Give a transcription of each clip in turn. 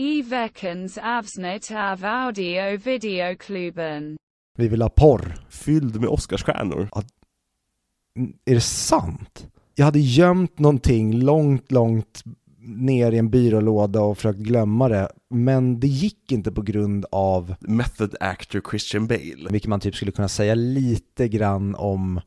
I veckans avsnitt av audio videoklubben. Vi vill ha porr. Fylld med Oscarsstjärnor. Mm, Är det sant? Jag hade gömt någonting långt, långt ner i en byrålåda och försökt glömma det. Men det gick inte på grund av, Method actor Christian Bale. vilket man typ skulle kunna säga lite grann om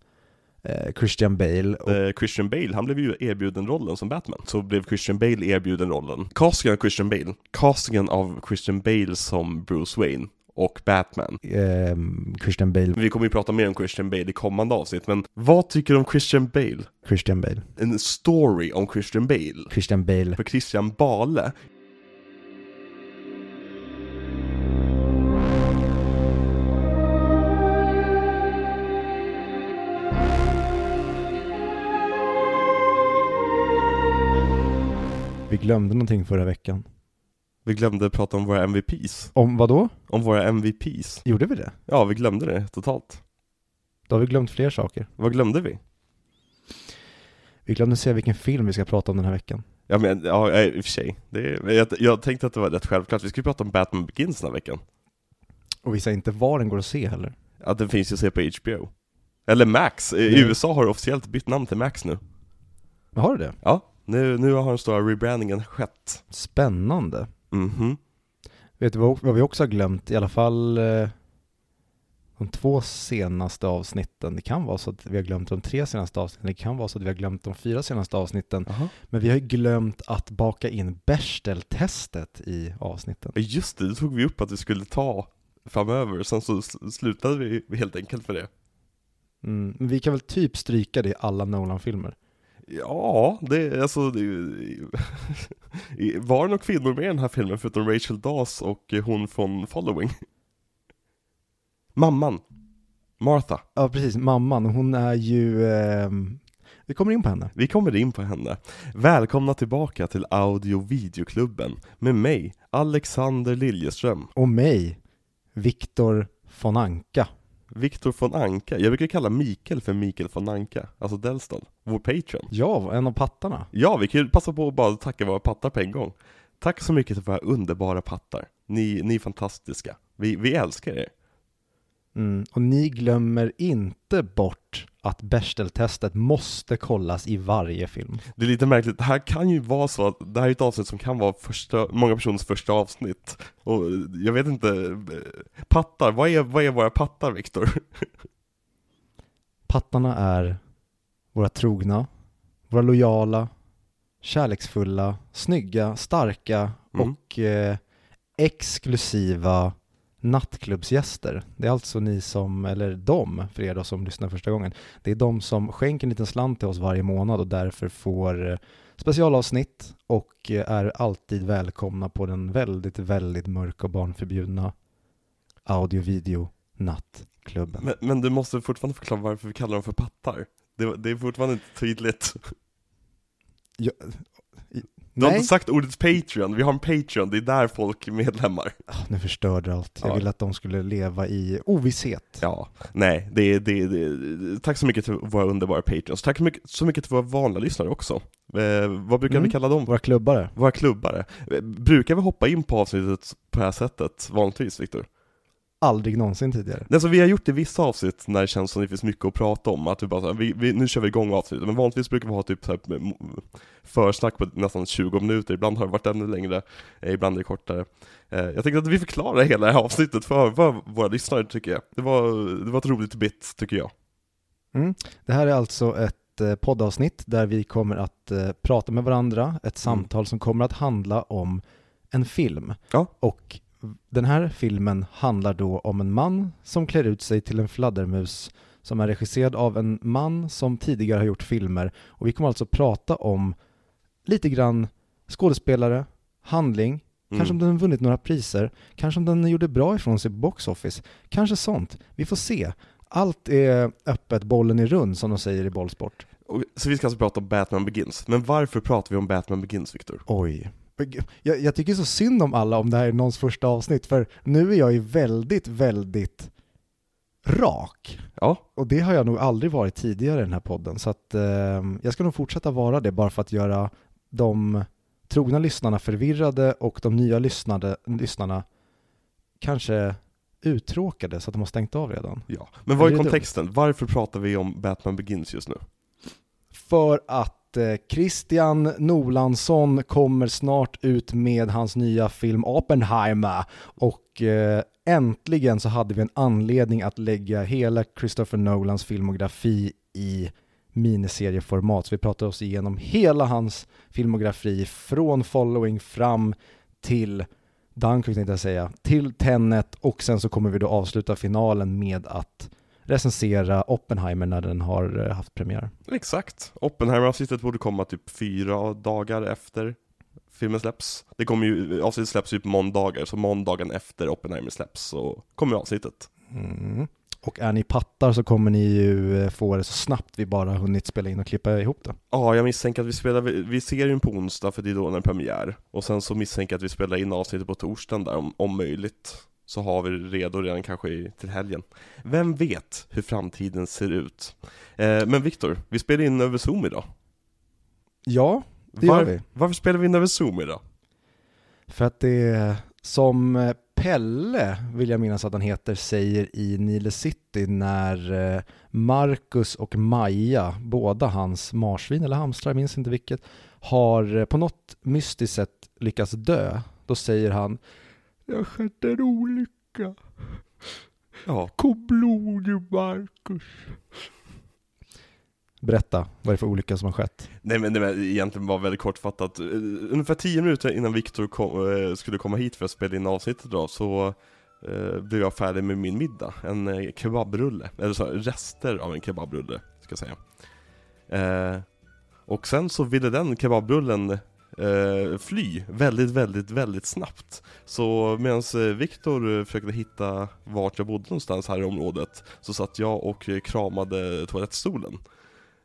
Christian Bale. Och, Eh, Christian Bale, han blev ju erbjuden rollen som Batman. Så blev Christian Bale erbjuden rollen. Castingen av Christian Bale. Castingen av Christian Bale som Bruce Wayne och Batman. ehm, Christian Bale, Vi kommer ju prata mer om Christian Bale i kommande avsnitt, men vad tycker du om Christian Bale? Christian Bale, En story om Christian Bale. Christian Bale. För Christian Bale. Vi glömde någonting förra veckan. Vi glömde prata om våra MVPs. Om vad då? Om våra MVPs. Gjorde vi det? Ja, vi glömde det totalt. Då har vi glömt fler saker. Vad glömde vi? Vi glömde säga vilken film vi ska prata om den här veckan. Ja men, ja i och för sig. Det är, jag, jag tänkte att det var rätt självklart. Vi skulle prata om Batman Begins den här veckan. Och vi sa inte var den går att se heller. Att den finns ju att se på HBO. Eller Max. I Nej. USA har det officiellt bytt namn till Max nu. Har du det? Ja, nu, nu har den stora rebrandingen skett. Spännande. Mhm. Vet du vad, vad vi också har glömt? I alla fall eh, de två senaste avsnitten. Det kan vara så att vi har glömt de tre senaste avsnitten. Det kan vara så att vi har glömt de fyra senaste avsnitten. Jaha. Men vi har ju glömt att baka in Bechdel-testet i avsnitten. Just det, det tog vi upp att vi skulle ta framöver. Sen så slutade vi helt enkelt för det. Mm, men vi kan väl typ stryka det i alla Nolan-filmer. Ja, det alltså det, Var det några kvinnor med i den här filmen förutom Rachel Dawes och hon från Following? Mamman Martha Ja, precis. Mamman, hon är ju... ehm, vi kommer in på henne. Vi kommer in på henne. Välkomna tillbaka till Audio Videoklubben med mig, Alexander Liljeström, Och mig, Viktor von Anka. Viktor von Anka. Jag brukar kalla Mikael för Mikael von Anka, alltså Delstad, vår Patreon. Ja, en av pattarna. Ja, vi kan ju passa på att bara tacka våra pattar på en gång. Tack så mycket till våra underbara pattar. Ni, ni är fantastiska. Vi, vi älskar er. Mm. Och ni glömmer inte bort att Bechdel-testet måste kollas i varje film. Det är lite märkligt, det här kan ju vara så att det här är ett avsnitt som kan vara första, många personers första avsnitt. Och jag vet inte, pattar, vad är, vad är våra pattar Viktor? Pattarna är våra trogna, våra lojala, kärleksfulla, snygga, starka Mm. och eh, exklusiva nattklubbsgäster. Det är alltså ni som, eller de, för er då som lyssnar första gången, det är de som skänker en liten slant till oss varje månad och därför får eh, specialavsnitt och eh, är alltid välkomna på den väldigt, väldigt mörka och barnförbjudna audio-video nattklubben. Men, men du måste fortfarande förklara varför vi kallar dem för pattar. Det, det är fortfarande inte tydligt. Jag, Du har nej, inte sagt ordet Patreon, vi har en Patreon, det är där folk är medlemmar. Ah, nu förstörde du allt. Jag Ja. ville att de skulle leva i ovisshet. Ja, nej, det, det, det, tack så mycket till våra underbara Patreons. Tack så mycket, så mycket till våra vanliga lyssnare också. Eh, vad brukar Mm. vi kalla dem? Våra klubbare. Våra klubbare. Eh, Brukar vi hoppa in på avsnittet på det här sättet vanligtvis, Viktor? Aldrig någonsin tidigare. Det som vi har gjort i vissa avsnitt när det känns som det finns mycket att prata om, att vi bara så här, vi, vi, nu kör vi igång avsnittet, men vanligtvis brukar vi ha typ så här, försnack på nästan 20 minuter, ibland har det varit ännu längre, eh, ibland är det kortare. Eh, Jag tänkte att vi förklarar hela det här avsnittet för, för våra lyssnare tycker jag. Det var, det var ett roligt bit, tycker jag. Mm. Det här är alltså ett eh, poddavsnitt där vi kommer att prata med varandra, ett samtal som kommer att handla om en film. Ja. Och den här filmen handlar då om en man som klär ut sig till en fladdermus som är regisserad av en man som tidigare har gjort filmer. Och vi kommer alltså prata om lite grann skådespelare, handling, Kanske om Mm. den vunnit några priser, kanske om den gjorde bra ifrån sig på box office, kanske sånt. Vi får se. Allt är öppet, bollen är rund som de säger i bollsport. Så vi ska alltså prata om Batman Begins. Men varför pratar vi om Batman Begins, Viktor? Oj. Jag, jag tycker så synd om alla om det här är någons första avsnitt, för nu är jag ju väldigt, väldigt rak. Ja, Och det har jag nog aldrig varit tidigare i den här podden, så att eh, jag ska nog fortsätta vara det bara för att göra de trogna lyssnarna förvirrade och de nya lyssnade, lyssnarna kanske uttråkade så att de har stängt av redan. Ja. Men vad är är kontexten? Varför pratar vi om Batman Begins just nu? För att Eh, Christian Nolansson kommer snart ut med hans nya film Oppenheimer och eh, äntligen så hade vi en anledning att lägga hela Christopher Nolans filmografi i miniserieformat. Så vi pratar oss igenom hela hans filmografi från Following fram till Dunkirk tänkte jag säga, till Tenet och sen så kommer vi då avsluta finalen med att recensera Oppenheimer när den har eh, haft premiär. Exakt. Oppenheimer-avsnittet borde komma typ fyra dagar efter filmen släpps. Det kommer ju, avsnittet släpps ju på måndagar, så måndagen efter Oppenheimer släpps så kommer avsnittet. Mm. Och är ni pattar så kommer ni ju eh, få det så snabbt vi bara hunnit spela in och klippa ihop det. Ja, jag misstänker att vi spelar, vi ser ju på onsdag för det är då den är premiär. Och sen så misstänker jag att vi spelar in avsnittet på torsdagen där om, om möjligt. Så har vi det redo redan kanske i, till helgen. Vem vet hur framtiden ser ut? Eh, men Viktor, vi spelar in över Zoom idag. Ja, det gör vi. Varför spelar vi in över Zoom idag? För att det är som Pelle, vill jag minnas att han heter, säger i Nile City när eh, Marcus och Maja, båda hans marsvin eller hamstrar, minns inte vilket, har eh, på något mystiskt sätt lyckats dö. Då säger han Har skett en olycka. Ja, Kom blod ur Marcus. Berätta, vad är det för olycka som har skett? nej men det var egentligen bara väldigt kortfattat. Eh, Ungefär 10 minuter innan Viktor kom, eh, skulle komma hit för att spela in avsnittet idag så eh, blev jag färdig med min middag. En eh, kebabrulle, eller så, rester av en kebabrulle, ska jag säga. Eh, och sen så ville den kebabrullen eh, fly väldigt, väldigt, väldigt snabbt. Så medan eh, Viktor eh, försökte hitta vart jag bodde någonstans här i området så satt jag och eh, kramade toalettstolen.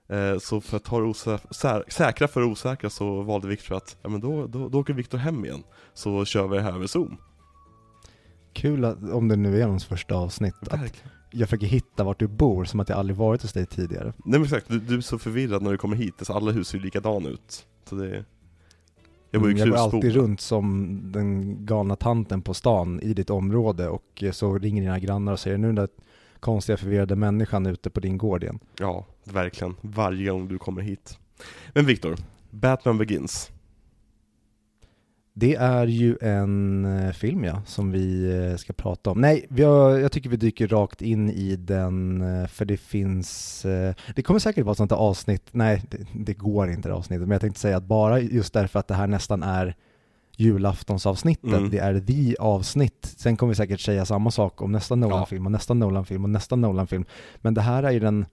Eh, Så för att ta det säkra för det osäkra så valde Viktor att, ja men då, då, då åker Viktor hem igen. Så kör vi det här över Zoom. Kul att, om det nu är hans första avsnitt, att Verkligen. jag försöker hitta vart du bor som att jag aldrig varit hos dig tidigare. Nej men exakt, du, du är så förvirrad när du kommer hit, så alla hus ser ju likadana ut. Så det... Jag Mm, jag går alltid runt som den galna tanten på stan i ditt område och så ringer dina grannar och säger nu är den där konstiga förvirrade människan ute på din gård igen. Ja, verkligen. Varje gång du kommer hit. Men Viktor, Batman Begins. Det är ju en eh, film ja, som vi eh, ska prata om. Nej, har, jag tycker vi dyker rakt in i den, eh, för det finns, det kommer säkert vara ett sånt avsnitt, nej det, det går inte det avsnittet, men jag tänkte säga att bara just därför att det här nästan är julaftonsavsnittet, Mm. det är the avsnitt. Sen kommer vi säkert säga samma sak om nästa Nolan-film och nästa Nolan-film och nästa Nolan-film. Men det här är ju den,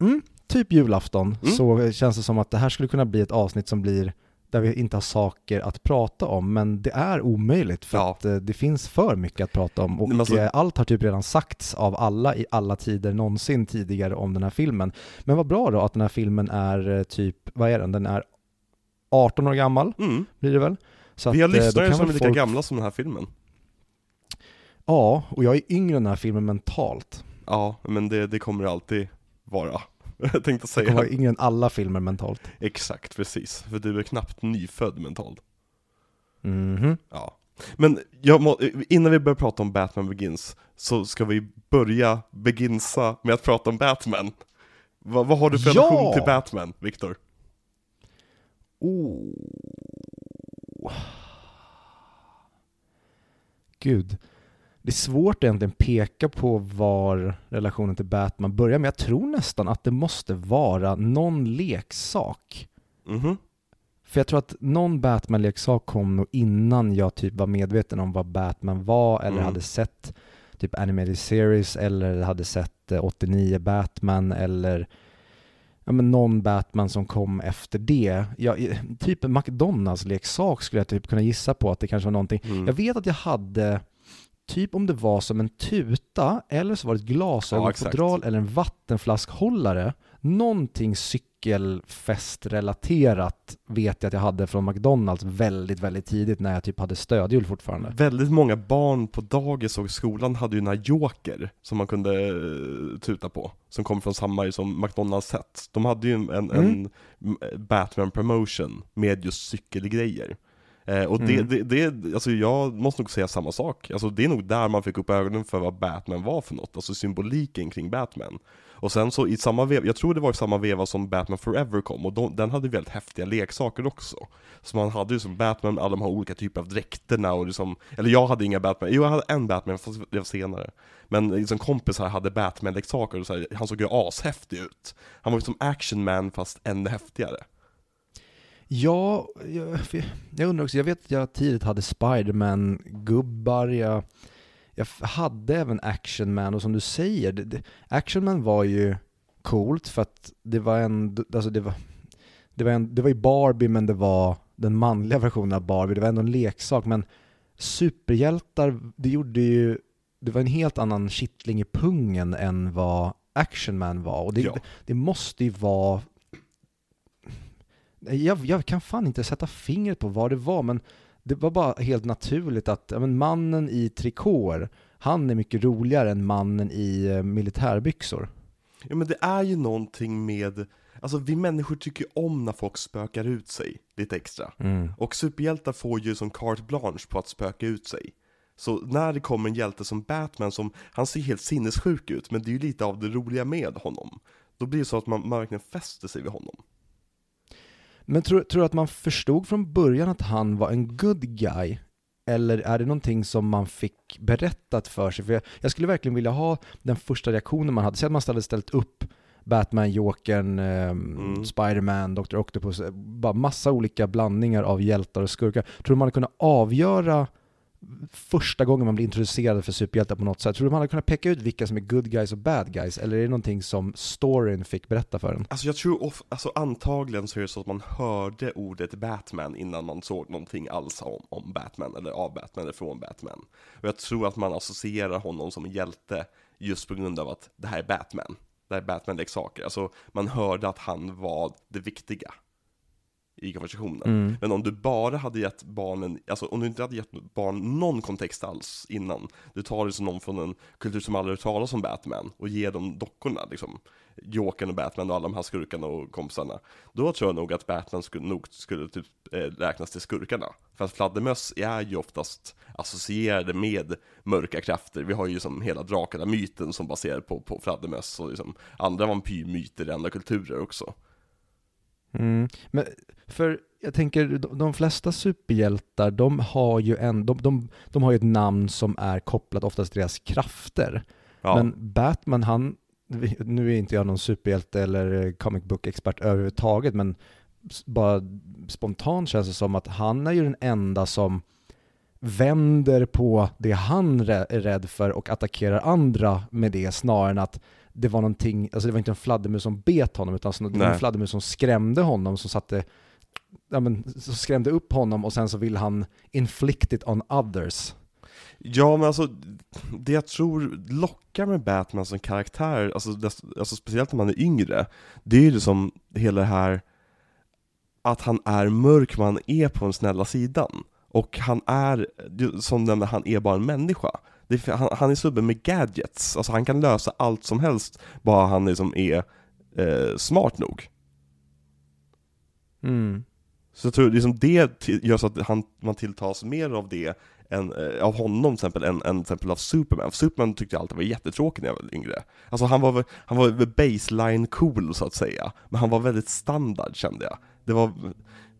mm, typ julafton, Mm. så känns det som att det här skulle kunna bli ett avsnitt som blir där vi inte har saker att prata om, men det är omöjligt för Ja. att eh, det finns för mycket att prata om och alltså- eh, allt har typ redan sagts av alla i alla tider någonsin tidigare om den här filmen. Men vad bra då att den här filmen är eh, typ, vad är den? Den är 18 år gammal, Mm. blir det väl? Så Vi har lyssnare som är lika folk- gamla som den här filmen. Ja, och jag är yngre än den här filmen mentalt. Ja, men det, det kommer det alltid vara. Jag tänkte säga. kommer vara yngre än alla filmer mentalt. Exakt, precis. För du är knappt nyfödd mentalt. Mhm. Ja. Men må, innan vi börjar prata om Batman Begins så ska vi börja beginsa med att prata om Batman. Va, vad har du för Ja! relation till Batman, Viktor? Oh. Gud. Det är svårt egentligen peka på var relationen till Batman börjar, men jag tror nästan att det måste vara någon leksak. Mhm. För jag tror att någon Batman-leksak kom nog innan jag typ var medveten om vad Batman var eller Mm. hade sett typ animated series eller hade sett eh, 89 Batman eller ja, men någon Batman som kom efter det. Ja, typ en McDonalds-leksak skulle jag typ kunna gissa på att det kanske var någonting. Mm. Jag vet att jag hade typ om det var som en tuta eller så var det ett Ja, glasögonfodral exakt. eller en vattenflaskhållare någonting cykelfestrelaterat vet jag att jag hade från McDonalds väldigt, väldigt tidigt när jag typ hade stödhjul fortfarande. Väldigt många barn på dagis och skolan hade ju den här Joker som man kunde eh, tuta på, som kom från samma som McDonalds set. De hade ju en, en, Mm. en Batman promotion med just cykelgrejer. Eh, och det, Mm. det, det, alltså jag måste nog säga samma sak. Alltså det är nog där man fick upp ögonen för vad Batman var för något, alltså symboliken kring Batman. Och sen så i samma veva, jag tror det var i samma veva som Batman Forever kom, och de, den hade väldigt häftiga leksaker också. Så man hade ju som Batman, alla de här olika typer av dräkterna och liksom, eller jag hade inga Batman, jo jag hade en Batman fast det var senare. Men liksom kompisar hade Batman-leksaker och så här, han såg ju ashäftig ut. Han var ju som Action Man fast ännu häftigare. Ja, jag, jag undrar också, jag vet att jag tidigt hade Spiderman-gubbar, jag, jag hade även Action Man och som du säger, det, det, Action Man var ju coolt för att det var en, alltså det var, det var, en, det var ju Barbie men det var den manliga versionen av Barbie, det var ändå en leksak men superhjältar, det gjorde ju, det var en helt annan kittling i pungen än vad Action Man var och det, Ja. det, det måste ju vara jag, jag kan fan inte sätta fingret på vad det var, men det var bara helt naturligt att ja, men mannen i trikåer, han är mycket roligare än mannen i eh, militärbyxor. Ja men det är ju någonting med, alltså vi människor tycker om när folk spökar ut sig lite extra. Och superhjältar får ju som carte blanche på att spöka ut sig. Så när det kommer en hjälte som Batman som, han ser helt sinnessjuk ut, men det är ju lite av det roliga med honom. Då blir det så att man, man verkligen fäster sig vid honom. Men tror, tror du att man förstod från början att han var en good guy? Eller är det någonting som man fick berättat för sig? För jag, jag skulle verkligen vilja ha den första reaktionen man hade. Säg att man hade ställt upp Batman, Jokern, eh, Mm. Spiderman, Dr. Octopus, eh, bara massa olika blandningar av hjältar och skurkar. Tror du man hade kunnat avgöra första gången man blir introducerad för superhjältar på något sätt? Tror du man hade kunnat peka ut vilka som är good guys och bad guys? Eller är det någonting som storyn fick berätta för en? Alltså jag tror, of, alltså antagligen så är det så att man hörde ordet Batman innan man såg någonting alls om, om Batman, eller av Batman, eller från Batman. Och jag tror att man associerar honom som en hjälte just på grund av att det här är Batman. Det här är Batman-leksaker. Alltså man hörde att han var det viktiga i konversationen. Mm. Men om du bara hade gett barnen, alltså om du inte hade gett barn någon kontext alls innan, du tar det som någon från en kultur som aldrig hört talas om Batman och ger dem dockorna liksom, Jokern och Batman och alla de här skurkarna och kompisarna, då tror jag nog att Batman skulle, nog skulle typ eh, räknas till skurkarna. För att fladdermöss är ju oftast associerade med mörka krafter, vi har ju som hela drakarna-myten som baserar på, på fladdermöss och liksom andra vampyrmyter i andra kulturer också. Mm. Men för jag tänker, de, flesta superhjältar, de har ju en, de, de, de har ju ett namn som är kopplat oftast till deras krafter. Ja. Men Batman, han, nu är inte jag någon superhjälte eller comic book-expert överhuvudtaget, men bara spontant känns det som att han är ju den enda som vänder på det han är rädd för och attackerar andra med det snarare än att det var någonting, alltså det var inte en fladdermus som bet honom utan det var en fladdermus som skrämde honom, som satte, ja men, som skrämde upp honom och sen så vill han inflict it on others. Ja men alltså, det jag tror lockar med Batman som karaktär, alltså, dess, alltså speciellt när man är yngre, det är ju liksom hela det här att han är mörk men han är på den snälla sidan. Och han är, som nämnde, han är bara en människa. Det, han, han är subben med gadgets, alltså han kan lösa allt som helst, bara han liksom är eh, smart nog. Mm. Så jag tror liksom det gör så att han, man tilltas mer av det, än, eh, av honom till exempel, än, än till exempel av Superman. För Superman tyckte jag alltid var jättetråkig när jag var yngre. Alltså han var, han var baseline cool så att säga, men han var väldigt standard kände jag. Det var,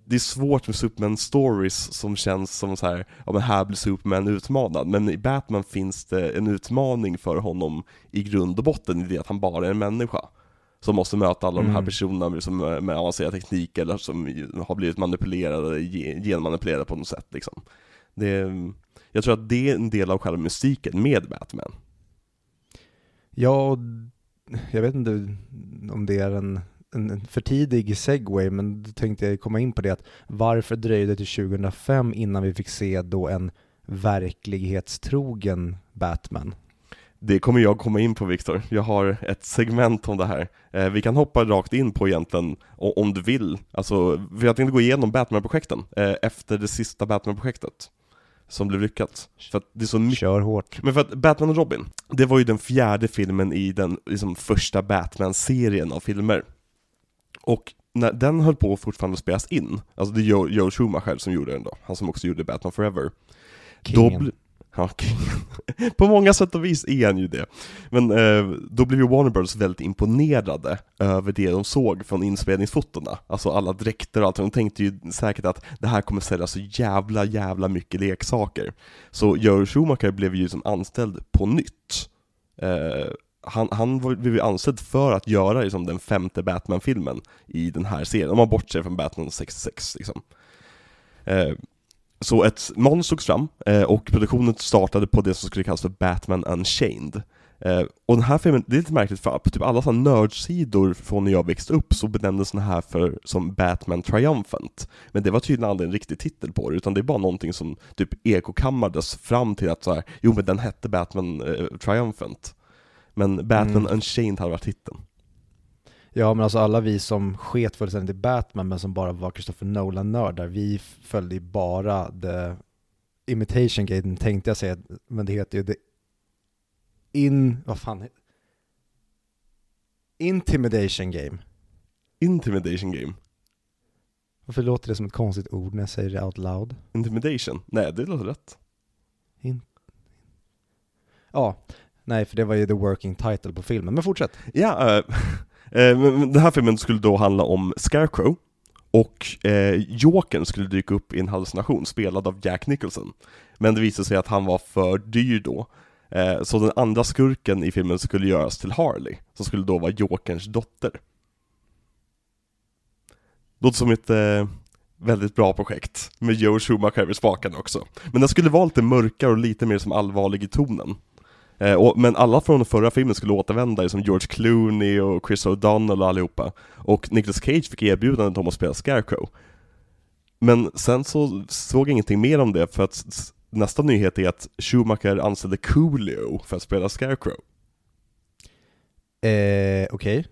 det är svårt med Superman stories som känns som så här, ja men här blir Superman utmanad, men i Batman finns det en utmaning för honom i grund och botten i det att han bara är en människa som måste möta alla de här Mm. personerna som, med avancerad teknik eller som har blivit manipulerade, ge- genmanipulerade på något sätt liksom. Det, jag tror att det är en del av själva mystiken med Batman. Ja, jag vet inte om det är en, en en för tidig segway, men då tänkte jag komma in på det att varför dröjde det till 2005 innan vi fick se då en verklighetstrogen Batman? Det kommer jag komma in på Viktor, jag har ett segment om det här. Eh, vi kan hoppa rakt in på egentligen, om du vill. Alltså, för jag tänkte gå igenom Batman-projekten, eh, efter det sista Batman-projektet. Som blev lyckat. För att det är så mycket Kör hårt. men för att Batman och Robin, det var ju den fjärde filmen i den liksom, första Batman-serien av filmer. Och när den höll på fortfarande att spelas in, alltså det är Joe, Joe Schumacher som gjorde den då, han som också gjorde Batman Forever. Då Kingen. bl- ja, kingen. På många sätt och vis är han ju det. Men eh, då blev ju Warner Bros väldigt imponerade över det de såg från inspelningsfotona. Alltså alla dräkter och allt. De tänkte ju säkert att det här kommer sälja så jävla, jävla mycket leksaker. Så Joe Schumacher blev ju som anställd på nytt. Eh, han, han blev ju anställd för att göra liksom, den femte Batman-filmen i den här serien, om man bortser från Batman 66 liksom. Eh, så ett manus togs fram, eh, och produktionen startade på det som skulle kallas för Batman Unchained. Eh, och den här filmen, det är lite märkligt för på typ alla sådana nördsidor från när jag växte upp så benämndes den här för, som Batman Triumphant. Men det var tydligen aldrig en riktig titel på det, utan det är bara någonting som typ ekokammades fram till att så här, jo men den hette Batman eh, Triumphant. Men Batman Mm. Unchained hade varit titeln. Ja men alltså alla vi som sket fullständigt i Batman men som bara var Christopher Nolan-nördar, vi följde ju bara The Imitation Game tänkte jag säga, men det heter ju The In... vad fan he- Intimidation Game. Intimidation game. Varför låter det som ett konstigt ord när jag säger det out loud? Intimidation? Nej, det låter rätt. Ja, nej för det var ju the working title på filmen, men fortsätt. Ja, äh, äh, men den här filmen skulle då handla om Scarecrow, och eh, Jokern skulle dyka upp i en hallucination, spelad av Jack Nicholson. Men det visade sig att han var för dyr då, eh, så den andra skurken i filmen skulle göras till Harley, som skulle då vara Jokerns dotter. Låter som ett eh, väldigt bra projekt, med Joe Schumacher vid spaken också. Men den skulle vara lite mörkare och lite mer som allvarlig i tonen. Eh, och, men alla från den förra filmen skulle återvända, som George Clooney och Chris O'Donnell och allihopa. Och Nicolas Cage fick erbjudandet om att spela Scarecrow. Men sen så såg jag ingenting mer om det, för att nästa nyhet är att Schumacher anställde Coolio för att spela Scarecrow. Eh, okej.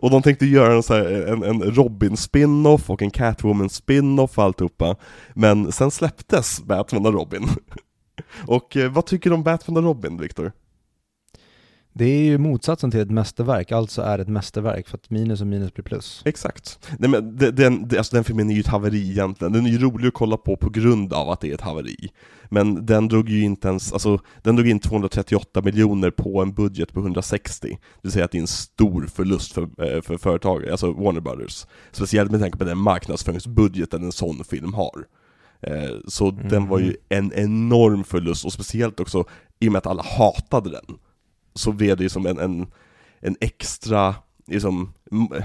Och de tänkte göra en, så här, en, en Robin-spin-off och en Catwoman-spin-off och alltihopa. Men sen släpptes Batman och Robin. och eh, vad tycker du om Batman och Robin, Victor? Det är ju motsatsen till ett mästerverk, alltså är ett mästerverk för att minus och minus blir plus. Exakt. Nej men den, det- alltså den filmen är ju ett haveri egentligen, den är ju rolig att kolla på på grund av att det är ett haveri. Men den drog ju inte ens, alltså den drog in 238 miljoner på en budget på 160. Det vill säga att det är en stor förlust för, eh, för företag, alltså Warner Brothers. Speciellt med tanke på den marknadsföringsbudgeten en sån film har. Eh, Så den var ju en enorm förlust, och speciellt också i och med att alla hatade den. Så blev det ju som en, en, en extra liksom,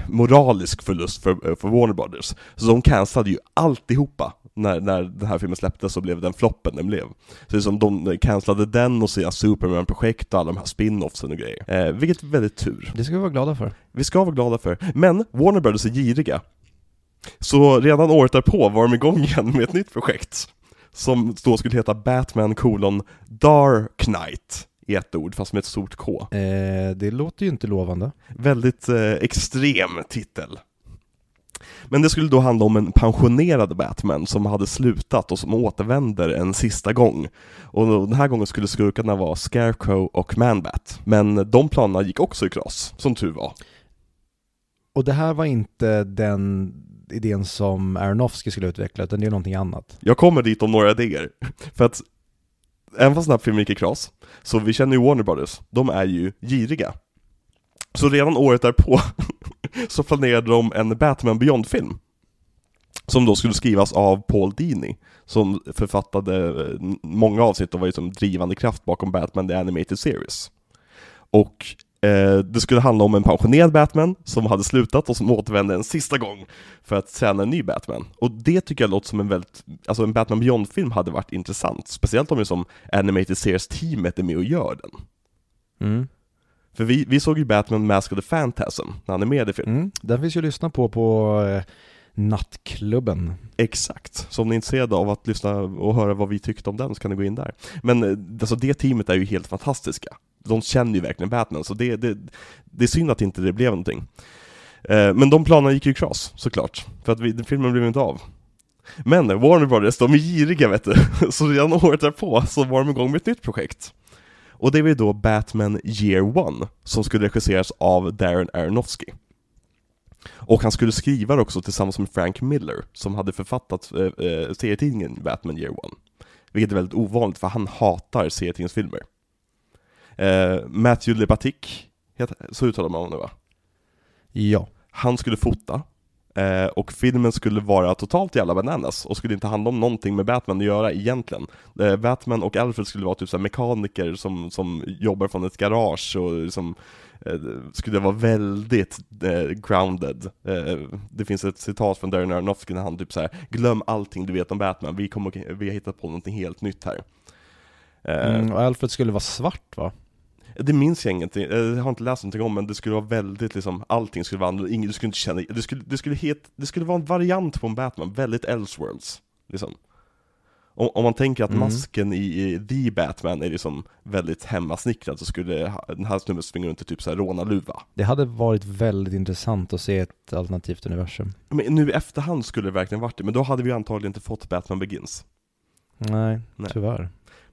moralisk förlust för, för Warner Brothers. Så de cancellade ju alltihopa när, när den här filmen släpptes så blev den floppen den blev. Så det är som de cancellade den och sina Superman-projekt och alla de här spin-offsen och grejer. Eh, vilket är väldigt tur. Det ska vi vara glada för. Vi ska vara glada för. Men Warner Brothers är giriga. Så redan året därpå var de igång igen med ett nytt projekt. Som då skulle heta Batman kolon Dark Knight i ett ord, fast med ett stort K. Eh, det låter ju inte lovande. Väldigt eh, extrem titel. Men det skulle då handla om en pensionerad Batman som hade slutat och som återvänder en sista gång. Och den här gången skulle skurkarna vara Scarecrow och Manbat. Men de planerna gick också i kras, som tur var. Och det här var inte den idén som Aronofsky skulle utveckla, utan det är någonting annat. Jag kommer dit om några idéer. För att även fast den här filmen gick i kras, så vi känner ju Warner Brothers, de är ju giriga. Så redan året därpå så planerade de en Batman Beyond-film. Som då skulle skrivas av Paul Dini, som författade eh, många avsnitt och var ju som drivande kraft bakom Batman The Animated Series. Och eh, det skulle handla om en pensionerad Batman som hade slutat och som återvände en sista gång för att träna en ny Batman. Och det tycker jag låter som en väldigt, alltså en Batman Beyond-film hade varit intressant, speciellt om det som Animated Series-teamet är med och gör den. Mm. För vi, vi såg ju Batman Mask of the Phantasm, när han är med i filmen. Mm. Den finns ju att lyssna på på eh, Nattklubben. Exakt, så om ni är intresserade av att lyssna och höra vad vi tyckte om den så kan ni gå in där. Men eh, alltså det teamet är ju helt fantastiska. De känner ju verkligen Batman, så det, det, det är synd att inte det blev någonting. Eh, Men de planerna gick ju i kras, såklart, för att vi, filmen blev inte av. Men Warner Brothers, de är giriga vet du, så redan året därpå så var de igång med ett nytt projekt. Och det var ju då Batman Year One, som skulle regisseras av Darren Aronofsky. Och han skulle skriva det också tillsammans med Frank Miller, som hade författat eh, eh, serietidningen Batman Year One. Vilket är väldigt ovanligt, för han hatar serietidningsfilmer. Eh, Matthew Lebatic, så uttalar man honom va? Ja. Han skulle fota, eh, och filmen skulle vara totalt jävla bananas, och skulle inte handla om någonting med Batman att göra egentligen. Eh, Batman och Alfred skulle vara typ så mekaniker som, som jobbar från ett garage och liksom eh, skulle vara väldigt eh, grounded. Eh, det finns ett citat från Darren Aronofsky när han typ så här: glöm allting du vet om Batman, vi, kommer, vi har hittat på någonting helt nytt här. Eh, Mm, och Alfred skulle vara svart va? Det minns jag ingenting, eh, jag har inte läst någonting om men det skulle vara väldigt liksom, allting skulle vara annorlunda, du skulle inte känna, det skulle, det skulle, het, det skulle vara en variant på en Batman, väldigt Elseworlds, liksom. Om, om man tänker att Mm. masken i, i The Batman är liksom väldigt hemmasnickrad så skulle den här snubben springa runt i typ såhär rånarluva. Det hade varit väldigt intressant att se ett alternativt universum. Men nu i efterhand skulle det verkligen varit det, men då hade vi antagligen inte fått Batman Begins. Nej, Nej. tyvärr.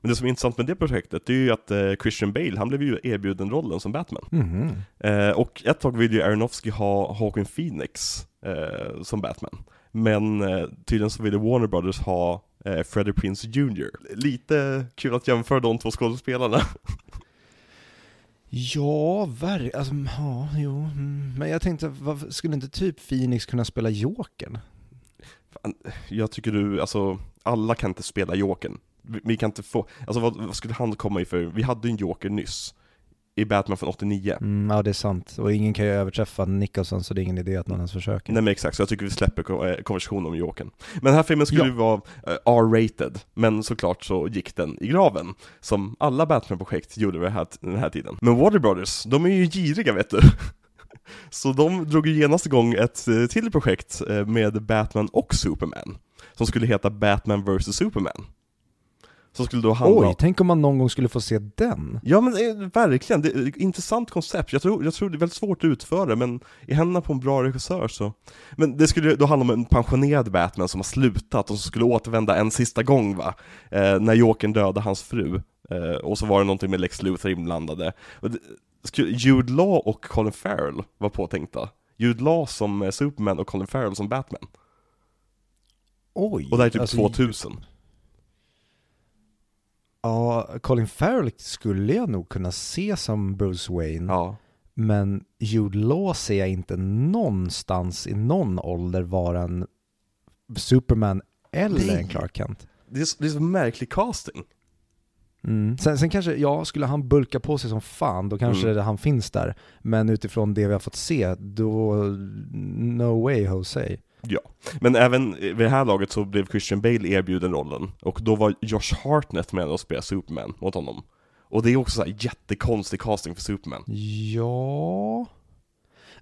Men det som är intressant med det projektet, det är ju att eh, Christian Bale, han blev ju erbjuden rollen som Batman. Mhm. Eh, och ett tag ville ju Aronofsky ha Hawking Phoenix eh, som Batman. Men eh, tydligen så ville Warner Brothers ha eh, Freddie Prinze Jr. Lite kul att jämföra de två skådespelarna. Ja, ver- alltså, ja, jo. Mm. Men jag tänkte, varför, skulle inte typ Phoenix kunna spela Jokern? Jag tycker du, alltså, alla kan inte spela Jokern. Vi, vi kan inte få, alltså vad, vad skulle han komma i för, vi hade ju en Joker nyss. I Batman från 89. Mm, ja, det är sant. Och ingen kan ju överträffa Nicholson, så det är ingen idé att någon ens försöker. Nej men exakt, så jag tycker vi släpper eh, konversationen om Jokern. Men den här filmen skulle Ja. ju vara eh, R-rated, men såklart så gick den i graven. Som alla Batman-projekt gjorde vid den här, den här tiden. Men Warner Brothers, de är ju giriga vet du. Så de drog ju genast igång ett eh, till projekt med Batman och Superman. Som skulle heta Batman vs Superman. Som skulle då handla. Oj, tänk om man någon gång skulle få se den? Ja men eh, verkligen, det är ett intressant koncept. Jag tror, jag tror det är väldigt svårt att utföra men i händerna på en bra regissör så... Men det skulle då handla om en pensionerad Batman som har slutat och som skulle återvända en sista gång va? Eh, när Jokern dödade hans fru. Eh, och så var det någonting med Lex Luthor inblandade. Skulle, Jude Law och Colin Farrell var påtänkta. Jude Law som eh, Superman och Colin Farrell som Batman. Oj! Och det här är typ alltså, 2000. Ja, Colin Farrell skulle jag nog kunna se som Bruce Wayne, Ja. men Jude Law ser jag inte någonstans i någon ålder vara en Superman eller Nej. en Clark Kent. Det är, så- det är så märklig casting. Mm. Sen, sen kanske, ja, skulle han bulka på sig som fan, då kanske Mm. han finns där. Men utifrån det vi har fått se, då, no way Jose. Ja, men även vid det här laget så blev Christian Bale erbjuden rollen, och då var Josh Hartnett med och spelade Superman mot honom. Och det är också så här jättekonstig casting för Superman. Ja...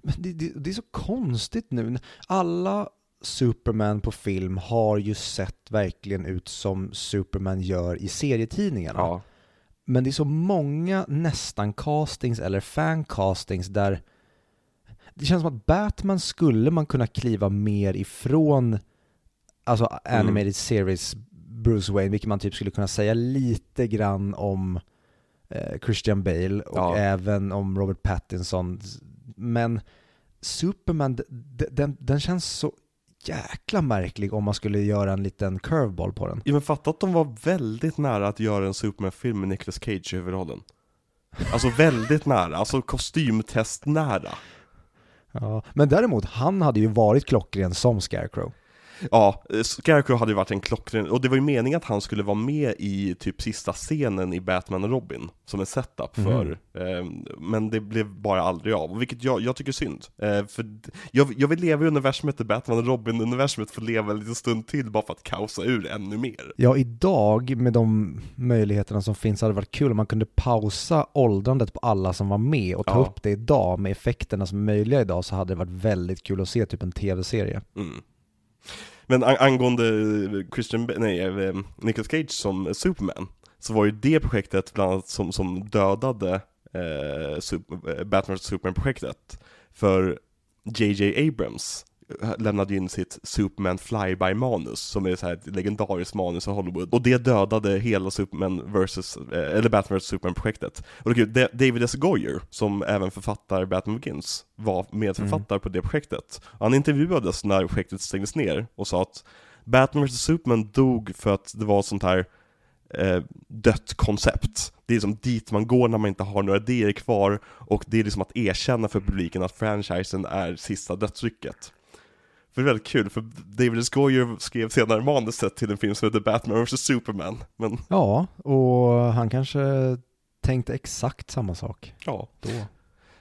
Men det, det, det är så konstigt nu. Alla Superman på film har ju sett verkligen ut som Superman gör i serietidningarna. Ja, Men det är så många nästan castings eller fan-castings där det känns som att Batman skulle man kunna kliva mer ifrån alltså animated series Bruce Wayne, vilket man typ skulle kunna säga lite grann om eh, Christian Bale och Ja. även om Robert Pattinson. Men Superman, den, den känns så jäkla märklig om man skulle göra en liten curveball på den. Ja, men fatta att de var väldigt nära att göra en Superman-film med Nicolas Cage i huvudrollen. Alltså väldigt nära, alltså kostymtest nära. Ja, men däremot, han hade ju varit klockren som Scarecrow. Ja, eh, Scarecrow hade ju varit en klockren, och det var ju meningen att han skulle vara med i typ sista scenen i Batman och Robin, som en setup för, eh, men det blev bara aldrig av, vilket jag, jag tycker är synd. Eh, för jag, jag vill leva i universumet där Batman och Robin-universumet får leva en liten stund till bara för att kaosa ur ännu mer. Ja, idag med de möjligheterna som finns hade det varit kul om man kunde pausa åldrandet på alla som var med och ta Ja. upp det idag med effekterna som är möjliga idag så hade det varit väldigt kul att se typ en tv-serie. Mm. Men an angående eh, Christian, nej, eh, Nicolas Cage som Superman, så var ju det projektet bland annat som, som dödade eh, super, eh, Batman Superman-projektet. För JJ Abrams lämnade in sitt Superman Flyby-manus, som är så här ett legendariskt manus i Hollywood, och det dödade hela Superman vs, eh, eller Batman vs Superman-projektet. Och det är David S. Goyer, som även författar Batman Begins, var medförfattare mm. på det projektet. Han intervjuades när projektet stängdes ner och sa att Batman vs Superman dog för att det var sånt här eh, dött koncept. Det är liksom dit man går när man inte har några idéer kvar, och det är liksom att erkänna för publiken att franchisen är sista dödsrycket. För det är väldigt kul, för David S. Goyer skrev senare manuset till en film som heter Batman vs Superman. Men... Ja, och han kanske tänkte exakt samma sak. Ja. Då.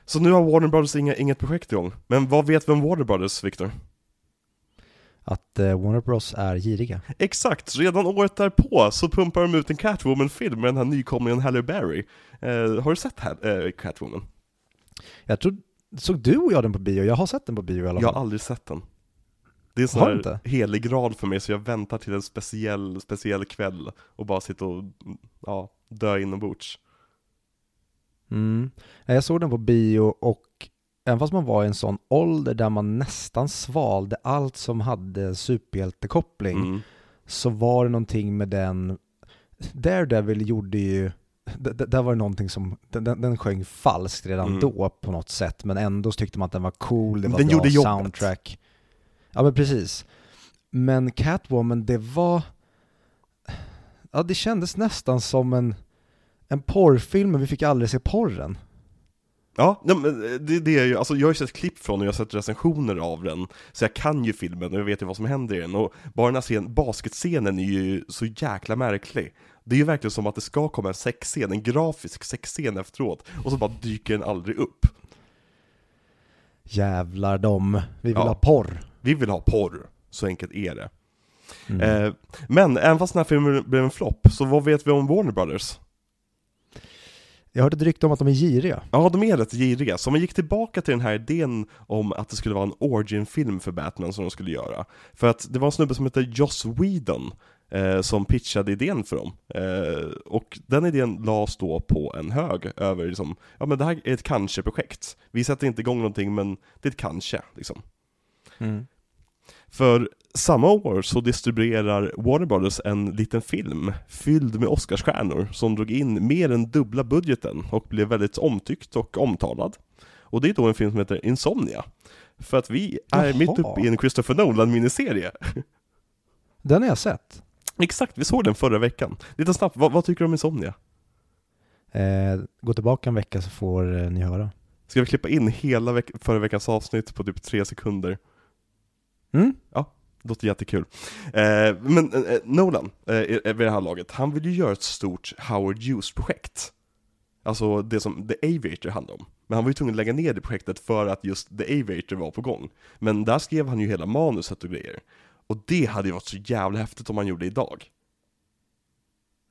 Så nu har Warner Brothers inga, inget projekt igång. Men vad vet vi om Warner Brothers, Victor? Att eh, Warner Bros är giriga. Exakt, redan året därpå så pumpar de ut en Catwoman-film med den här nykomlingen Halle Berry. Eh, har du sett här, eh, Catwoman? Jag tror, såg du och jag den på bio? Jag har sett den på bio i alla fall. Jag har aldrig sett den. Det är sån här helig grad för mig, så jag väntar till en speciell, speciell kväll och bara sitta och, ja, dö inombords. Mm. Jag såg den på bio och även fast man var i en sån ålder där man nästan svalde allt som hade superhjältekoppling, mm. så var det någonting med den, Daredevil gjorde ju där var det någonting som, den, den sjöng falskt redan mm. då på något sätt, men ändå tyckte man att den var cool, det var den bra gjorde soundtrack. Ja men precis. Men Catwoman, det var... Ja, det kändes nästan som en, en porrfilm, men vi fick aldrig se porren. Ja, men eh, det, det är ju, alltså jag har ju sett klipp från och jag har sett recensioner av den, så jag kan ju filmen och jag vet ju vad som händer i den, och bara den här scen, basketscenen är ju så jäkla märklig. Det är ju verkligen som att det ska komma en sexscen, en grafisk sexscen efteråt, och så bara dyker den aldrig upp. Jävlar dom, vi vill ja. ha porr. Vi vill ha porr, så enkelt är det. Mm. Eh, men även fast den här filmen blev en flopp, så vad vet vi om Warner Brothers? Jag hörde ett rykte om att de är giriga. Ja, de är rätt giriga. Så man gick tillbaka till den här idén om att det skulle vara en origin-film för Batman som de skulle göra. För att det var en snubbe som hette Joss Whedon eh, som pitchade idén för dem. Eh, och den idén lades då på en hög över liksom, ja men det här är ett kanske-projekt. Vi sätter inte igång någonting men det är ett kanske, liksom. Mm. För samma år så distribuerar Warner Brothers en liten film fylld med Oscarsstjärnor som drog in mer än dubbla budgeten och blev väldigt omtyckt och omtalad. Och det är då en film som heter Insomnia. För att vi är Jaha. mitt uppe i en Christopher Nolan-miniserie. Den har jag sett. Exakt, vi såg den förra veckan. Lite snabbt, vad, vad tycker du om Insomnia? Eh, gå tillbaka en vecka så får eh, ni höra. Ska vi klippa in hela veck förra veckans avsnitt på typ tre sekunder? Mm? Ja, det låter jättekul. Eh, men eh, Nolan, eh, vid det här laget, han vill ju göra ett stort Howard Hughes-projekt. Alltså det som The Aviator handlar om. Men han var ju tvungen att lägga ner det projektet för att just The Aviator var på gång. Men där skrev han ju hela manuset och grejer. Och det hade ju varit så jävla häftigt om han gjorde idag.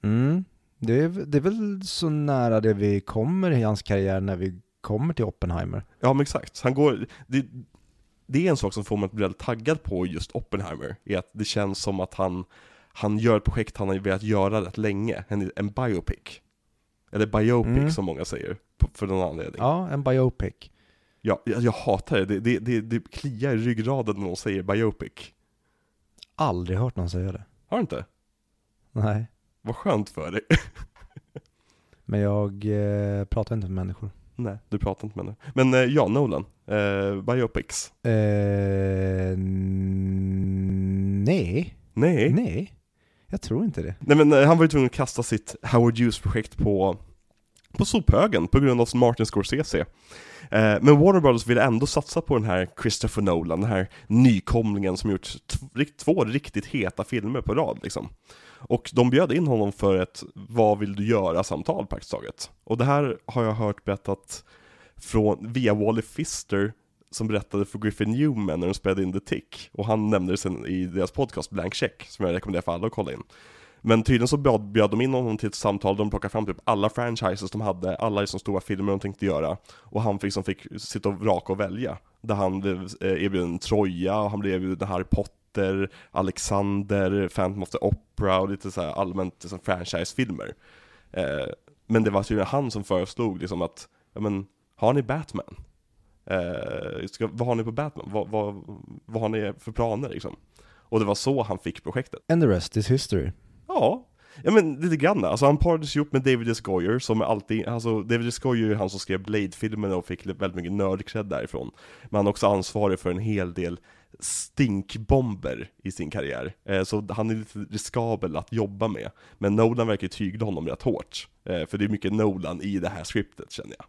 Mm, det är, det är väl så nära det vi kommer i hans karriär när vi kommer till Oppenheimer. Ja men exakt, han går, det, det är en sak som får mig att bli väldigt taggad på just Oppenheimer, är att det känns som att han, han gör ett projekt han har velat göra rätt länge, en, en biopic. Eller biopic mm. som många säger, för någon anledning. Ja, en biopic. Ja, jag, jag hatar det. Det, det, det, det kliar i ryggraden när någon säger biopic. Aldrig hört någon säga det. Har du inte? Nej. Vad skönt för dig. Men jag eh, pratar inte med människor. Nej, du pratar inte med henne. Men eh, ja, Nolan. Eh, biopics. Eh, nej. Nej? Nej. Jag tror inte det. Nej men eh, han var ju tvungen att kasta sitt Howard Hughes-projekt på, på sophögen på grund av Martin Scorsese. Eh, men Warner Brothers ville ändå satsa på den här Christopher Nolan, den här nykomlingen som gjort två riktigt heta filmer på rad liksom. Och de bjöd in honom för ett vad vill du göra-samtal praktiskt taget. Och det här har jag hört berättat från, via Wally Fister, som berättade för Griffin Newman när de spelade in The Tick. Och han nämnde det sen i deras podcast Blank Check, som jag rekommenderar för alla att kolla in. Men tydligen så bjöd, bjöd de in honom till ett samtal där de plockade fram typ alla franchises de hade, alla liksom stora filmer de tänkte göra. Och han liksom fick sitta och vraka och välja. Där han blev eh, erbjuden Troja, och han blev erbjuden Harry Potter Alexander, Phantom of the Opera och lite så allmänt liksom, franchisefilmer. Eh, men det var tydligen han som föreslog liksom att, ja men, har ni Batman? Eh, ska, vad har ni på Batman? Vad, vad, vad har ni för planer liksom? Och det var så han fick projektet. And the rest is history. Ja, ja men lite grann. Alltså han parades ihop med David S. Goyer som alltid, alltså David S. Goyer är han som skrev Blade-filmerna och fick väldigt mycket nördcred därifrån. Men han är också ansvarig för en hel del stinkbomber i sin karriär. Eh, så han är lite riskabel att jobba med. Men Nolan verkar tygla honom rätt hårt. Eh, för det är mycket Nolan i det här scriptet känner jag.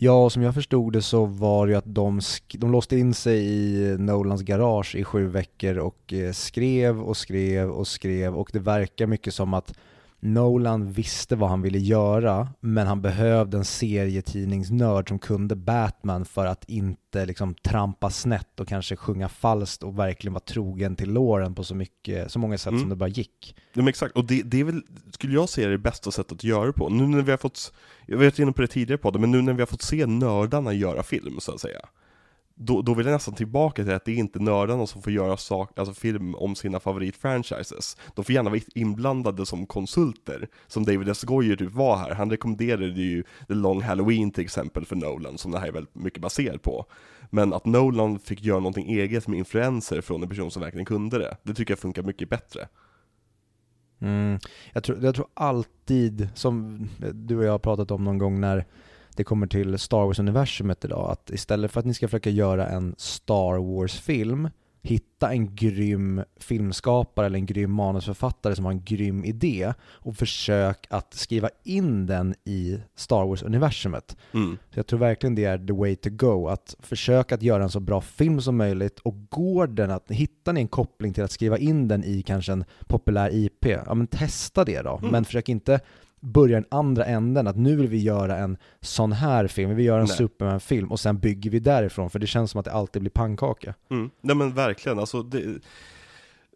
Ja, och som jag förstod det så var det ju att de, de låste in sig i Nolans garage i sju veckor och eh, skrev och skrev och skrev och det verkar mycket som att Nolan visste vad han ville göra, men han behövde en serietidningsnörd som kunde Batman för att inte liksom trampa snett och kanske sjunga falskt och verkligen vara trogen till låren på så, mycket, så många sätt mm. som det bara gick. Ja men exakt, och det, det är väl, skulle jag säga, det bästa sättet att göra det på. Nu när vi har fått, jag varit inne på det tidigare på det, men nu när vi har fått se nördarna göra film så att säga, då, då vill jag nästan tillbaka till att det är inte nördarna som får göra sak, alltså film om sina favoritfranchises. De får gärna vara inblandade som konsulter, som David S. Goyer typ var här. Han rekommenderade ju The Long Halloween till exempel för Nolan, som det här är väldigt mycket baserat på. Men att Nolan fick göra någonting eget med influenser från en person som verkligen kunde det, det tycker jag funkar mycket bättre. Mm, jag, tror, jag tror alltid, som du och jag har pratat om någon gång när det kommer till Star Wars-universumet idag, att istället för att ni ska försöka göra en Star Wars-film, hitta en grym filmskapare eller en grym manusförfattare som har en grym idé och försök att skriva in den i Star Wars-universumet. Mm. Så jag tror verkligen det är the way to go, att försöka att göra en så bra film som möjligt och går den att, hittar ni en koppling till att skriva in den i kanske en populär IP, ja men testa det då, mm. men försök inte börja den andra änden, att nu vill vi göra en sån här film, vi vill göra en Superman-film och sen bygger vi därifrån, för det känns som att det alltid blir pannkaka. Mm. Nej men verkligen, alltså det,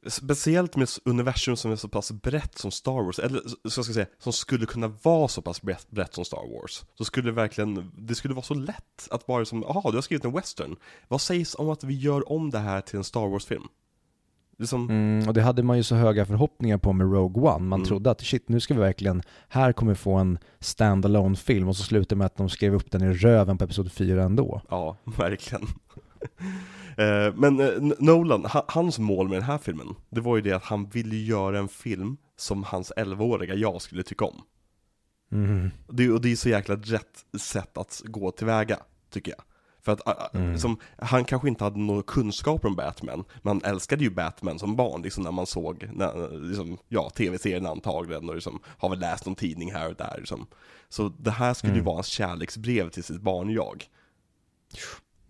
Speciellt med universum som är så pass brett som Star Wars, eller så ska jag säga, som skulle kunna vara så pass brett, brett som Star Wars. Så skulle det verkligen, det skulle vara så lätt att bara som, jaha du har skrivit en western. Vad sägs om att vi gör om det här till en Star Wars-film? Liksom... Mm, och det hade man ju så höga förhoppningar på med Rogue One. Man mm. trodde att shit, nu ska vi verkligen, här kommer vi få en standalone film och så slutade med att de skrev upp den i röven på Episod 4 ändå. Ja, verkligen. Eh, men eh, Nolan, hans mål med den här filmen, det var ju det att han ville göra en film som hans 11-åriga jag skulle tycka om. Mm. Det, och det är så jäkla rätt sätt att gå tillväga, tycker jag. För att mm. liksom, han kanske inte hade några kunskaper om Batman, men han älskade ju Batman som barn, liksom när man såg, när, liksom, ja, tv-serien antagligen, och liksom, har väl läst någon tidning här och där. Liksom. Så det här skulle mm. ju vara hans kärleksbrev till sitt barn-jag.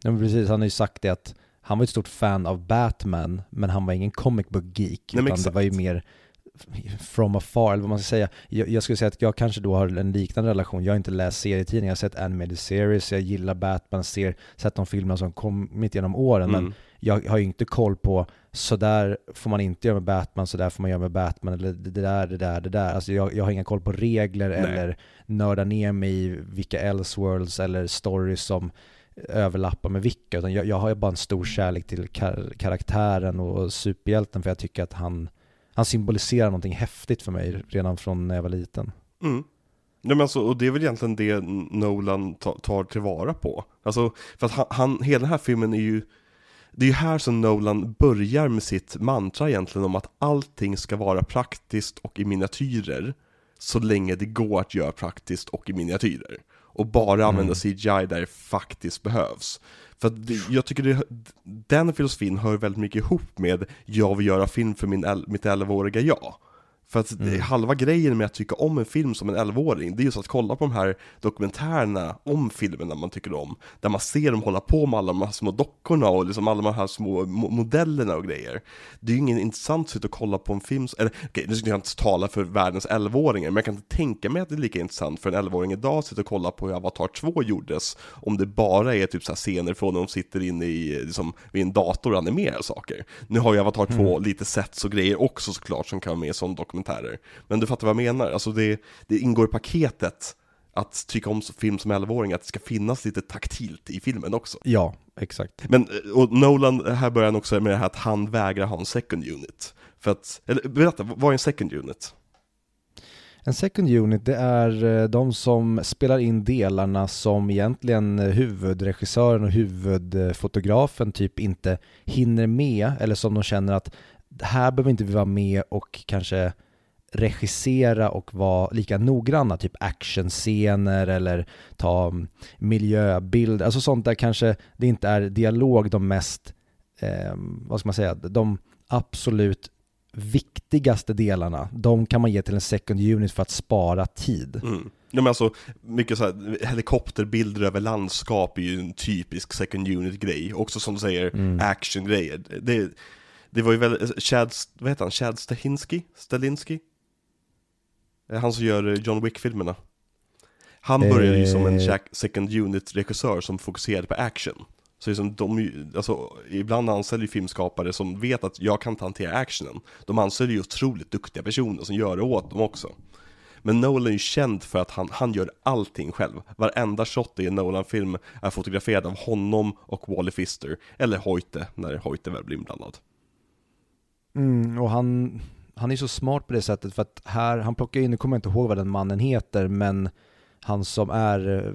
Ja, men precis, han har ju sagt det att han var ett stort fan av Batman, men han var ingen comic book geek, Nej, utan det var ju mer from afar, eller vad man ska säga. Jag, jag, skulle säga att jag kanske då har en liknande relation. Jag har inte läst serietidningar, jag har sett animated series, jag gillar Batman, ser, sett de filmerna som kommit genom åren, mm. men jag har ju inte koll på så där får man inte göra med Batman, så där får man göra med Batman, eller det där, det där, det där. Alltså jag, jag har inga koll på regler Nej. eller nörda ner mig i vilka Elseworlds eller stories som överlappar med vilka, utan jag, jag har ju bara en stor kärlek till kar karaktären och superhjälten för jag tycker att han han symboliserar någonting häftigt för mig redan från när jag var liten. Mm. Ja, men alltså, och det är väl egentligen det Nolan tar tillvara på. Alltså, för att han, han, hela den här filmen är ju, det är ju här som Nolan börjar med sitt mantra egentligen om att allting ska vara praktiskt och i miniatyrer, så länge det går att göra praktiskt och i miniatyrer. Och bara använda mm. CGI där det faktiskt behövs. För att jag tycker det, den filosofin hör väldigt mycket ihop med jag vill göra film för min, mitt 11-åriga jag. För att mm. halva grejen med att tycka om en film som en 11-åring, det är just att kolla på de här dokumentärerna om filmerna man tycker om. Där man ser dem hålla på med alla de här små dockorna och liksom alla de här små modellerna och grejer. Det är ju ingen intressant sätt att kolla på en film, eller okej, okay, nu ska jag inte tala för världens 11-åringar, men jag kan inte tänka mig att det är lika intressant för en 11-åring idag att sitta och kolla på hur Avatar 2 gjordes, om det bara är typ så scener från när de sitter inne i, liksom, vid en dator och animerar saker. Nu har ju Avatar 2 mm. lite sets och grejer också såklart som kan vara med i sån dokumentär dokumentärer. Men du fattar vad jag menar, alltså det, det ingår i paketet att tycka om film som 11-åring, att det ska finnas lite taktilt i filmen också. Ja, exakt. Men, eh, och Nolan, här börjar han också med det här att han vägrar ha en second unit. För att, eller berätta, vad är en second unit? En second unit, det är eh, de som spelar in delarna som egentligen huvudregissören och huvudfotografen typ inte hinner med, eller som de känner att här behöver inte vi vara med och kanske regissera och vara lika noggranna, typ actionscener eller ta mm, miljöbilder, alltså sånt där kanske det inte är dialog de mest, eh, vad ska man säga, de absolut viktigaste delarna, de kan man ge till en second unit för att spara tid. Mm. Ja, men alltså, mycket så här, helikopterbilder över landskap är ju en typisk second unit-grej. Också som du säger, mm. action-grejer. Det, det var ju väldigt, Chad, vad heter han, Chad Stahinsky? Stalinski? Han som gör John Wick-filmerna. Han började ju som en eh. second unit-regissör som fokuserade på action. Så liksom de, alltså, ibland anställer ju filmskapare som vet att jag kan inte hantera actionen. De anställer ju otroligt duktiga personer som gör det åt dem också. Men Nolan är ju känd för att han, han gör allting själv. Varenda shot i en Nolan-film är fotograferad av honom och Wally Fister, eller Hoyte, när Hoyte väl blir inblandad. Mm, och han, han är så smart på det sättet för att här, han plockar in, nu kommer jag inte ihåg vad den mannen heter, men han som är, eh,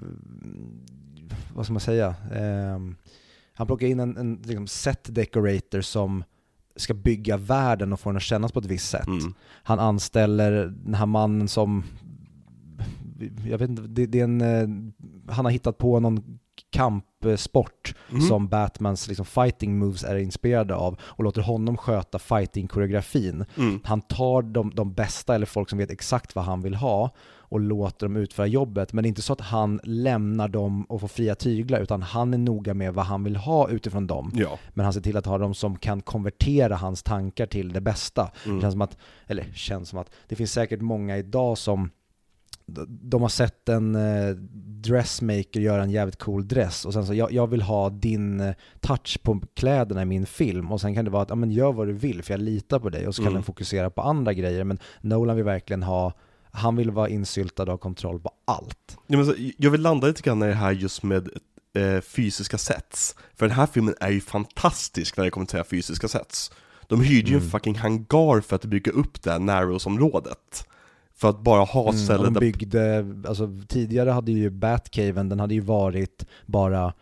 vad ska man säga, eh, han plockar in en, en liksom set decorator som ska bygga världen och få den att kännas på ett visst sätt. Mm. Han anställer den här mannen som, jag vet inte, det, det är en, eh, han har hittat på någon kampsport mm. som Batmans liksom, fighting moves är inspirerade av och låter honom sköta fighting-koreografin. Mm. Han tar de, de bästa, eller folk som vet exakt vad han vill ha, och låter dem utföra jobbet. Men det är inte så att han lämnar dem och får fria tyglar, utan han är noga med vad han vill ha utifrån dem. Ja. Men han ser till att ha dem som kan konvertera hans tankar till det bästa. Mm. Det känns som att, eller känns som att, det finns säkert många idag som de har sett en eh, dressmaker göra en jävligt cool dress och sen så, jag, jag vill ha din eh, touch på kläderna i min film och sen kan det vara att, ja men gör vad du vill för jag litar på dig och så kan mm. den fokusera på andra grejer men Nolan vill verkligen ha han vill vara insyltad och ha kontroll på allt. Ja, men så, jag vill landa lite grann i det här just med eh, fysiska sets. För den här filmen är ju fantastisk när det kommer till fysiska sets. De hyrde ju mm. en fucking hangar för att bygga upp det här Narrows-området. För att bara ha mm, mm, de byggde, alltså tidigare hade ju Batcaven, den hade ju varit bara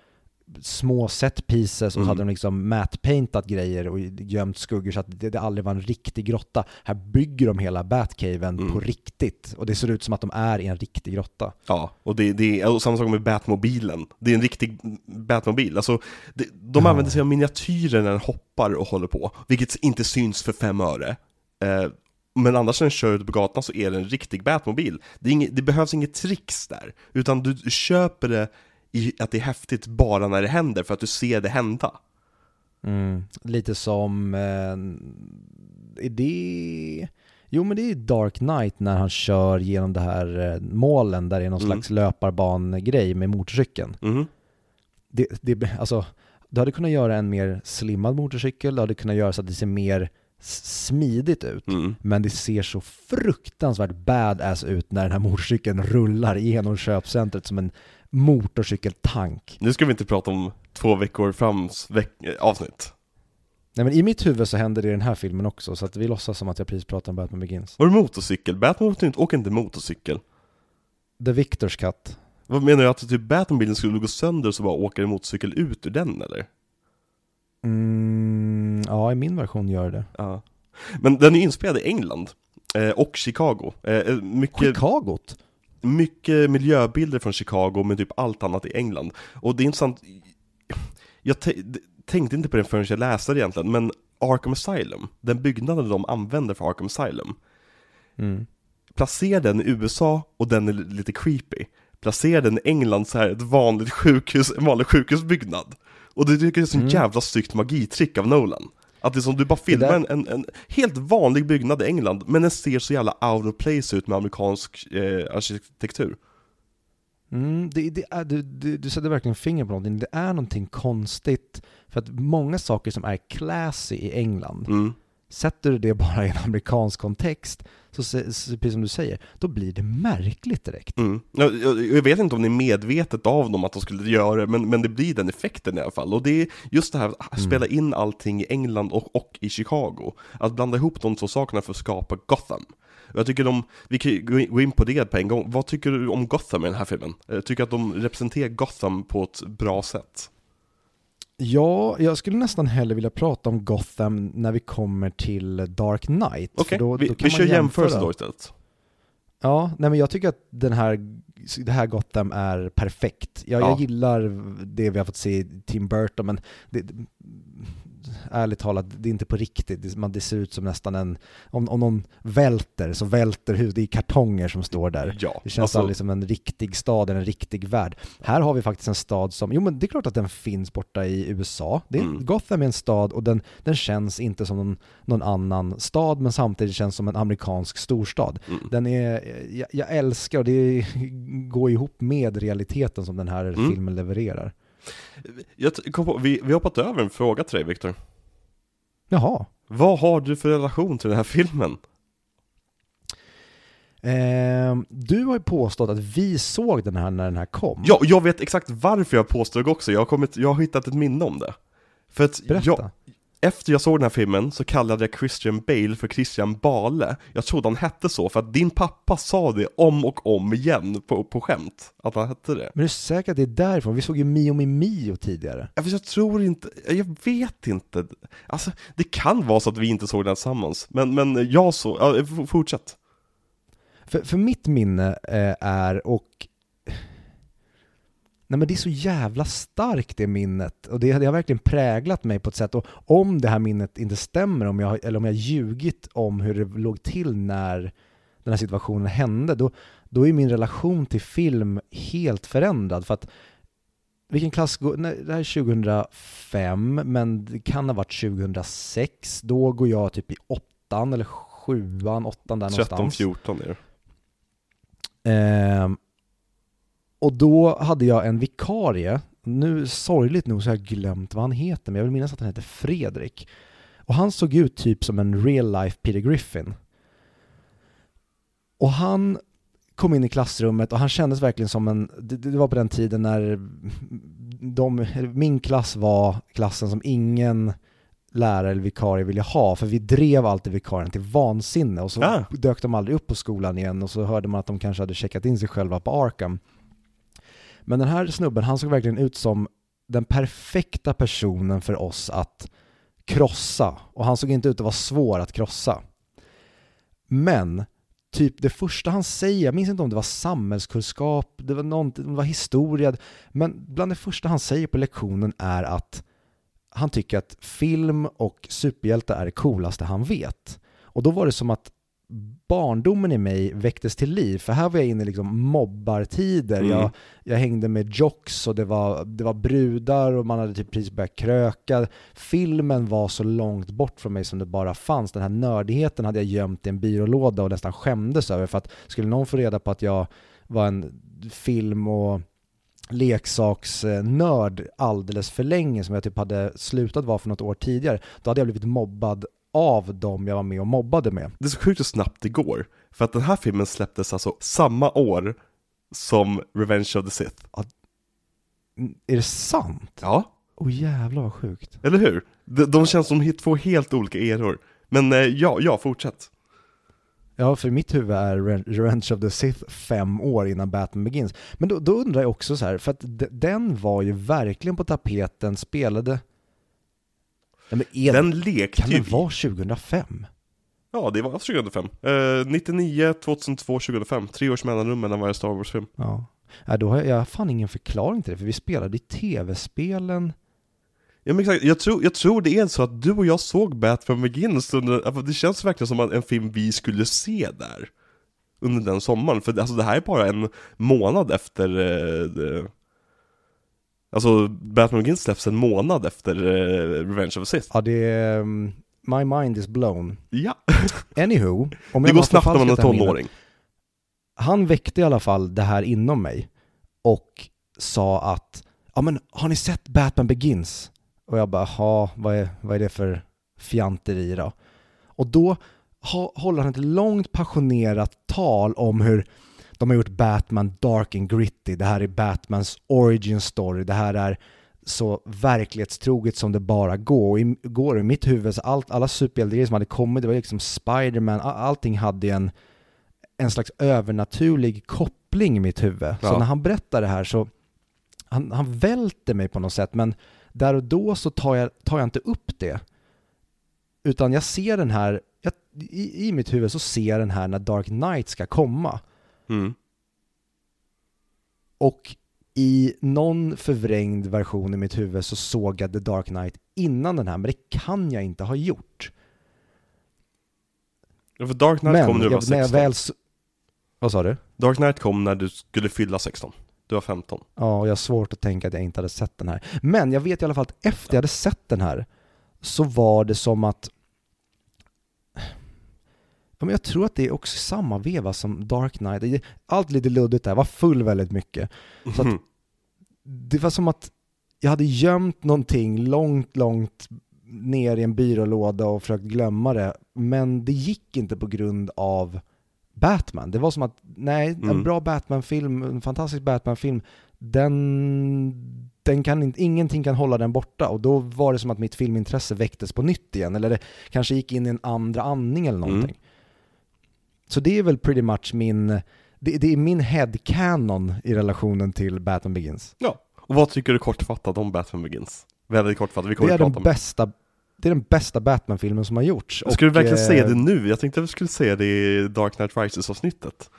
små set pieces och mm. hade de liksom matte-paintat grejer och gömt skuggor så att det, det aldrig var en riktig grotta. Här bygger de hela Batcaven mm. på riktigt och det ser ut som att de är i en riktig grotta. Ja, och det, det är och samma sak med Batmobilen. Det är en riktig Batmobil. Alltså, det, de ja. använder sig av miniatyrer när den hoppar och håller på, vilket inte syns för fem öre. Eh, men annars när den kör ute på gatan så är det en riktig Batmobil. Det, inget, det behövs inget tricks där, utan du köper det i att det är häftigt bara när det händer, för att du ser det hända. Mm. Lite som, eh, är det... Jo men det är Dark Knight när han kör genom det här eh, målen där det är någon mm. slags löparbangrej med motorcykeln. Mm. Det, det, alltså, du hade kunnat göra en mer slimmad motorcykel, du hade kunnat göra så att det ser mer smidigt ut, mm. men det ser så fruktansvärt badass ut när den här motorcykeln rullar igenom köpcentret som en motorcykeltank. Nu ska vi inte prata om två veckor frams veck avsnitt. Nej men i mitt huvud så händer det i den här filmen också, så att vi låtsas som att jag precis pratar om Batman Begins. Var det motorcykel? Batman åker inte motorcykel. The Victors Cut. Vad menar du, att typ Batman-bilen skulle gå sönder så bara åker en motorcykel ut ur den eller? Mm, ja, i min version gör det. Ja. Men den är inspelad i England, eh, och Chicago. Eh, eh mycket... Chicagot? mycket miljöbilder från Chicago, men typ allt annat i England. Och det är intressant, jag tänkte inte på det förrän jag läste det egentligen, men Arkham Asylum, den byggnaden de använder för Arkham Asylum, mm. placera den i USA och den är lite creepy. Placera den i England så här ett vanligt sjukhus, en vanlig sjukhusbyggnad. Och det tycker jag är så mm. jävla snyggt magitrick av Nolan. Att det är som du bara filmar där... en, en, en, helt vanlig byggnad i England, men den ser så jävla out of place ut med amerikansk eh, arkitektur. Mm, det, det är, du, du, du sätter verkligen finger på någonting. Det är någonting konstigt. För att många saker som är classy i England mm. sätter du det bara i en amerikansk kontext, så, precis som du säger, då blir det märkligt direkt. Mm. Jag, jag, jag vet inte om det är medvetet av dem att de skulle göra det, men, men det blir den effekten i alla fall. Och det är just det här att spela in allting i England och, och i Chicago. Att blanda ihop de två sakerna för att skapa Gotham. Jag tycker de, vi kan gå in- gå in på det på en gång. Vad tycker du om Gotham i den här filmen? Jag tycker att de representerar Gotham på ett bra sätt. Ja, jag skulle nästan hellre vilja prata om Gotham när vi kommer till Dark Knight. Okej, då- vi, då vi kör jämförelse då istället. Ja, nej men jag tycker att den här, det här Gotham är perfekt. Jag, Ja. jag gillar det vi har fått se i Tim Burton, men det, ärligt talat, det är inte på riktigt. Man, det ser ut som nästan en, om, om någon välter, så välter huvudet, det är kartonger som står där. Ja, Det känns alltså, aldrig som en riktig stad eller en riktig värld. Här har vi faktiskt en stad som, jo men det är klart att den finns borta i USA. Det är, Mm. Gotham är en stad och den, den känns inte som någon, någon annan stad men samtidigt känns som en amerikansk storstad. Mm. Den är, jag, jag älskar och det går ihop med realiteten som den här Mm. filmen levererar. Jag kom på, vi, vi har hoppat över en fråga till dig Viktor. Jaha. Vad har du för relation till den här filmen? Ehm, du har ju påstått att vi såg den här när den här kom. Ja, jag vet exakt varför jag påstår det också, jag har, kommit, jag har hittat ett minne om det. För att Berätta. jag, efter jag såg den här filmen så kallade jag Christian Bale för Christian Bale. Jag trodde han hette så, för att din pappa sa det om och om igen på, på skämt, att han hette det. Men är du säker att det är därifrån? Vi såg ju Mio med Mio tidigare. Ja, fast Jag tror inte, jag vet inte. Alltså, det kan vara så att vi inte såg den tillsammans, men, men jag så, ja, fortsätt. För, för mitt minne eh, är, och Nej men det är så jävla starkt det minnet och det, det har verkligen präglat mig på ett sätt och om det här minnet inte stämmer, om jag, eller om jag ljugit om hur det låg till när den här situationen hände, då, då är min relation till film helt förändrad för att vilken klass, går- nej, det här är 2005 men det kan ha varit 2006, då går jag typ i åttan eller sjuan, åttan där någonstans. 13-14 är det. Ehm, och då hade jag en vikarie, nu sorgligt nog så har jag glömt vad han heter, men jag vill minnas att han heter Fredrik. Och han såg ut typ som en real life Peter Griffin. Och han kom in i klassrummet och han kändes verkligen som en, det, det var på den tiden när de, min klass var klassen som ingen lärare eller vikarie ville ha, för vi drev alltid vikarien till vansinne och så Ah. dök de aldrig upp på skolan igen och så hörde man att de kanske hade checkat in sig själva på Arkham. Men den här snubben, han såg verkligen ut som den perfekta personen för oss att krossa och han såg inte ut att vara svår att krossa. Men typ det första han säger, jag minns inte om det var samhällskunskap, det var, någonting, det var historia, men bland det första han säger på lektionen är att han tycker att film och superhjältar är det coolaste han vet. Och då var det som att barndomen i mig väcktes till liv, för här var jag inne i liksom mobbartider. Mm. Jag, jag hängde med jocks och det var, det var brudar och man hade typ precis börjat kröka. Filmen var så långt bort från mig som det bara fanns. Den här nördigheten hade jag gömt i en byrålåda och nästan skämdes över för att skulle någon få reda på att jag var en film och leksaksnörd alldeles för länge som jag typ hade slutat vara för något år tidigare, då hade jag blivit mobbad av dem jag var med och mobbade med. Det är så sjukt hur snabbt det går. För att den här filmen släpptes alltså samma år som Revenge of the Sith. Mm, Är det sant? Ja, Åh oh, jävlar vad sjukt. eller hur? De, de känns som två helt olika eror. Men eh, ja, ja, fortsätt. Ja, för mitt huvud är Re- Revenge of the Sith fem år innan Batman Begins. Men då, då undrar jag också så här, för att den var ju verkligen på tapeten, spelade... Nej, men är Den lekte kan ju... den vara 2005? Ja, det var 2005. Eh, 99, 2002, 2005. Tre års mellanrum mellan varje Star Wars-film. Ja. Nej, då har jag, jag fan ingen förklaring till det, för vi spelade i tv-spelen. Ja, men exakt. Jag, tror, jag tror det är så att du och jag såg Batman Begins under, det känns verkligen som en film vi skulle se där. Under den sommaren, för alltså, det här är bara en månad efter eh, det, Alltså Batman Begins släpps en månad efter eh, Revenge of the Sith. Ja, det är... um, My mind is blown. Ja, Anywho, om det jag går bara snabbt när man är förfalskat det här minnet- tonåring. han väckte i alla fall det här inom mig och sa att ja men har ni sett Batman Begins? Och jag bara, ja vad är, vad är det för fjanteri då? Och då ha, håller han ett långt passionerat tal om hur de har gjort Batman dark and gritty, det här är Batmans origin story, det här är så verklighetstroget som det bara går. Och i, går i mitt huvud, så allt, alla superhjältegrejer som hade kommit, det var liksom Spiderman, all, allting hade en, en slags övernaturlig koppling i mitt huvud. Ja. Så när han berättar det här så, han, han välter mig på något sätt, men där och då så tar jag, tar jag inte upp det. Utan jag ser den här, jag, i, i mitt huvud så ser jag den här när Dark Knight ska komma. Mm. Och i någon förvrängd version i mitt huvud så såg jag The Dark Knight innan den här, men det kan jag inte ha gjort. Ja, för Dark Knight men kom när du var jag, när jag 16. väl... Vad sa du? Dark Knight kom när du skulle fylla 16. Du var 15. Ja, och jag har svårt att tänka att jag inte hade sett den här. Men jag vet i alla fall att efter jag hade sett den här så var det som att men jag tror att det är också samma veva som Dark Knight. Allt lite luddigt där, var full väldigt mycket. Så att- Mhm. Det var som att jag hade gömt någonting långt, långt ner i en byrålåda och försökt glömma det. Men det gick inte på grund av Batman. Det var som att, nej, en Mm. bra Batman-film, en fantastisk Batman-film, den, den kan inte, ingenting kan hålla den borta. Och då var det som att mitt filmintresse väcktes på nytt igen. Eller det kanske gick in i en andra andning eller någonting. Mm. Så det är väl pretty much min, det, det är min headcanon i relationen till Batman Begins. Ja. Och vad tycker du kortfattat om Batman Begins? Väldigt kortfattat, vi kommer Det är att prata om bästa, det är den bästa Batman-filmen som har gjorts. Ska du verkligen eh, säga det nu? Jag tänkte att vi skulle säga det i Dark Knight Rises-avsnittet.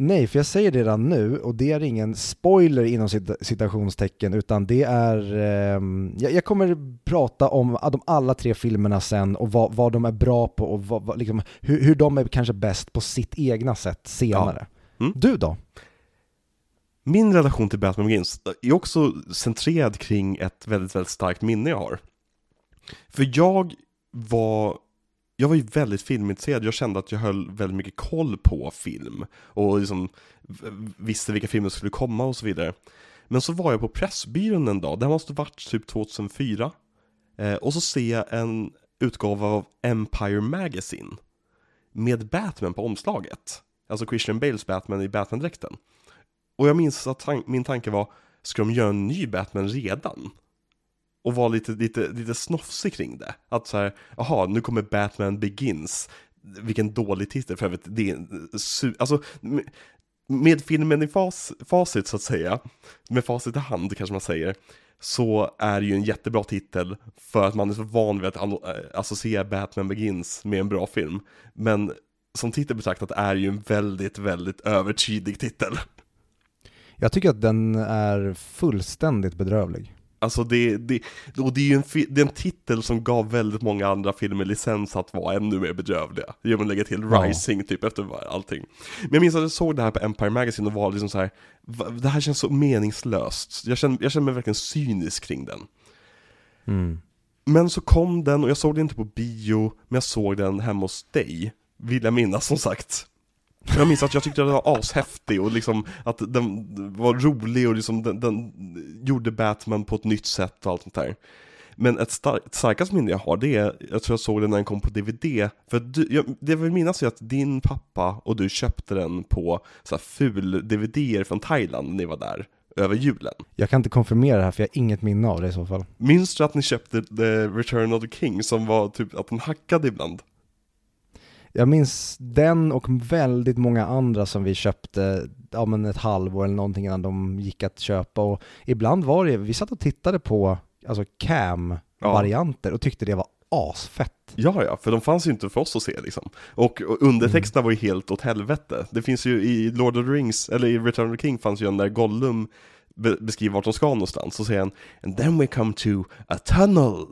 Nej, för jag säger det redan nu och det är ingen spoiler inom cita- citationstecken utan det är, ehm, jag, kommer prata om de alla tre filmerna sen och vad, vad de är bra på och vad, vad, liksom, hur, hur de är kanske bäst på sitt egna sätt senare. Mm. Du då? Min relation till Batman Begins är också centrerad kring ett väldigt, väldigt starkt minne jag har. För jag var, jag var ju väldigt filmintresserad, jag kände att jag höll väldigt mycket koll på film och liksom visste vilka filmer som skulle komma och så vidare. Men så var jag på Pressbyrån en dag, det här måste varit typ 2004, eh, och så ser jag en utgåva av Empire Magazine med Batman på omslaget. Alltså Christian Bales Batman i Batman-dräkten. Och jag minns att tan- min tanke var, ska de göra en ny Batman redan? Och var lite, lite, lite snofsig kring det. Att så här, jaha, nu kommer Batman Begins. Vilken dålig titel för övrigt. Det är en su- alltså, med, filmen i fas, facit så att säga, med facit i hand kanske man säger, så är det ju en jättebra titel för att man är så van vid att eh, associera Batman Begins med en bra film. Men som titel betraktat är det ju en väldigt, väldigt övertydlig titel. Jag tycker att den är fullständigt bedrövlig. Alltså det, det, och det är ju en, det är en titel som gav väldigt många andra filmer licens att vara ännu mer bedrövliga. Genom att lägga till. Rising typ efter allting. Men jag minns att jag såg det här på Empire Magazine och var liksom så här, "Va- det här känns så meningslöst. Jag känner, jag känner mig verkligen cynisk kring den. Mm. Men så kom den och jag såg den inte på bio, men jag såg den hemma hos dig. Vill jag minnas som sagt. Jag minns att jag tyckte den var ashäftig och liksom att den var rolig och liksom den, den gjorde Batman på ett nytt sätt och allt sånt där. Men ett stark, starkast minne jag har det är, jag tror jag såg den när den kom på DVD, för att du, jag, det jag vill minnas är att din pappa och du köpte den på så här ful-DVD från Thailand när ni var där över julen. Jag kan inte konfirmera det här för jag har inget minne av det i så fall. Minns du att ni köpte The Return of the King som var typ att den hackade ibland? Jag minns den och väldigt många andra som vi köpte ja, men ett halvår eller någonting innan de gick att köpa och ibland var det, vi satt och tittade på alltså cam-varianter och tyckte det var asfett. Ja, ja, för de fanns ju inte för oss att se liksom. Och, och undertexterna var ju helt åt helvete. Det finns ju i Lord of the Rings, eller i Return of the King fanns ju en där Gollum be beskriver vart de ska någonstans, så säger han And then we come to a tunnel.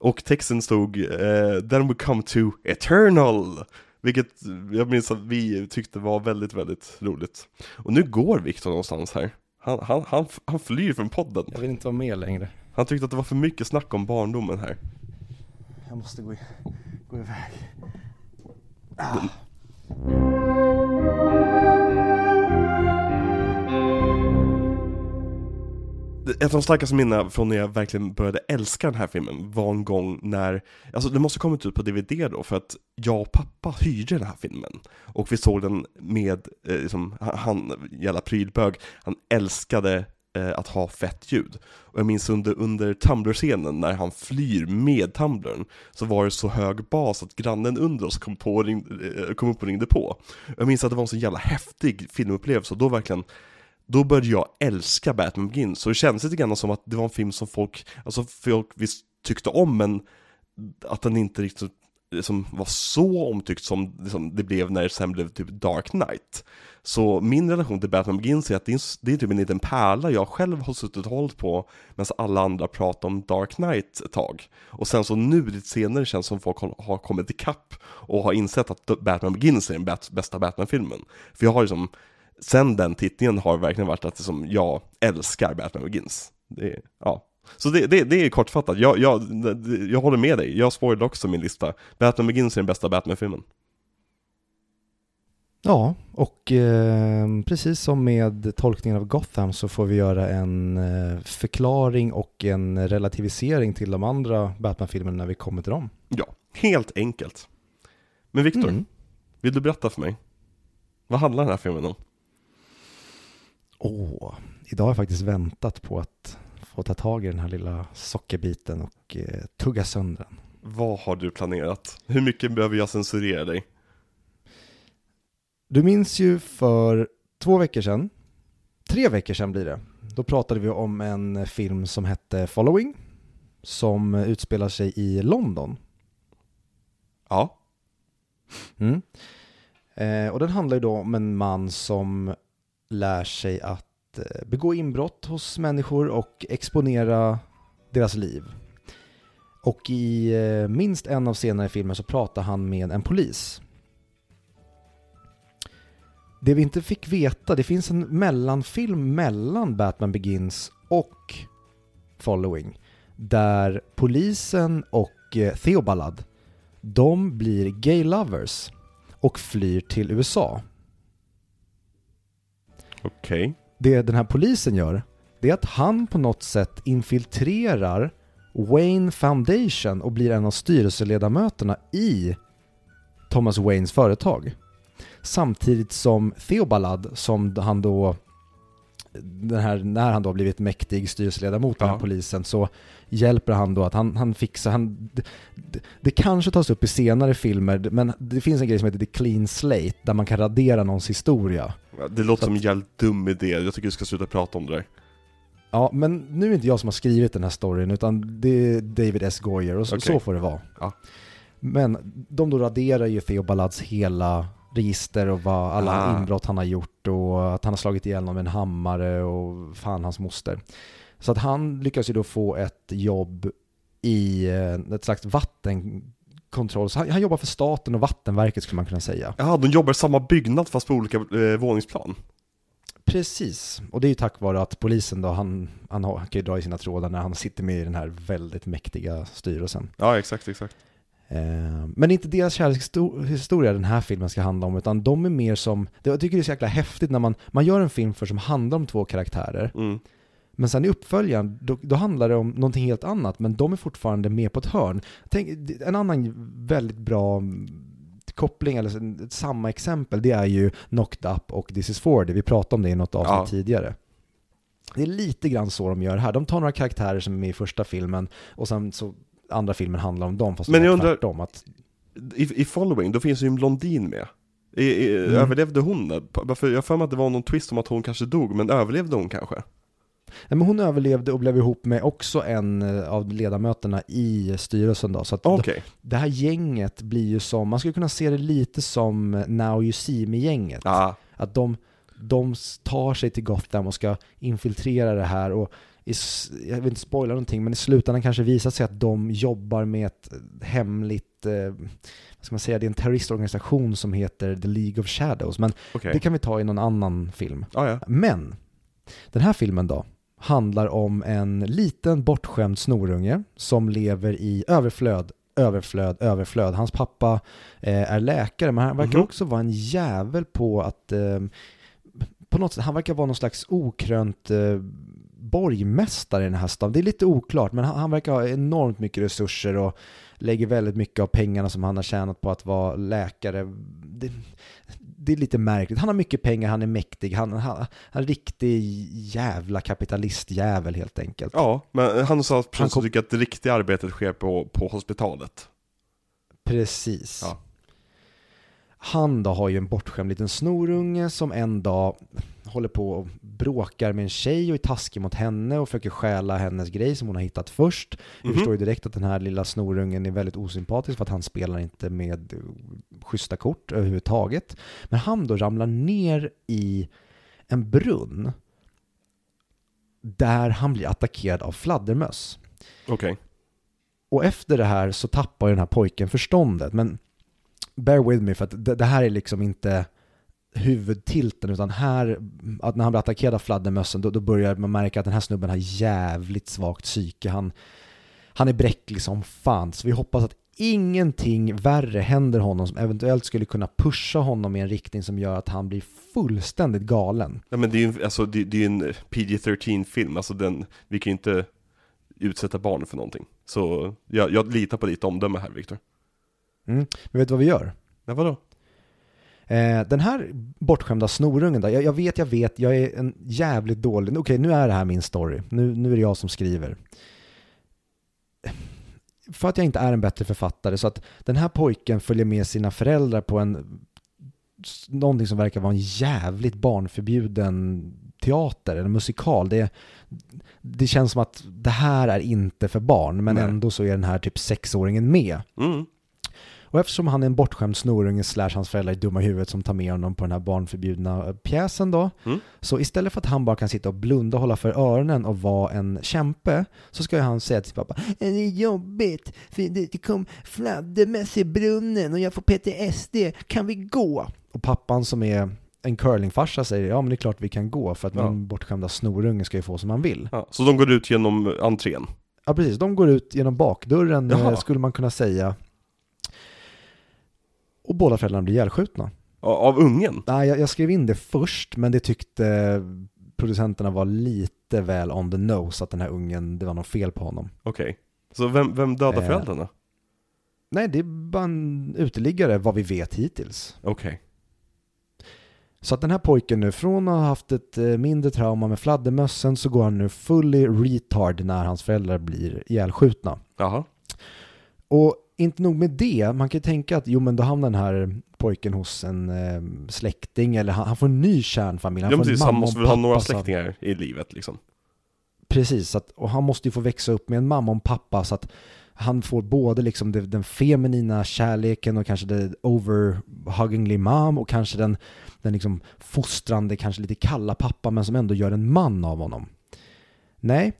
Och texten stod eh, Then we come to eternal. Vilket jag minns att vi tyckte var väldigt, väldigt roligt. Och nu går Viktor någonstans här. Han, han, han, han flyr från podden. Jag vill inte vara med längre. Han tyckte att det var för mycket snack om barndomen här. Jag måste gå, gå iväg. Ett av de starkaste minnena från när jag verkligen började älska den här filmen var en gång när, alltså det måste ha kommit ut på DVD då, för att jag och pappa hyrde den här filmen. Och vi såg den med, eh, liksom, han, jävla prylbög, han älskade eh, att ha fett ljud. Och jag minns under, under Tumblr-scenen när han flyr med Tumblern, så var det så hög bas att grannen under oss kom, på, ring, eh, kom upp och ringde på. Jag minns att det var en så jävla häftig filmupplevelse, och då verkligen då började jag älska Batman Begins, så det kändes lite grann som att det var en film som folk, alltså folk visst tyckte om, men att den inte riktigt liksom var så omtyckt som liksom, det blev när det sen blev typ Dark Knight. Så min relation till Batman Begins är att det är, det är typ en liten pärla jag själv har suttit och hållit på medan alla andra pratar om Dark Knight ett tag. Och sen så nu lite senare känns det som folk har kommit ikapp och har insett att Batman Begins är den bästa Batman-filmen. För jag har liksom sen den tittningen har verkligen varit att liksom, jag älskar Batman Begins. Det, ja. Så det, det, det är kortfattat, jag, jag, jag håller med dig, jag spoilade också min lista. Batman Begins är den bästa Batman-filmen. Ja, och eh, precis som med tolkningen av Gotham så får vi göra en eh, förklaring och en relativisering till de andra Batman-filmerna när vi kommer till dem. Ja, helt enkelt. Men Viktor, mm. vill du berätta för mig? Vad handlar den här filmen om? Åh, idag har jag faktiskt väntat på att få ta tag i den här lilla sockerbiten och eh, tugga sönder den. Vad har du planerat? Hur mycket behöver jag censurera dig? Du minns ju för två veckor sedan, tre veckor sedan blir det, då pratade vi om en film som hette Following, som utspelar sig i London. Ja. Mm. Eh, och den handlar ju då om en man som lär sig att eh, begå inbrott hos människor och exponera deras liv. Och i eh, minst en av scenerna i filmen så pratar han med en polis. Det vi inte fick veta, det finns en mellanfilm mellan Batman Begins och Following. Där polisen och eh, Theobalad, de blir gay lovers och flyr till USA. Okej. Okay. Det den här polisen gör, det är att han på något sätt infiltrerar Wayne Foundation och blir en av styrelseledamöterna i Thomas Waynes företag. Samtidigt som Theobalad som han då här, när han då blivit mäktig styrelseledamot ja. den här polisen så hjälper han då att han, han fixar, han, det, det, det, kanske tas upp i senare filmer, men det finns en grej som heter The Clean Slate, där man kan radera någons historia. Det låter så som en jävligt dum idé, jag tycker du ska sluta prata om det där. Ja, men nu är det inte jag som har skrivit den här storyn, utan det är David S. Goyer, och så, okay. så får det vara. Ja. Men de då raderar ju Theobalads hela register och vad alla ah. inbrott han har gjort och att han har slagit ihjäl någon med en hammare och fan hans moster. Så att han lyckas ju då få ett jobb i eh, ett slags vattenkontroll. Så han, han jobbar för staten och Vattenverket skulle man kunna säga. Ja, de jobbar i samma byggnad fast på olika eh, våningsplan. Precis, och det är ju tack vare att polisen då, han, han, han kan ju dra i sina trådar när han sitter med i den här väldigt mäktiga styrelsen. Ja, exakt, exakt. Eh, men det är inte deras kärlekshistoria den här filmen ska handla om, utan de är mer som, jag tycker det är så jäkla häftigt när man, man gör en film för som handlar om två karaktärer, mm. men sen i uppföljaren, då, då, handlar det om någonting helt annat, men de är fortfarande med på ett hörn. Tänk, en annan väldigt bra koppling, eller samma exempel, det är ju Knocked Up och This is 40, vi pratade om det i något avsnitt ja. tidigare. Det är lite grann så de gör här. De tar några karaktärer som är med i första filmen och sen så andra filmen handlar om dem, fast Men jag undrar, tvärtom, att... i, i Following, då finns ju en blondin med. I, i, mm. Överlevde hon? Varför, jag för mig att det var någon twist om att hon kanske dog, men överlevde hon kanske? Nej, men hon överlevde och blev ihop med också en eh, av ledamöterna i styrelsen då. Så att okay. det här gänget blir ju som, man skulle kunna se det lite som Now You See Me-gänget. Ah. Att de, de tar sig till Gotham och ska infiltrera det här och i, jag vill inte spoila någonting, men i slutändan kanske visar sig att de jobbar med ett hemligt, eh, vad ska man säga, det är en terroristorganisation som heter The League of Shadows, men okay. det kan vi ta i någon annan film. Ah, ja. Men, den här filmen då, handlar om en liten bortskämd snorunge som lever i överflöd, överflöd, överflöd. Hans pappa eh, är läkare, men han verkar mm -hmm. också vara en jävel på att eh, på något sätt, han verkar vara någon slags okrönt eh, borgmästare i den här staden. Det är lite oklart, men han, han verkar ha enormt mycket resurser och lägger väldigt mycket av pengarna som han har tjänat på att vara läkare. Det, det är lite märkligt. Han har mycket pengar, han är mäktig, han, han, han är en riktig jävla kapitalistjävel helt enkelt. Ja, men han sa att Han kom- tycker att det riktiga arbetet sker på, på hospitalet. Precis. Ja. Han då har ju en bortskämd liten snorunge som en dag håller på och bråkar med en tjej och är taskig mot henne och försöker stjäla hennes grej som hon har hittat först. Vi Mhm. förstår ju direkt att den här lilla snorungen är väldigt osympatisk för att han spelar inte med eh, schyssta kort överhuvudtaget. Men han då ramlar ner i en brunn där han blir attackerad av fladdermöss. Okej. Och efter det här så tappar ju den här pojken förståndet. Men bear with me för att det, det här är liksom inte huvudtilten utan här, att när han blir attackerad av fladdermössen då, då börjar man märka att den här snubben har jävligt svagt psyke. Han, han är bräcklig som fan så vi hoppas att ingenting värre händer honom som eventuellt skulle kunna pusha honom i en riktning som gör att han blir fullständigt galen. Ja, men det är ju alltså, det, det är en PG-13-film, alltså den, vi kan ju inte utsätta barn för någonting. Så jag, jag litar på ditt omdöme här, Viktor. Mm. Men vet du vad vi gör? Ja, vadå? Eh, den här bortskämda snorungen då, jag, jag vet, jag vet, jag är en jävligt dålig, okej nu är det här min story, nu, nu är det jag som skriver. För att jag inte är en bättre författare, så att den här pojken följer med sina föräldrar på en, någonting som verkar vara en jävligt barnförbjuden teater eller musikal. Det, det känns som att det här är inte för barn, men Nej. ändå så är den här typ sexåringen med. Mm. Och eftersom han är en bortskämd snorunge slash hans föräldrar är dumma i huvudet som tar med honom på den här barnförbjudna eh, pjäsen då. Mm. Så istället för att han bara kan sitta och blunda och hålla för öronen och vara en kämpe så ska ju han säga till sin pappa Det är jobbigt, för det, det kom fladdermöss i brunnen och jag får PTSD, kan vi gå? Och pappan som är en curlingfarsa säger ja men det är klart vi kan gå för att Ja. min bortskämda snorunge ska ju få som han vill. Ja, så de går ut genom entrén? Ja precis, de går ut genom bakdörren Jaha. eh, skulle man kunna säga. Och båda föräldrarna blir ihjälskjutna. Av ungen? Nej, jag, jag skrev in det först, men det tyckte producenterna var lite väl on the nose, att den här ungen, det var något fel på honom. Okej. Så vem, vem dödar Eh. föräldrarna? Nej, det är bara en uteliggare, vad vi vet hittills. Okej. Så att den här pojken nu, från att ha haft ett eh, mindre trauma med fladdermössen, så går han nu fully retard när hans föräldrar blir ihjälskjutna. Jaha. Och inte nog med det, man kan ju tänka att jo men då hamnar den här pojken hos en eh, släkting eller han, han får en ny kärnfamilj. Han Ja får precis, han måste väl ha några släktingar i livet liksom. Precis, att, och han måste ju få växa upp med en mamma och en pappa så att han får både liksom det, den feminina kärleken och kanske det overhuggingly mom och kanske den, den liksom fostrande, kanske lite kalla pappa men som ändå gör en man av honom. Nej,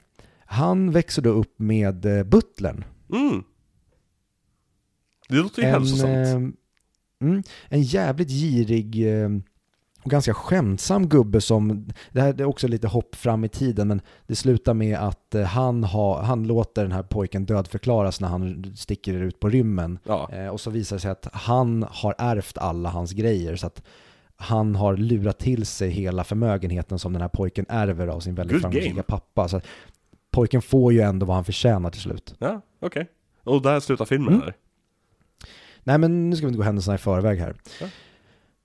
han växer då upp med eh, butlern. Mm. Det låter ju hälsosamt. eh, mm, en jävligt girig eh, och ganska skämtsam gubbe som, det här är också lite hopp fram i tiden, men det slutar med att eh, han, har, han låter den här pojken dödförklaras när han sticker ut på rymmen. Ja. Eh, och så visar det sig att han har ärvt alla hans grejer, så att han har lurat till sig hela förmögenheten som den här pojken ärver av sin väldigt Good framgångsrika game. pappa. Så pojken får ju ändå vad han förtjänar till slut. Ja, okej. Och där slutar filmen Mm. eller? Nej men nu ska vi inte gå händelserna i förväg här. Ja.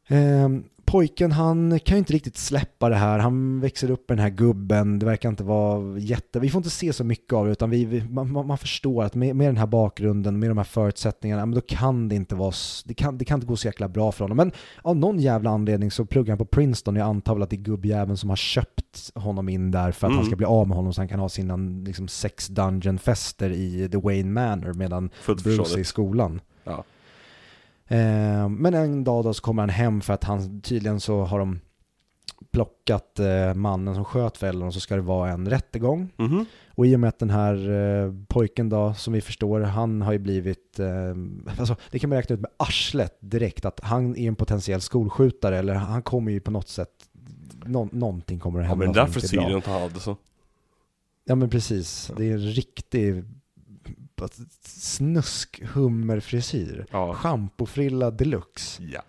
Ehm, pojken han kan ju inte riktigt släppa det här. Han växer upp med den här gubben. Det verkar inte vara jätte... Vi får inte se så mycket av det utan vi, vi, man, man förstår att med, med den här bakgrunden, med de här förutsättningarna, men då kan det inte vara... Det kan, det kan inte gå så jäkla bra för honom. Men av någon jävla anledning så pluggar han på Princeton. Jag antar väl att det är gubbjäveln som har köpt honom in där för att Mm. han ska bli av med honom så han kan ha sina liksom, sex dungeon-fester i The Wayne Manor medan Bruce är i skolan. Ja. Eh, men en dag då så kommer han hem för att han tydligen så har de plockat eh, mannen som sköt föräldrarna och så ska det vara en rättegång. Mhm. Och i och med att den här eh, pojken då, som vi förstår, han har ju blivit, eh, alltså det kan man räkna ut med arslet direkt, att han är en potentiell skolskjutare eller han kommer ju på något sätt, nå- någonting kommer att Ja hända men den som där inte hade så. Ja men precis, det är en riktig snusk hummerfrisyr. Ja. Schampofrilla deluxe. Ja.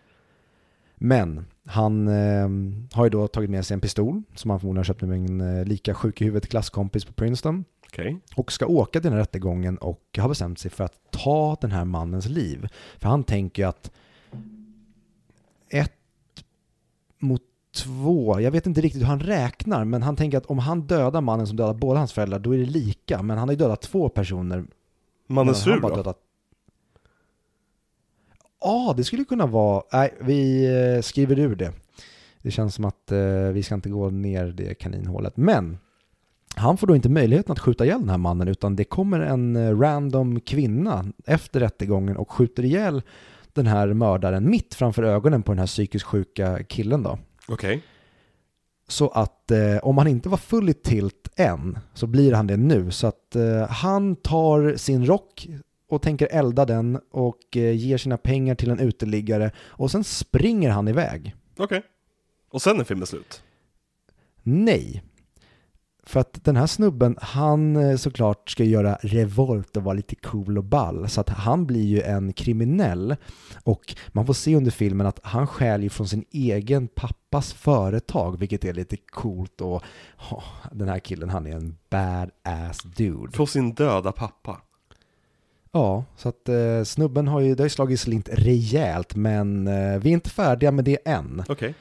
Men han eh, har ju då tagit med sig en pistol som han förmodligen har köpt med en eh, lika sjuk i huvudet klasskompis på Princeton Okej. och ska åka till den här rättegången och har bestämt sig för att ta den här mannens liv. För han tänker ju att ett mot två, jag vet inte riktigt hur han räknar, men han tänker att om han dödar mannen som dödar båda hans föräldrar, då är det lika. Men han har ju dödat två personer. Mannens men fru han bara då? dödat... Ja, det skulle kunna vara... Nej, vi eh, skriver ur det. Det känns som att eh, vi ska inte gå ner det kaninhålet. Men han får då inte möjligheten att skjuta ihjäl den här mannen utan det kommer en eh, random kvinna efter rättegången och skjuter ihjäl den här mördaren mitt framför ögonen på den här psykiskt sjuka killen då. Okej. Så att eh, om han inte var full i tilt än så blir han det nu. Så att eh, han tar sin rock och tänker elda den och eh, ger sina pengar till en uteliggare och sen springer han iväg. Okej. Och sen är filmen slut? Nej. För att den här snubben, han eh, såklart ska göra revolt och vara lite cool och ball. Så att han blir ju en kriminell. Och man får se under filmen att han stjäl ju från sin egen pappas företag, vilket är lite coolt. Och ja, den här killen, han är en badass dude. Från sin döda pappa? Ja, så att eh, snubben har ju, det har ju slagit slint rejält, men eh, vi är inte färdiga med det än. Okej.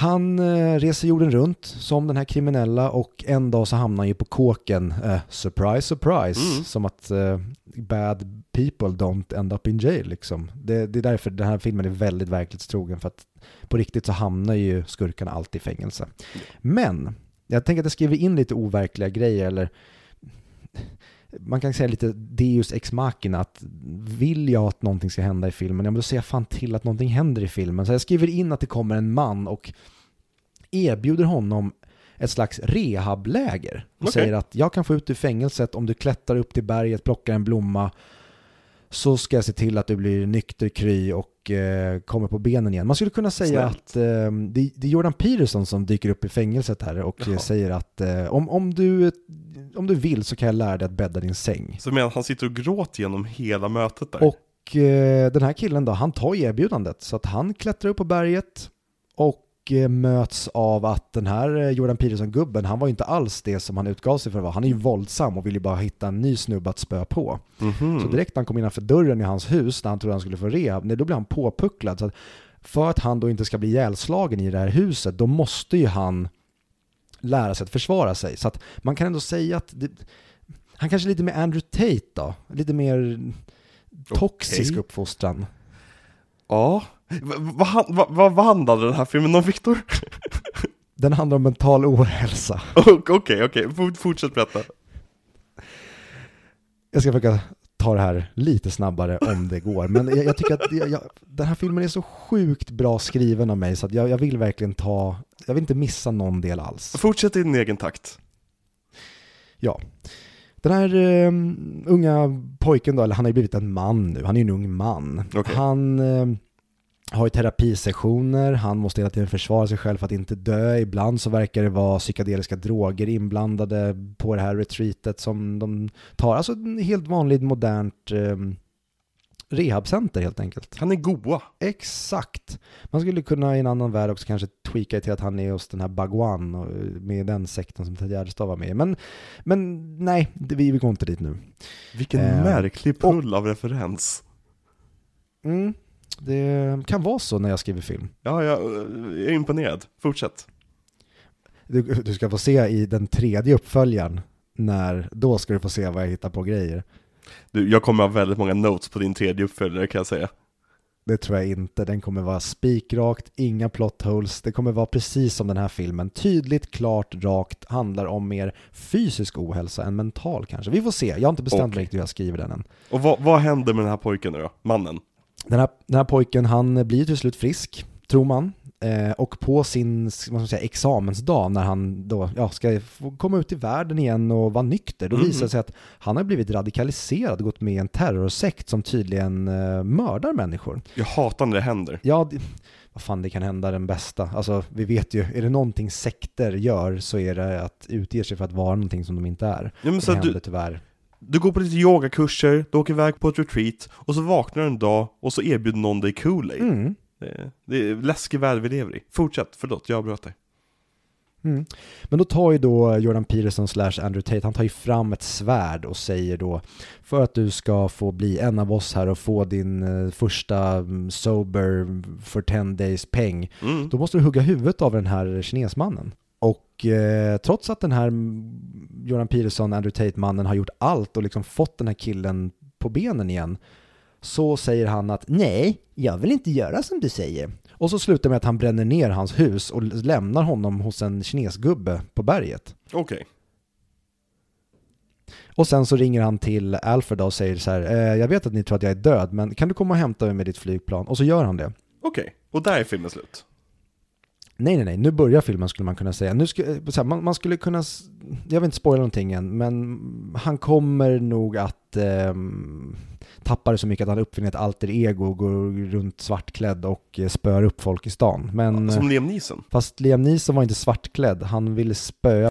Han eh, reser jorden runt som den här kriminella och en dag så hamnar han ju på kåken. Eh, surprise, surprise. Mm. Som att eh, bad people don't end up in jail liksom. Det, det är därför den här filmen är väldigt verklighetstrogen för att på riktigt så hamnar ju skurkarna alltid i fängelse. Men jag tänker att jag skriver in lite overkliga grejer eller man kan säga lite deus ex machina, att vill jag att någonting ska hända i filmen, ja men då ser jag fan till att någonting händer i filmen. Så jag skriver in att det kommer en man och erbjuder honom ett slags rehabläger. Och Okej. säger att jag kan få ut ur fängelset om du klättrar upp till berget, plockar en blomma, så ska jag se till att du blir nykter, kry och eh, kommer på benen igen. Man skulle kunna säga Snällt. att eh, det, det är Jordan Peterson som dyker upp i fängelset här och eh, Jaha. säger att eh, om, om, du, om du vill så kan jag lära dig att bädda din säng. Så menar han sitter och gråter genom hela mötet där? Och eh, den här killen då, han tar erbjudandet så att han klättrar upp på berget och eh, möts av att den här eh, Jordan Peterson-gubben, han var ju inte alls det som han utgav sig för att vara. Han är ju våldsam och vill ju bara hitta en ny snubbe att spöa på. Mhm. Så direkt när han kom innanför dörren i hans hus, där han trodde han skulle få rehab, nej, då blir han påpucklad. Så att för att han då inte ska bli ihjälslagen i det här huset, då måste ju han lära sig att försvara sig. Så att man kan ändå säga att det, han kanske är lite mer Andrew Tate då, lite mer toxisk Okej. uppfostran. Ja. Va- Vad han- va, vad vad handlade den här filmen om, Viktor? Den handlar om mental ohälsa. Okej, okej, Fort- fortsätt berätta. Jag ska försöka ta det här lite snabbare om det går. Men jag, jag tycker att jag, jag, den här filmen är så sjukt bra skriven av mig så att jag, vill verkligen ta, jag vill inte missa någon del alls. Fortsätt i din egen takt. Ja. Den här eh, unga pojken då, eller han har ju blivit en man nu, han är ju en ung man. Okej. Han eh, har ju terapisessioner, han måste hela tiden försvara sig själv för att inte dö. Ibland så verkar det vara psykedeliska droger inblandade på det här retreatet som de tar. Alltså en helt vanligt modernt eh, rehabcenter helt enkelt. Han är goa. Exakt. Man skulle kunna i en annan värld också kanske tweaka till att han är hos den här Bagwan och med den sekten som Ted Gärdestad var med i. Men, men nej, det, vi, vi går inte dit nu. Vilken Eh, märklig pull av referens. Mm, det kan vara så när jag skriver film. Ja, jag, är imponerad. Fortsätt. Du, du ska få se i den tredje uppföljaren, när, då ska du få se vad jag hittar på grejer. Du, jag kommer ha väldigt många notes på din tredje uppföljare kan jag säga. Det tror jag inte. Den kommer vara spikrakt, inga plot holes. Det kommer vara precis som den här filmen. Tydligt, klart, rakt. Handlar om mer fysisk ohälsa än mental kanske. Vi får se. Jag har inte bestämt mig Okej. riktigt hur jag skriver den än. Och vad, vad händer med den här pojken nu då? Mannen? Den här, den här pojken, han blir till slut frisk, tror man. Eh, och på sin vad ska man säga, examensdag, när han då ja, ska komma ut i världen igen och vara nykter, då Mhm. visar det sig att han har blivit radikaliserad och gått med i en terrorsekt som tydligen eh, mördar människor. Jag hatar när det händer. Ja, det, vad fan det kan hända den bästa. Alltså vi vet ju, är det någonting sekter gör så är det att utge sig för att vara någonting som de inte är. Ja, men Det så händer du, tyvärr. Du går på lite yogakurser, du åker iväg på ett retreat, och så vaknar du en dag och så erbjuder någon dig Kool-Aid. Mm. Det det är läskig värld vi lever i. Fortsätt, förlåt, jag bröt dig. Mm. Men då tar ju då Jordan Peterson slash Andrew Tate, han tar ju fram ett svärd och säger då för att du ska få bli en av oss här och få din eh, första mm, sober for 10 days peng, Mm. då måste du hugga huvudet av den här kinesmannen. Och eh, trots att den här Jordan Peterson, Andrew Tate-mannen har gjort allt och liksom fått den här killen på benen igen, så säger han att nej, jag vill inte göra som du säger. Och så slutar med att han bränner ner hans hus och lämnar honom hos en kinesgubbe på berget. Okej. Och sen så ringer han till Alfred och säger så här, eh, jag vet att ni tror att jag är död, men kan du komma och hämta mig med ditt flygplan? Och så gör han det. Okej, och där är filmen slut. Nej, nej, nej, nu börjar filmen skulle man kunna säga. Nu ska, eh, här, man, man skulle kunna, jag vill inte spoila någonting än, men han kommer nog att ehm, tappa det så mycket att han uppfinner ett alter ego och går runt svartklädd och eh, spöar upp folk i stan. Men, Som eh, Liam Neeson. fast Liam Neeson var inte svartklädd, han ville spöa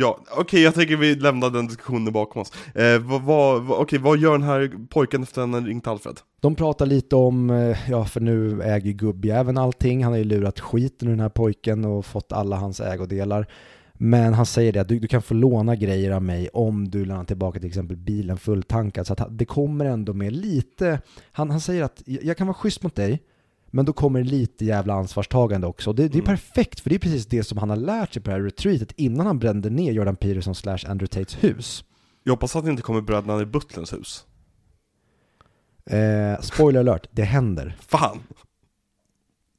Ja, okej jag tänker vi lämnar den diskussionen bakom oss. Eh, vad, vad, vad, vad gör den här pojken efter att han ringt Alfred? De pratar lite om, eh, ja för nu äger gubbjäveln allting, han har ju lurat skiten ur den här pojken och fått alla hans ägodelar. Men han säger det att du, du kan få låna grejer av mig om du lämnar tillbaka till exempel bilen fulltankad. Så att det kommer ändå med lite, han, han säger att jag kan vara schysst mot dig, men då kommer lite jävla ansvarstagande också. Det, det är Mm. perfekt, för det är precis det som han har lärt sig på det här retreatet innan han brände ner Jordan Peterson slash Andrew Tates hus. Jag hoppas att det inte kommer bröderna i Butlers hus. Eh, spoiler alert, det händer. Fan!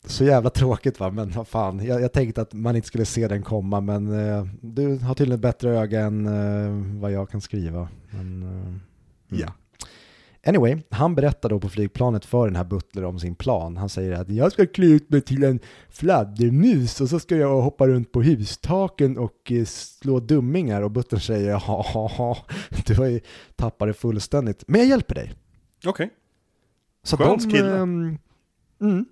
Så jävla tråkigt va, men vad fan. Jag, jag tänkte att man inte skulle se den komma, men eh, du har tydligen ett bättre öga än eh, vad jag kan skriva. Men, eh, mm. Ja. Anyway, han berättar då på flygplanet för den här Butler om sin plan. Han säger att jag ska klä ut mig till en fladdermus och så ska jag hoppa runt på hustaken och eh, slå dummingar. Och Butler säger ja, du har ju tappat det fullständigt. Men jag hjälper dig. Okej. Så Skönt de, kille. ehm, mm,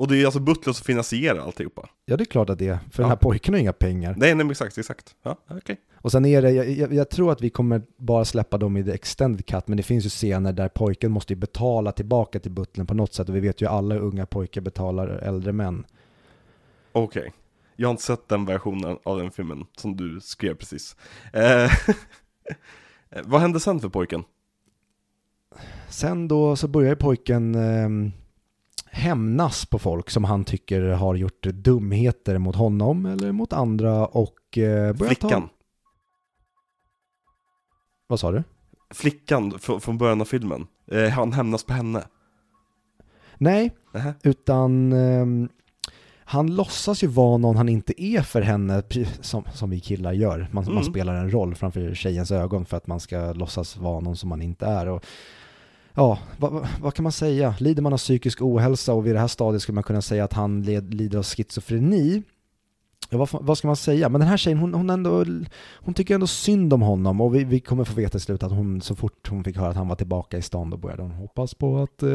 Och det är alltså Butler som finansierar alltihopa? Ja, det är klart att det är. För Ja. den här pojken har inga pengar. Nej, nej exakt, exakt. Ja, okej. Och sen är det, jag, jag, jag tror att vi kommer bara släppa dem i the extended cut, men det finns ju scener där pojken måste ju betala tillbaka till butlern på något sätt, och vi vet ju alla unga pojkar betalar äldre män. Okej. Jag har inte sett den versionen av den filmen som du skrev precis. Eh, vad hände sen för pojken? Sen då så börjar pojken eh, hämnas på folk som han tycker har gjort dumheter mot honom eller mot andra och eh, börjar Flickan. ta... Vad sa du? Flickan fr- från början av filmen. Eh, han hämnas på henne. Nej, Nähä. Utan ehm, han låtsas ju vara någon han inte är för henne, som, som vi killar gör. Man, man Mm. spelar en roll framför tjejens ögon för att man ska låtsas vara någon som man inte är. Och, ja, vad, vad, kan man säga? Lider man av psykisk ohälsa och vid det här stadiet skulle man kunna säga att han led, lider av schizofreni. Ja, vad, vad ska man säga? Men den här tjejen, hon, hon, ändå, hon tycker ändå synd om honom och vi, vi kommer få veta i slutet att hon, så fort hon fick höra att han var tillbaka i stan, då började hon hoppas på att, eh,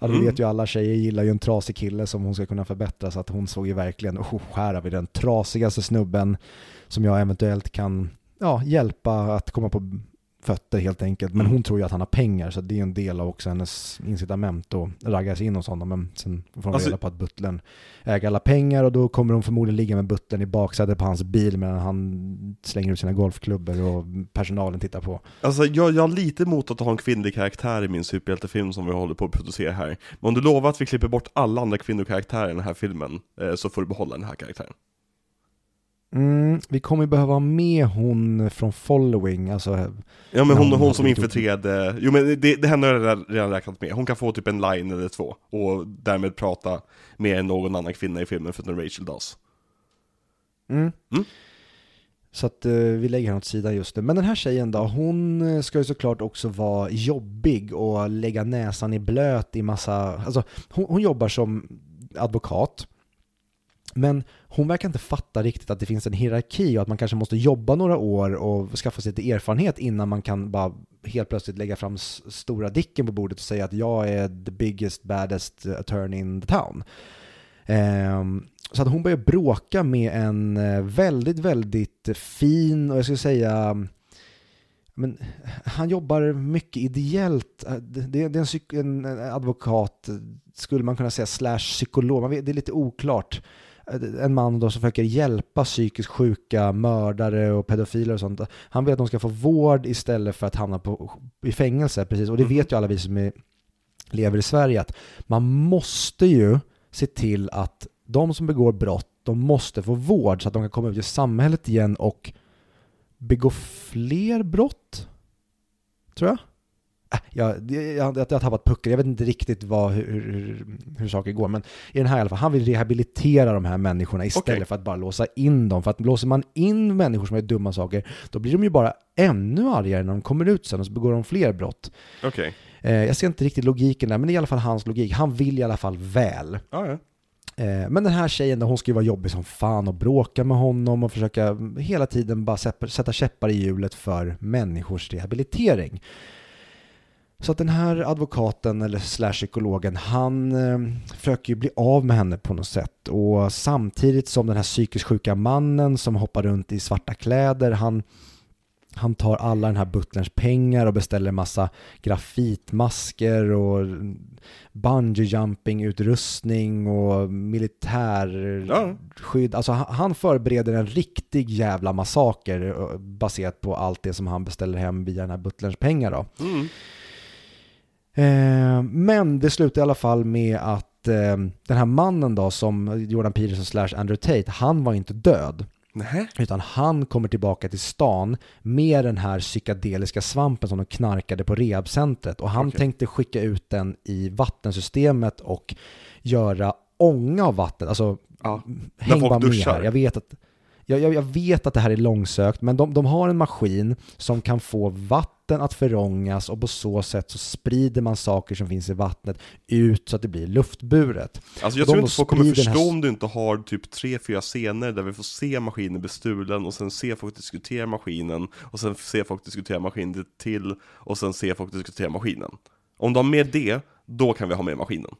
vi Mm. vet ju alla tjejer gillar ju en trasig kille som hon ska kunna förbättra, så att hon såg ju verkligen, oh, här har vi den trasigaste snubben som jag eventuellt kan, ja, hjälpa att komma på fötter helt enkelt. Men Mm. hon tror ju att han har pengar, så det är en del av också hennes incitament att ragga sig in hos honom. Men sen får hon Alltså- reda på att butlern äger alla pengar och då kommer hon förmodligen ligga med butlern i baksätet på hans bil medan han slänger ut sina golfklubbor och personalen tittar på. Alltså jag, jag har lite emot att ha en kvinnlig karaktär i min superhjältefilm som vi håller på att producera här. Men om du lovar att vi klipper bort alla andra kvinnokaraktärer i den här filmen, eh, så får du behålla den här karaktären. Mm, vi kommer behöva med hon från Following, alltså Ja men hon, hon hon som infiltrerade, jo men det, det henne har jag redan, räknat med. Hon kan få typ en line eller två, och därmed prata mer än någon annan kvinna i filmen förutom Rachel Dawes. Mm. Mm. Så att eh, vi lägger henne åt sidan just nu. Men den här tjejen då, hon eh, ska ju såklart också vara jobbig och lägga näsan i blöt i massa, alltså hon, hon jobbar som advokat. Men hon verkar inte fatta riktigt att det finns en hierarki och att man kanske måste jobba några år och skaffa sig lite erfarenhet innan man kan bara helt plötsligt lägga fram stora dicken på bordet och säga att jag är the biggest, baddest attorney in the town. Ehm, så att hon börjar bråka med en eh, väldigt, väldigt fin och jag skulle säga men han jobbar mycket ideellt. Eh, det, är en, psyk, en advokat, skulle man kunna säga, slash psykolog. Det är lite oklart. En man då som försöker hjälpa psykiskt sjuka mördare och pedofiler och sånt. Han vill att de ska få vård istället för att hamna på, i fängelse. Precis. Och det vet ju alla vi som är, lever i Sverige att man måste ju se till att de som begår brott, de måste få vård så att de kan komma ut i samhället igen och begå fler brott? Tror jag. Äh, jag, jag, jag, har tappat pucken, jag vet inte riktigt vad, hur, hur, hur saker går, men i den här i alla fall, han vill rehabilitera de här människorna istället Okej. för att bara låsa in dem. För att låser man in människor som gör dumma saker, då blir de ju bara ännu argare när de kommer ut sen och så begår de fler brott. Okej. Eh, jag ser inte riktigt logiken där, men det är i alla fall hans logik. Han vill i alla fall väl. Ja. Eh, Men den här tjejen, hon ska ju vara jobbig som fan och bråka med honom och försöka hela tiden bara sätta- sätta käppar i hjulet för människors rehabilitering. Så att den här advokaten eller slash psykologen, han eh, försöker ju bli av med henne på något sätt. Och samtidigt som den här psykiskt sjuka mannen som hoppar runt i svarta kläder, han, han tar alla den här butlerns pengar och beställer massa grafitmasker och bungee jumping utrustning och militärskydd. Alltså han, han förbereder en riktig jävla massaker eh, baserat på allt det som han beställer hem via den här butlerns pengar då. Mm. Eh, men det slutar i alla fall med att eh, den här mannen då som Jordan Peterson slash Andrew Tate, han var inte död. Nähä? Utan han kommer tillbaka till stan med den här psykedeliska svampen som de knarkade på rehabcentret. Och han Okej. tänkte skicka ut den i vattensystemet och göra ånga av vattnet. Alltså, Ja. häng bara med här. Jag vet att jag, jag, vet att det här är långsökt, men de, de har en maskin som kan få vatten att förångas och på så sätt så sprider man saker som finns i vattnet ut så att det blir luftburet. Alltså jag De tror då inte folk kommer förstå här- om du inte har typ tre, fyra scener där vi får se maskinen bli stulen och sen se folk diskutera maskinen och sen se folk diskutera maskinen till och sen se folk diskutera maskinen. Om du har med det, då kan vi ha med maskinen.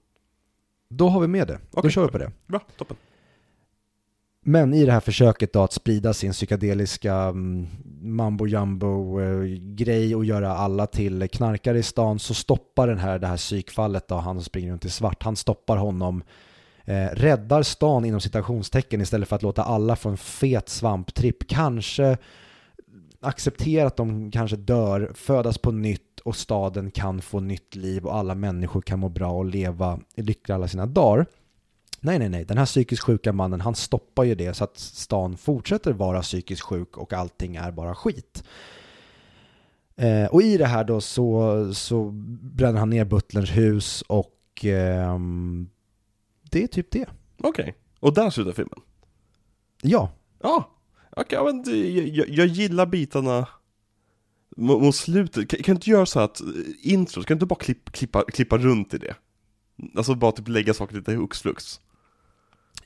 Då har vi med det. Då Okej. kör vi på det. Bra, toppen. Men i det här försöket då att sprida sin psykedeliska mm, mambo jumbo eh, grej och göra alla till knarkare i stan så stoppar den här, det här psykfallet då, han springer runt i svart, han stoppar honom eh, räddar stan inom citationstecken istället för att låta alla få en fet svamptripp. Kanske acceptera att de kanske dör, födas på nytt och staden kan få nytt liv och alla människor kan må bra och leva lyckliga alla sina dagar. Nej, nej, nej. Den här psykiskt sjuka mannen, han stoppar ju det så att stan fortsätter vara psykiskt sjuk och allting är bara skit. Eh, och i det här då så, så bränner han ner Butlerns hus och ehm, det är typ det. Okej, och där slutar filmen. Ja, Ja, okej, ja, men jag, jag, gillar bitarna mot, slutet. Kan, kan du inte göra så att eh, introt, kan du inte bara klipp, klippa, klippa runt i det? Alltså bara typ lägga saker lite hux flux.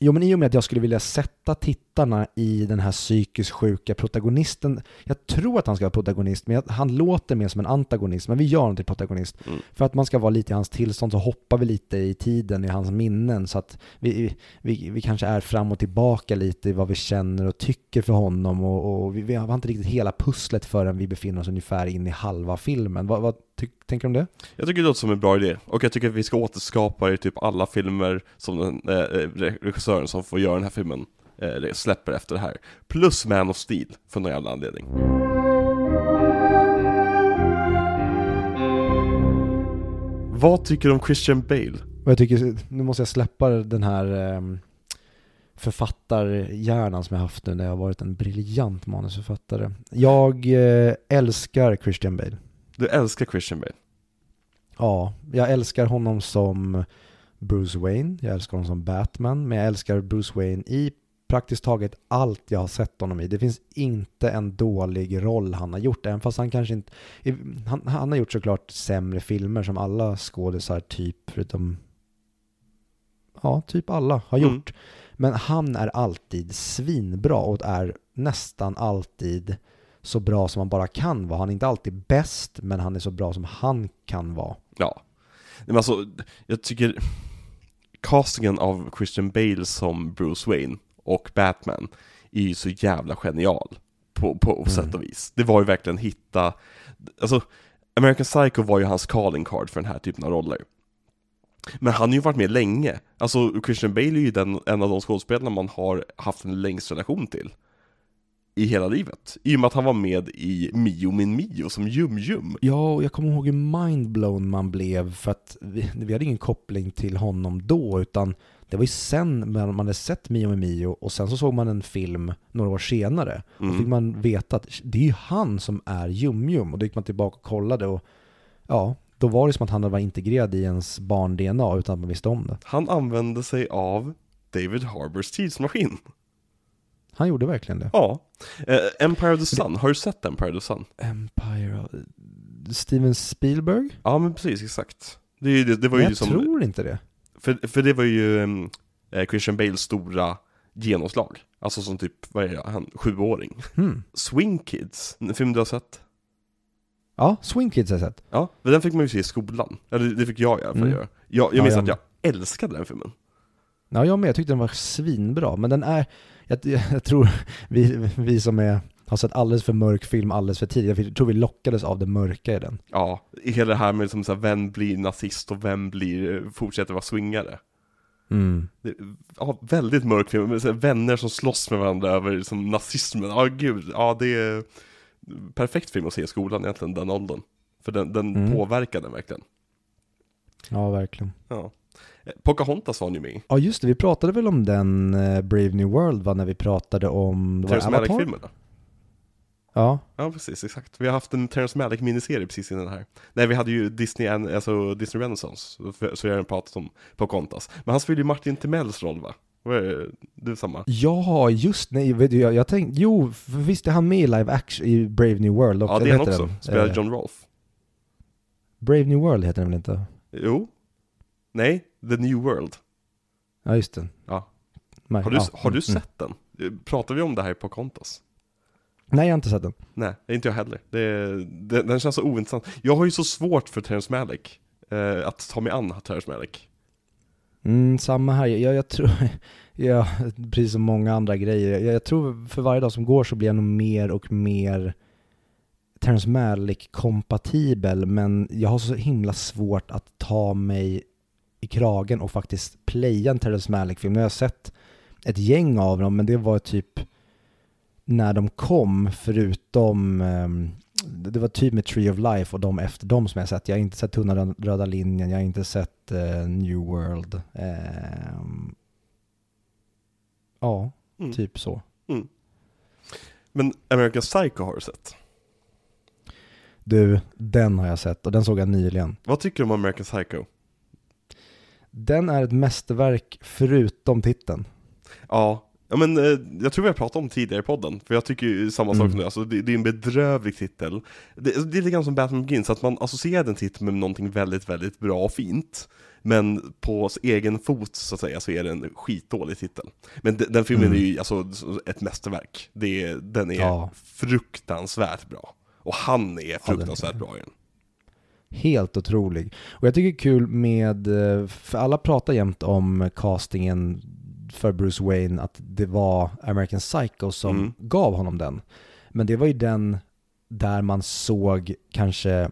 Jo, men i och med att jag skulle vilja sätta tittarna i den här psykiskt sjuka protagonisten. Jag tror att han ska vara protagonist, men han låter mer som en antagonist. Men vi gör honom till protagonist. Mm. För att man ska vara lite i hans tillstånd så hoppar vi lite i tiden, i hans minnen. Så att vi, vi, vi kanske är fram och tillbaka lite i vad vi känner och tycker för honom. Och, och vi, vi har inte riktigt hela pusslet förrän vi befinner oss ungefär in i halva filmen. Vad, vad tänker du om det? Jag tycker det låter som en bra idé, och jag tycker att vi ska återskapa det i typ alla filmer som den eh, eh, regissören som får göra den här filmen eh, släpper efter det här. Plus Man of Steel, för någon jävla anledning. Vad tycker du om Christian Bale? Jag tycker, nu måste jag släppa den här um, författarhjärnan som jag haft nu när jag har varit en briljant manusförfattare. Jag eh, älskar Christian Bale. Du älskar Christian Bale. Ja, jag älskar honom som Bruce Wayne, jag älskar honom som Batman, men jag älskar Bruce Wayne i praktiskt taget allt jag har sett honom i. Det finns inte en dålig roll han har gjort, även fast han kanske inte... Han, han har gjort såklart sämre filmer som alla skådisar, typ, förutom... Ja, typ alla har Mm. gjort. Men han är alltid svinbra och är nästan alltid så bra som han bara kan vara. Han är inte alltid bäst, men han är så bra som han kan vara. Ja. Nej, men alltså, jag tycker castingen av Christian Bale som Bruce Wayne och Batman är ju så jävla genial på, på Mm. sätt och vis. Det var ju verkligen hitta, alltså American Psycho var ju hans calling card för den här typen av roller. Men han har ju varit med länge. Alltså Christian Bale är ju den, en av de skådespelarna man har haft en längst relation till. I hela livet. I och med att han var med i Mio min Mio som Jum-Jum. Ja, och jag kommer ihåg hur mindblown man blev för att vi, vi hade ingen koppling till honom då, utan det var ju sen när man hade sett Mio med Mio och sen så såg man en film några år senare. Och Mm. fick man veta att det är ju han som är Jum-Jum och då gick man tillbaka och kollade och ja, då var det som att han var integrerad i ens barn-DNA utan att man visste om det. Han använde sig av David Harbors tidsmaskin. Han gjorde verkligen det. Ja. Eh, Empire of the Sun, har du sett Empire of the Sun? Empire, Steven Spielberg? Ja men precis, exakt. Det, är det, det var Men ju jag som, tror inte det. för, för det var ju um, eh, Christian Bales stora genomslag. Alltså som typ, vad är det, han, sjuåring. Hmm. Swing Kids, en film du har sett? Ja, Swing Kids har jag sett. Ja, men den fick man ju se i skolan. Eller det fick jag i alla fall Mm. göra. Jag, jag Ja, minns jag att jag älskade den filmen. Ja, jag med. Jag tyckte den var svinbra. Men den är, jag, jag tror vi, vi som är, har sett alldeles för mörk film alldeles för tidigt, jag tror vi lockades av det mörka i den. Ja, i hela det här med liksom så här, vem blir nazist och vem blir, fortsätter vara swingare. Mm. Det, ja, väldigt mörk film, med så här, vänner som slåss med varandra över liksom, nazismen. Ja, gud, ja det är perfekt film att se i skolan egentligen, den åldern. För den, den Mm. påverkade den verkligen. Ja, verkligen. Ja. Pocahontas var han ju med. Ja, just det. Vi pratade väl om den eh, Brave New World, va? När vi pratade om... Terrence? Malick-filmerna. Ja. Ja, precis, exakt. Vi har haft en Terrence Malick-miniserie precis innan det här. Nej, vi hade ju Disney, alltså Disney Renaissance, så- jag har pratat om Pocahontas. Men han spelade ju Martin Timells roll va? Är samma? Ja, just nej, vet du, jag, jag tänkte, jo, visst är han med i live action i Brave New World? Och, Ja, det är han också. den? Spelar Eh, John Rolfe. Brave New World heter den väl inte? Jo. Nej, The New World. Ja, just det. Ja. Nej, Har du, ja, har du mm. sett den? Pratar vi om det här på Kontas? Nej, jag har inte sett den. Nej, inte jag heller. Det, det, den känns så ointressant. Jag har ju så svårt för Terrence Malick. Eh, att ta mig an Terrence Malick. Mm, samma här. Jag, jag tror, ja, precis som många andra grejer, jag, jag tror för varje dag som går så blir jag nog mer och mer Terrence Malick-kompatibel, men jag har så himla svårt att ta mig i kragen och faktiskt playa en Terrence Malick-film. Nu har jag sett ett gäng av dem, men det var typ när de kom, förutom ehm, det var typ med Tree of Life och de efter dem som jag sett. Jag har inte sett Tunna rö- röda linjen, jag har inte sett eh, New World. Ehm, ja, Mm. typ så. Men American Psycho har du sett. Du, den har jag sett och den såg jag nyligen. Vad tycker du om American Psycho? Den är ett mästerverk förutom titeln. Ja, ja men eh, jag tror vi har pratat om tidigare i podden, för jag tycker ju samma sak Mm. du, alltså, det, det är en bedrövlig titel. Det, det är lite grann som Batman Begins, att man associerar den titeln med någonting väldigt, väldigt bra och fint. Men på egen fot så att säga så är det en skitdålig titel. Men de, den filmen Mm. är ju alltså ett mästerverk. Det, den är Ja. fruktansvärt bra. Och han är fruktansvärt bra i den. Helt otrolig. Och jag tycker det är kul med, eh, för alla pratar jämt om castingen för Bruce Wayne, att det var American Psycho som Mm. gav honom den. Men det var ju den där man såg kanske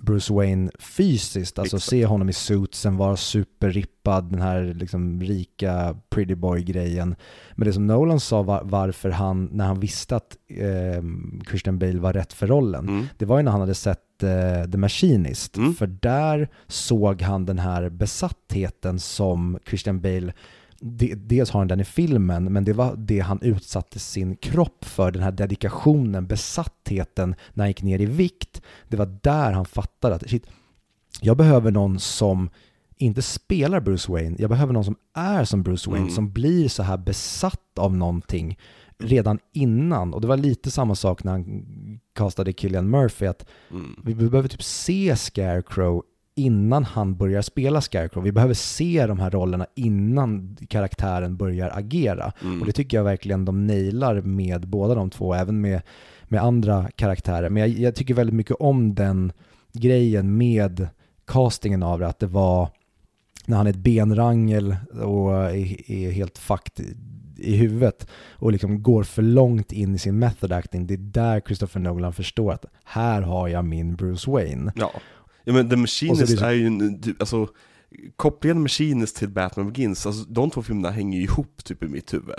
Bruce Wayne fysiskt, alltså Exakt. se honom i suitsen, vara superrippad, den här liksom rika pretty boy-grejen. Men det som Nolan sa var, varför han, när han visste att eh, Christian Bale var rätt för rollen, Mm. det var ju när han hade sett eh, The Machinist. Mm. För där såg han den här besattheten som Christian Bale, de, dels har han den i filmen, men det var det han utsatte sin kropp för, den här dedikationen, besattheten när han gick ner i vikt. Det var där han fattade att shit, jag behöver någon som inte spelar Bruce Wayne, jag behöver någon som är som Bruce Wayne, Mm. som blir så här besatt av någonting redan innan. Och det var lite samma sak när han castade Killian Murphy, att Mm. vi behöver typ se Scarecrow innan han börjar spela Scarecrow. Vi behöver se de här rollerna innan karaktären börjar agera. Mm. Och det tycker jag verkligen de nailar med båda de två, även med, med andra karaktärer. Men jag, jag tycker väldigt mycket om den grejen med castingen av det, att det var när han är ett benrangel och är, är helt fucked i, huvudet och liksom går för långt in i sin method acting. Det är där Christopher Nolan förstår att här har jag min Bruce Wayne. Ja, ja men The Machinist Och så är ju, en- alltså kopplingen Machinist till Batman Begins, alltså de två filmerna hänger ju ihop typ i mitt huvud.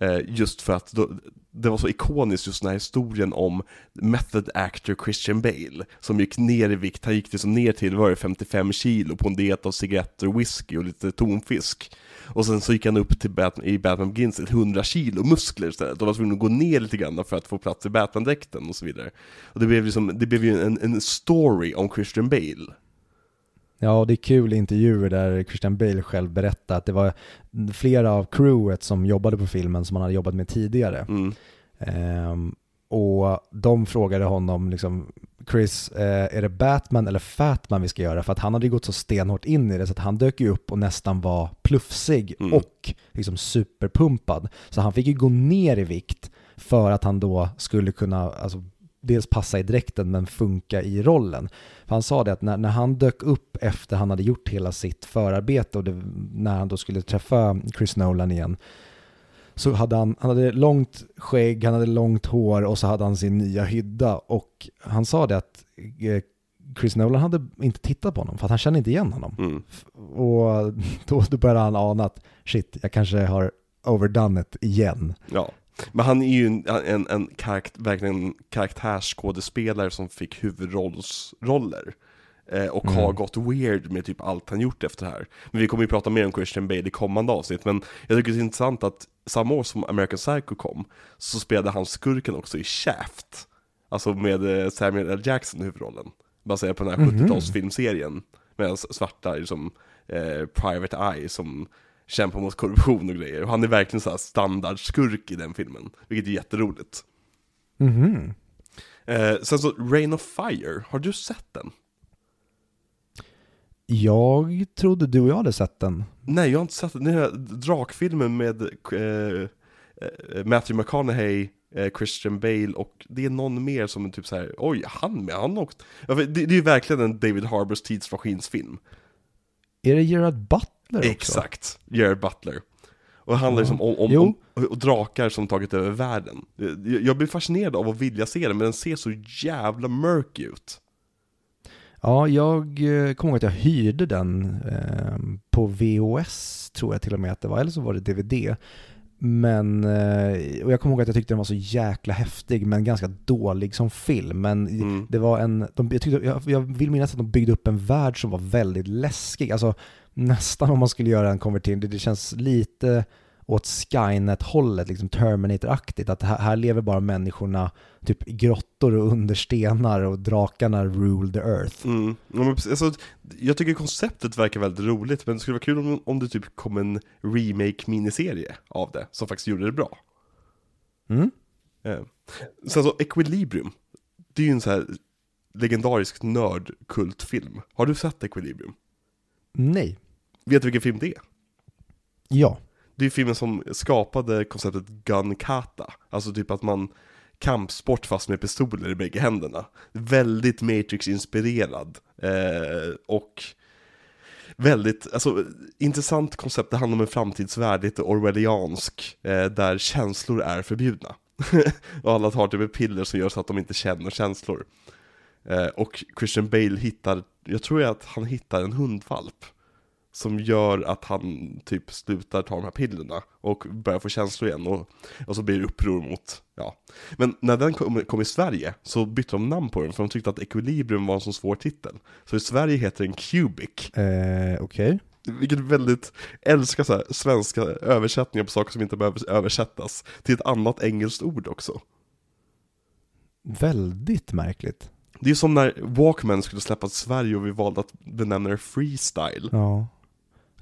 Eh, just för att då, det var så ikoniskt just den här historien om method actor Christian Bale, som gick ner i vikt, han gick liksom ner till, var det 55 kilo på en diet av cigaretter, whisky och lite tonfisk. Och sen så gick han upp till Batman, i Batman Begins till 100 kilo muskler istället, och var tvungen att gå ner lite grann för att få plats i Batman-dräkten och så vidare. Och det blev, liksom, det blev ju en, en story om Christian Bale. Ja, det är kul intervjuer där Christian Bale själv berättar att det var flera av crewet som jobbade på filmen som han hade jobbat med tidigare. Mm. Ehm, och de frågade honom liksom, Chris, eh, är det Batman eller Fatman vi ska göra? För att han hade gått så stenhårt in i det så att han dök ju upp och nästan var plufsig Mm. och liksom superpumpad. Så han fick ju gå ner i vikt för att han då skulle kunna, alltså dels passa i dräkten men funka i rollen. För han sa det att när, när han dök upp efter han hade gjort hela sitt förarbete och det, när han då skulle träffa Chris Nolan igen så hade han, han hade långt skägg, han hade långt hår och så hade han sin nya hydda och han sa det att eh, Chris Nolan hade inte tittat på honom för att han kände inte igen honom. Mm. Och då, då började han ana att shit, jag kanske har overdone it igen. Ja. Men han är ju en, en, en karakt, verkligen en karaktärsskådespelare som fick huvudrollsroller. Eh, och Mm. har gått weird med typ allt han gjort efter det här. Men vi kommer ju prata mer om Christian Bale i kommande avsnitt, men jag tycker det är intressant att samma år som American Psycho kom, så spelade han skurken också i Shaft. Alltså med eh, Samuel L. Jackson i huvudrollen. Baserat på den här Mhm. 70-talsfilmserien. Med svarta liksom, eh, Private Eye som kämpar mot korruption och grejer. Och han är verkligen så här standardskurk i den filmen, vilket är jätteroligt. Mhm. Eh, sen så, Rain of Fire, har du sett den? Jag trodde du och jag hade sett den. Nej, jag har inte sett den. Den här drakfilmen med eh, eh, Matthew McConaughey, eh, Christian Bale och det är någon mer som är typ så här. oj, han med, han för det, det är ju verkligen en David Harbors tidsmaskinsfilm. Är det Gerard Butler också? Exakt, Jared Butler. Och det handlar liksom om, om, om, om drakar som tagit över världen. Jag, jag blir fascinerad av att vilja se den, men den ser så jävla mörk ut. Ja, jag eh, kommer ihåg att jag hyrde den eh, på VHS, tror jag till och med att det var, eller så var det DVD. Men, eh, och jag kommer ihåg att jag tyckte den var så jäkla häftig, men ganska dålig som film. Men Mm. det var en, de, jag, tyckte, jag, jag vill minnas att de byggde upp en värld som var väldigt läskig. Alltså nästan om man skulle göra en konvertering, det, det känns lite åt Skynet-hållet, liksom Terminator-aktigt. Att här, här lever bara människorna typ i grottor och under stenar och drakarna rule the earth. Mm. Ja, men precis. Alltså, jag tycker konceptet verkar väldigt roligt, men det skulle vara kul om, om det typ kom en remake-miniserie av det, som faktiskt gjorde det bra. Mm? Eh. Sen så, Equilibrium, det är ju en så här legendarisk nördkultfilm. Har du sett Equilibrium? Nej. Vet du vilken film det är? Ja. Det är filmen som skapade konceptet gun kata, alltså typ att man kampsport fast med pistoler i bägge händerna. Väldigt Matrix-inspirerad eh, och väldigt, alltså intressant koncept, det handlar om en framtidsvärld, lite orwelliansk, eh, där känslor är förbjudna. och alla tar typ ett piller som gör så att de inte känner känslor. Eh, och Christian Bale hittar, jag tror att han hittar en hundvalp som gör att han typ slutar ta de här pillerna och börjar få känslor igen och, och så blir det uppror mot, ja. Men när den kom, kom i Sverige så bytte de namn på den för de tyckte att Equilibrium var en så svår titel. Så i Sverige heter den Cubic, Eh, Okej. vilket väldigt, älskar så här, svenska översättningar på saker som inte behöver översättas till ett annat engelskt ord också. Väldigt märkligt. Det är som när Walkman skulle släppas i Sverige och vi valde att benämna det Freestyle. Ja.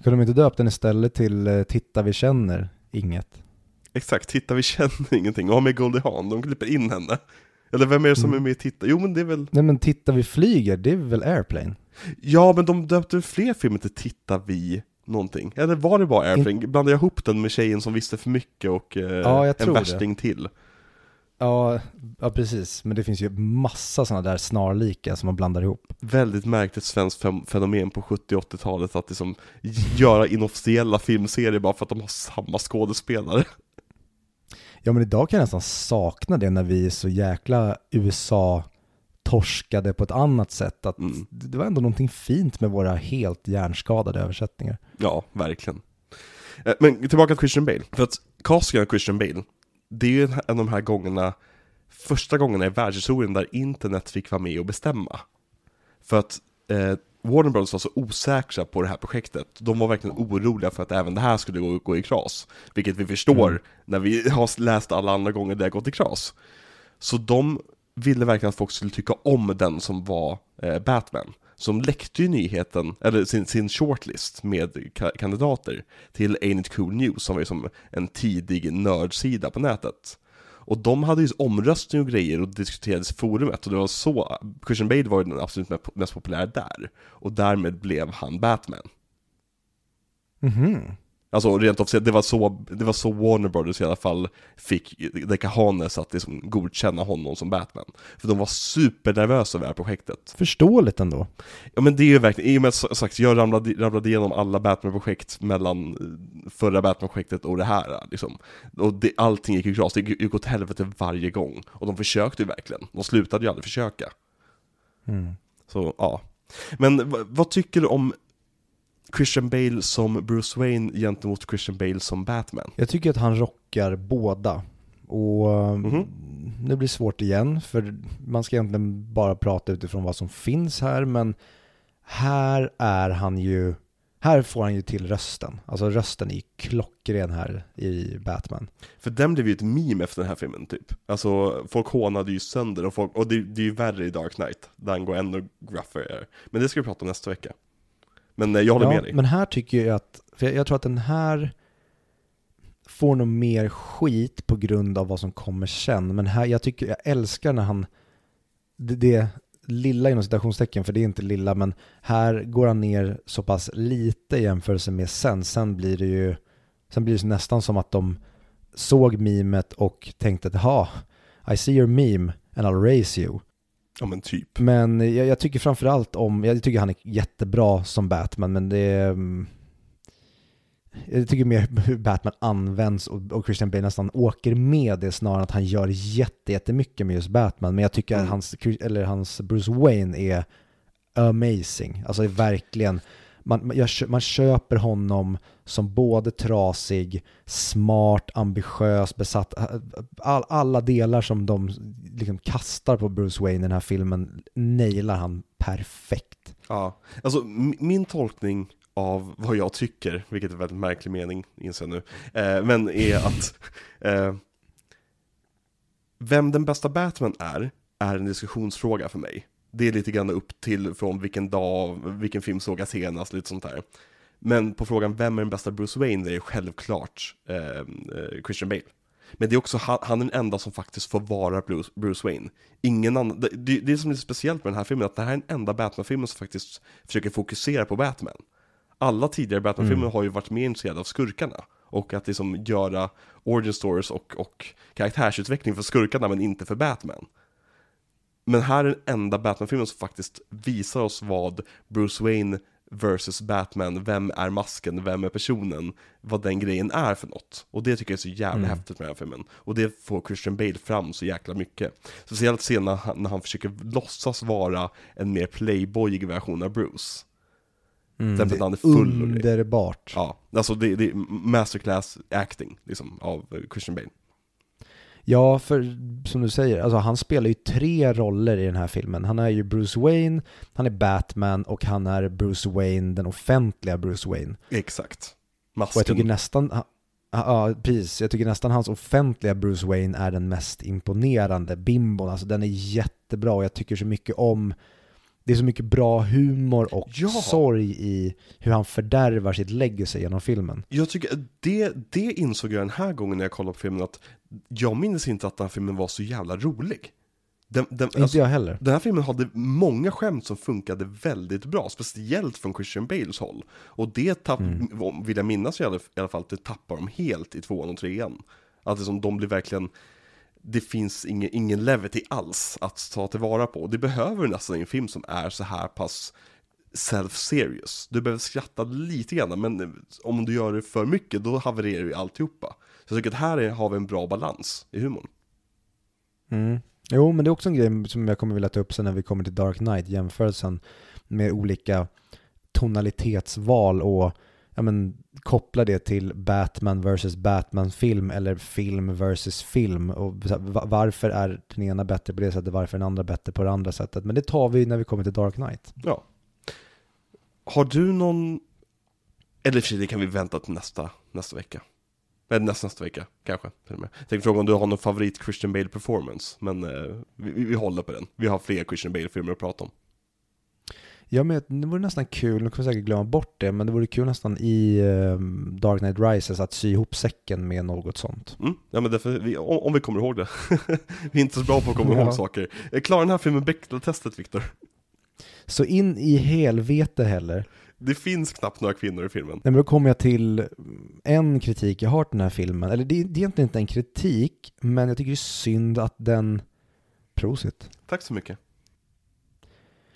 Kunde de inte döpt den istället till eh, Titta vi känner inget? Exakt, Titta vi känner ingenting, och har med Goldie Hawn, de klipper in henne. Eller vem är det som Mm. är med i Titta? Jo men det är väl, Nej men Titta vi flyger, det är väl Airplane? ja men de döpte fler filmer till Titta vi någonting. Eller var det bara Airplane? Blandade jag ihop den med tjejen som visste för mycket och eh, Ja, en tror det. värsting till? Ja, ja, precis. Men det finns ju massa sådana där snarlika som man blandar ihop. Väldigt märkligt svenskt fenomen på 70 och 80-talet att liksom göra inofficiella filmserier bara för att de har samma skådespelare. Ja, men idag kan jag nästan sakna det när vi är så jäkla USA torskade på ett annat sätt. Att Mm. Det var ändå någonting fint med våra helt hjärnskadade översättningar. Ja, verkligen. Eh, Men tillbaka till Christian Bale. För att castingen av Christian Bale, det är ju en av de här gångerna, första gångerna i världshistorien där internet fick vara med och bestämma. För att eh, Warner Bros var så osäkra på det här projektet. De var verkligen oroliga för att även det här skulle gå, gå i kras. Vilket vi förstår Mm. när vi har läst alla andra gånger det har gått i kras. Så de ville verkligen att folk skulle tycka om den som var eh, Batman. Som läckte ju nyheten, eller sin, sin shortlist med ka- kandidater till Ain't It Cool News som var ju som en tidig nördsida på nätet. Och de hade ju omröstning och grejer och diskuterades i forumet och det var så, Christian Bale var ju den absolut mest- populära där. Och därmed blev han Batman. Mhm. Alltså rent officiellt, det var så, det var så Warner Brothers i alla fall fick Dekahanes att liksom godkänna honom som Batman. För de var supernervösa över det här projektet. Förståeligt ändå. Ja men det är ju verkligen, i och med att sagt, jag ramlade, ramlade igenom alla Batman-projekt mellan eh, förra Batman-projektet och det här liksom. Och det, allting gick i kras, det gick åt helvete varje gång. Och de försökte ju verkligen, de slutade ju aldrig försöka. Mm. Så ja. Men vad tycker du om Christian Bale som Bruce Wayne gentemot Christian Bale som Batman? Jag tycker att han rockar båda. Och eh, Mhm. det blir svårt igen, för man ska egentligen bara prata utifrån vad som finns här, men här är han ju, här får han ju till rösten. Alltså rösten är klockren här i Batman. För den blev ju ett meme efter den här filmen typ. Alltså folk hånade ju sönder och folk, och det, det är ju värre i Dark Knight, där han går ännu gruffare. Men det ska vi prata om nästa vecka. Men eh, jag håller med dig. men här tycker jag att, för jag, jag tror att den här får nog mer skit på grund av vad som kommer sen. Men här, jag tycker, jag älskar när han, det, det lilla inom citationstecken, för det är inte lilla, men här går han ner så pass lite i jämförelse med sen. Sen blir det ju, sen blir det nästan som att de såg mimet och tänkte att jaha, I see your meme and I'll raise you. Ja men typ. Men jag, jag tycker framförallt om, jag tycker han är jättebra som Batman, men det är... mm, Jag tycker mer hur Batman används och, och Christian Bale nästan åker med det snarare än att han gör jätte, jättemycket med just Batman. Men jag tycker Mm. att hans, eller hans Bruce Wayne är amazing. Alltså är verkligen, man, man, jag, man köper honom som både trasig, smart, ambitiös, besatt. Äh, all, alla delar som de liksom kastar på Bruce Wayne i den här filmen nailar han perfekt. Ja, alltså min tolkning av vad jag tycker, vilket är en väldigt märklig mening, inser jag nu, eh, men är att eh, vem den bästa Batman är, är en diskussionsfråga för mig. Det är lite grann upp till från vilken dag, vilken film såg jag senast, lite sånt där. Men på frågan vem är den bästa Bruce Wayne, det är självklart eh, eh, Christian Bale. Men det är också han, han är den enda som faktiskt får vara Bruce, Bruce Wayne. Ingen annan, det, det, det som är speciellt med den här filmen, att det här är den enda Batman-filmen som faktiskt försöker fokusera på Batman. Alla tidigare Batman-filmer Mm. har ju varit mer intresserade av skurkarna. Och att liksom göra origin stories och, och karaktärsutveckling för skurkarna men inte för Batman. Men här är den enda Batman-filmen som faktiskt visar oss vad Bruce Wayne versus Batman, vem är masken, vem är personen, vad den grejen är för något. Och det tycker jag är så jävla Mm. häftigt med den här filmen. Och det får Christian Bale fram så jäkla mycket. Speciellt sen när han, när han försöker låtsas vara en mer playboyig version av Bruce. Mm, Den det för att han är full och grejer. underbart. Ja, alltså det, det är masterclass acting liksom av Christian Bale. Ja, för som du säger, alltså han spelar ju tre roller i den här filmen. Han är ju Bruce Wayne, han är Batman och han är Bruce Wayne, den offentliga Bruce Wayne. Exakt. Och jag tycker Masken. nästan, ja, precis, jag tycker nästan hans offentliga Bruce Wayne är den mest imponerande bimbon. Alltså den är jättebra och jag tycker så mycket om, det är så mycket bra humor och Ja. sorg i hur han fördärvar sitt legacy genom filmen. Jag tycker det, det insåg jag den här gången när jag kollade på filmen att jag minns inte att den här filmen var så jävla rolig. Den, den, Inte alltså, jag heller. den här filmen hade många skämt som funkade väldigt bra, speciellt från Christian Bales håll. Och det tapp, Mm. vill jag minnas i alla, fall, att det tappar de helt i tvåan och trean. Att liksom, de blir verkligen, det finns ingen, ingen levity alls att ta tillvara på. Det behöver nästan en film som är så här pass self-serious. Du behöver skratta lite grann, men om du gör det för mycket, då havererar ju alltihopa. Så jag tycker att här är, har vi en bra balans i humorn. Mm. Jo, men det är också en grej som jag kommer vilja ta upp sen när vi kommer till Dark Knight, jämförelsen med olika tonalitetsval och ja, men, koppla det till Batman vs. Batman-film eller film vs. film. Och varför är den ena bättre på det sättet, varför är den andra bättre på det andra sättet. Men det tar vi när vi kommer till Dark Knight. Ja. Har du någon, eller för det kan vi vänta till nästa, nästa vecka. Eller nästa, nästa vecka, kanske. Jag tänkte fråga om du har någon favorit Christian Bale performance, men eh, vi, vi håller på den. Vi har fler Christian Bale-filmer att prata om. Ja, men det vore nästan kul, nu kommer jag säkert glömma bort det, men det vore kul nästan i um, Dark Knight Rises att sy ihop säcken med något sånt. Mm, ja men därför, vi, om, om, vi kommer ihåg det. vi är inte så bra på att komma ihåg saker. Klarar den här filmen Bechdel-testet, Viktor? Så in i helvete heller. Det finns knappt några kvinnor i filmen. Nej, men då kommer jag till en kritik jag har till den här filmen. Eller det, det är egentligen inte en kritik, men jag tycker det är synd att den... Prosit. Tack så mycket.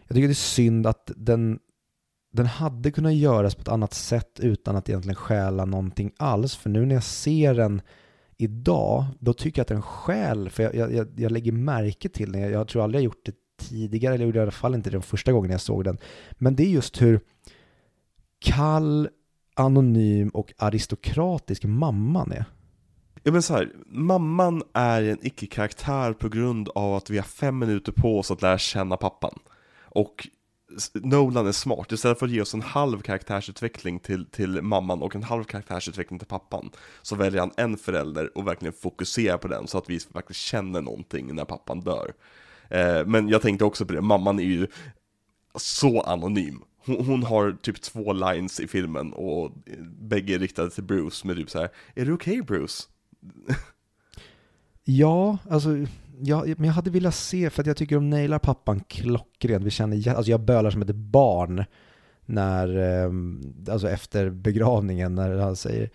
Jag tycker det är synd att den, den hade kunnat göras på ett annat sätt utan att egentligen stjäla någonting alls. För nu när jag ser den idag, då tycker jag att den stjäl, för jag, jag, jag lägger märke till den. Jag, jag tror aldrig jag gjort det tidigare, eller gjorde jag i alla fall inte den första gången jag såg den. Men det är just hur kall, anonym och aristokratisk mamman är. Ja men så här, mamman är en icke-karaktär på grund av att vi har fem minuter på oss att lära känna pappan. Och Nolan är smart, istället för att ge oss en halv karaktärsutveckling till, till mamman och en halv karaktärsutveckling till pappan Så väljer han en förälder och verkligen fokuserar på den så att vi verkligen känner någonting när pappan dör eh, Men jag tänkte också på det, mamman är ju så anonym hon, hon, har typ två lines i filmen och bägge är riktade till Bruce med typ så här, Är du okej okay, Bruce? ja, alltså ja, men jag hade velat se, för att jag tycker de nailar pappan klockrent. Vi känner, alltså jag bölar som ett barn när, ehm, alltså efter begravningen när han säger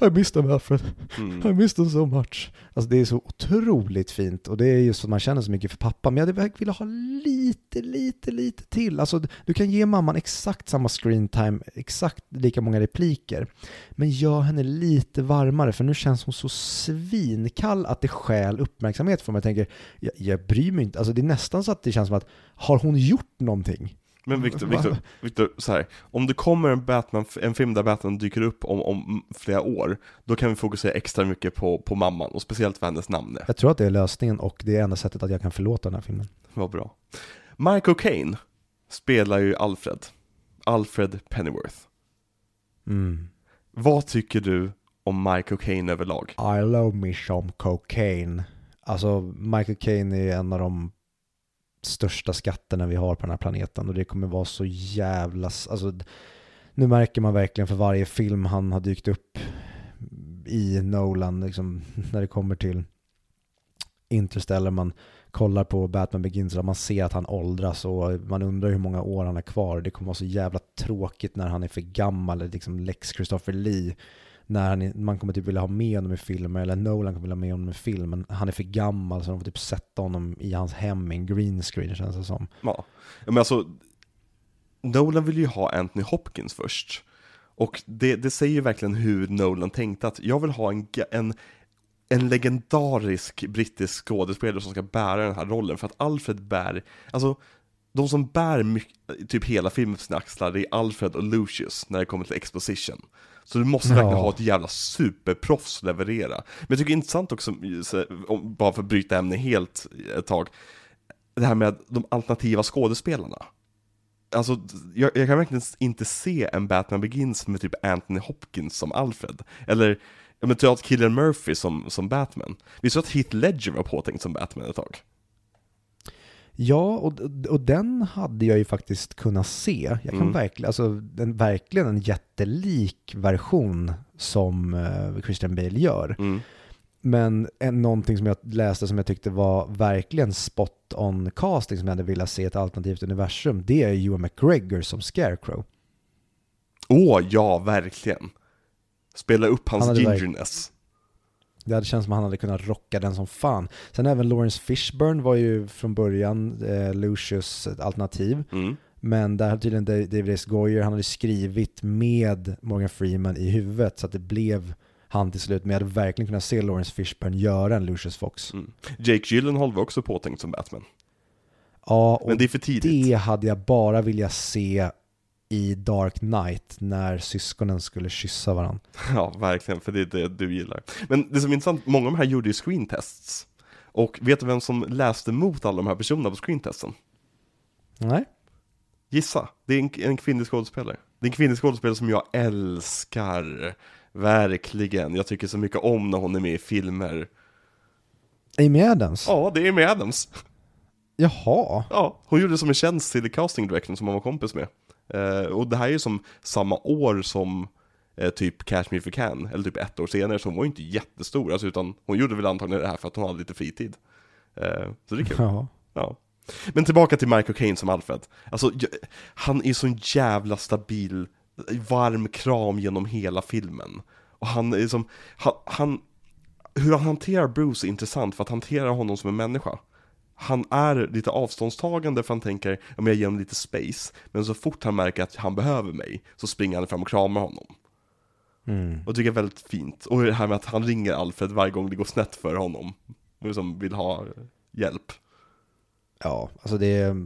I missed him Alfred, mm. I missed him so much. Alltså det är så otroligt fint och det är just att man känner så mycket för pappa. Men jag hade velat ha lite, lite, lite till. Alltså du kan ge mamman exakt samma screen time, exakt lika många repliker. Men gör henne lite varmare för nu känns hon så svinkall att det skäl uppmärksamhet för mig. Jag tänker, jag, jag bryr mig inte. Alltså det är nästan så att det känns som att har hon gjort någonting? Men Victor, Victor, Victor, så här, om det kommer en, Batman, en film där Batman dyker upp om, om flera år, då kan vi fokusera extra mycket på, på mamman, och speciellt vad hennes namn är. Jag tror att det är lösningen, och det är enda sättet att jag kan förlåta den här filmen. Vad bra. Michael Caine spelar ju Alfred, Alfred Pennyworth. Mm. Vad tycker du om Michael Caine överlag? I love me some cocaine. Alltså, Michael Caine är en av de största skatterna vi har på den här planeten och det kommer vara så jävla, alltså nu märker man verkligen för varje film han har dykt upp i Nolan, liksom, när det kommer till Interstellar, man kollar på Batman Begins och man ser att han åldras och man undrar hur många år han har kvar. Det kommer vara så jävla tråkigt när han är för gammal, liksom Lex Christopher Lee när han, man kommer typ vilja ha med honom i filmer, eller Nolan kommer vilja ha med honom i filmen. Han är för gammal så de får typ sätta honom i hans hem i en green screen känns det som. Ja, men alltså Nolan vill ju ha Anthony Hopkins först. Och det, det säger ju verkligen hur Nolan tänkte att jag vill ha en, en, en legendarisk brittisk skådespelare som ska bära den här rollen för att Alfred bär, alltså de som bär mycket, typ hela filmen på sina axlar, det är Alfred och Lucius när det kommer till exposition. Så du måste verkligen ha ett jävla superproffs leverera. Men jag tycker det är intressant också, bara för att bryta ämne helt ett tag, det här med de alternativa skådespelarna. Alltså, jag, jag, kan verkligen inte se en Batman Begins med typ Anthony Hopkins som Alfred. Eller, jag menar, typ Killian Murphy som, som Batman. Vi såg att Heath Ledger var påtänkt som Batman ett tag. Ja, och, och den hade jag ju faktiskt kunnat se. Jag kan mm. verkligen, alltså en, verkligen en jättelik version som uh, Christian Bale gör. Mm. Men en, någonting som jag läste som jag tyckte var verkligen spot on casting som jag hade velat se ett alternativt universum, det är Ewan McGregor som Scarecrow. Åh, oh, ja, verkligen. Spela upp hans gingerness. Det hade känts som att han hade kunnat rocka den som fan. Sen även Lawrence Fishburne var ju från början eh, Lucius alternativ. Mm. Men där hade tydligen David S. Goyer, han hade skrivit med Morgan Freeman i huvudet så att det blev han till slut. Men jag hade verkligen kunnat se Lawrence Fishburne göra en Lucius Fox. Mm. Jake Gyllenhaal var också påtänkt som Batman. Ja, och Men det är för tidigt. det hade jag bara vilja se i Dark Knight när syskonen skulle kyssa varandra. Ja, verkligen, för det är det du gillar. Men det som är intressant, många av de här gjorde ju screentests. Och vet du vem som läste mot alla de här personerna på screentesten? Nej? Gissa, det är en, en kvinnlig skådespelare. Det är en kvinnlig skådespelare som jag älskar. Verkligen, jag tycker så mycket om när hon är med i filmer. Amy Adams? Ja, det är Amy Adams. Jaha. Ja, hon gjorde som en tjänst till casting directorn som hon var kompis med. Eh, och det här är ju som samma år som eh, typ Cash Me If You Can, eller typ ett år senare, så hon var ju inte jättestor, alltså, utan hon gjorde väl antagligen det här för att hon hade lite fritid. Eh, så det är kul. Ja. Ja. Men tillbaka till Michael Caine som Alfred. Alltså, han är sån jävla stabil, varm kram genom hela filmen. Och han är som, han, han, hur han hanterar Bruce är intressant för att hantera honom som en människa. Han är lite avståndstagande för han tänker, ja men jag ger honom lite space. Men så fort han märker att han behöver mig, så springer han fram och kramar honom. Mm. Och tycker är väldigt fint. Och det här med att han ringer Alfred varje gång det går snett för honom. Och liksom vill ha hjälp. Ja, alltså det är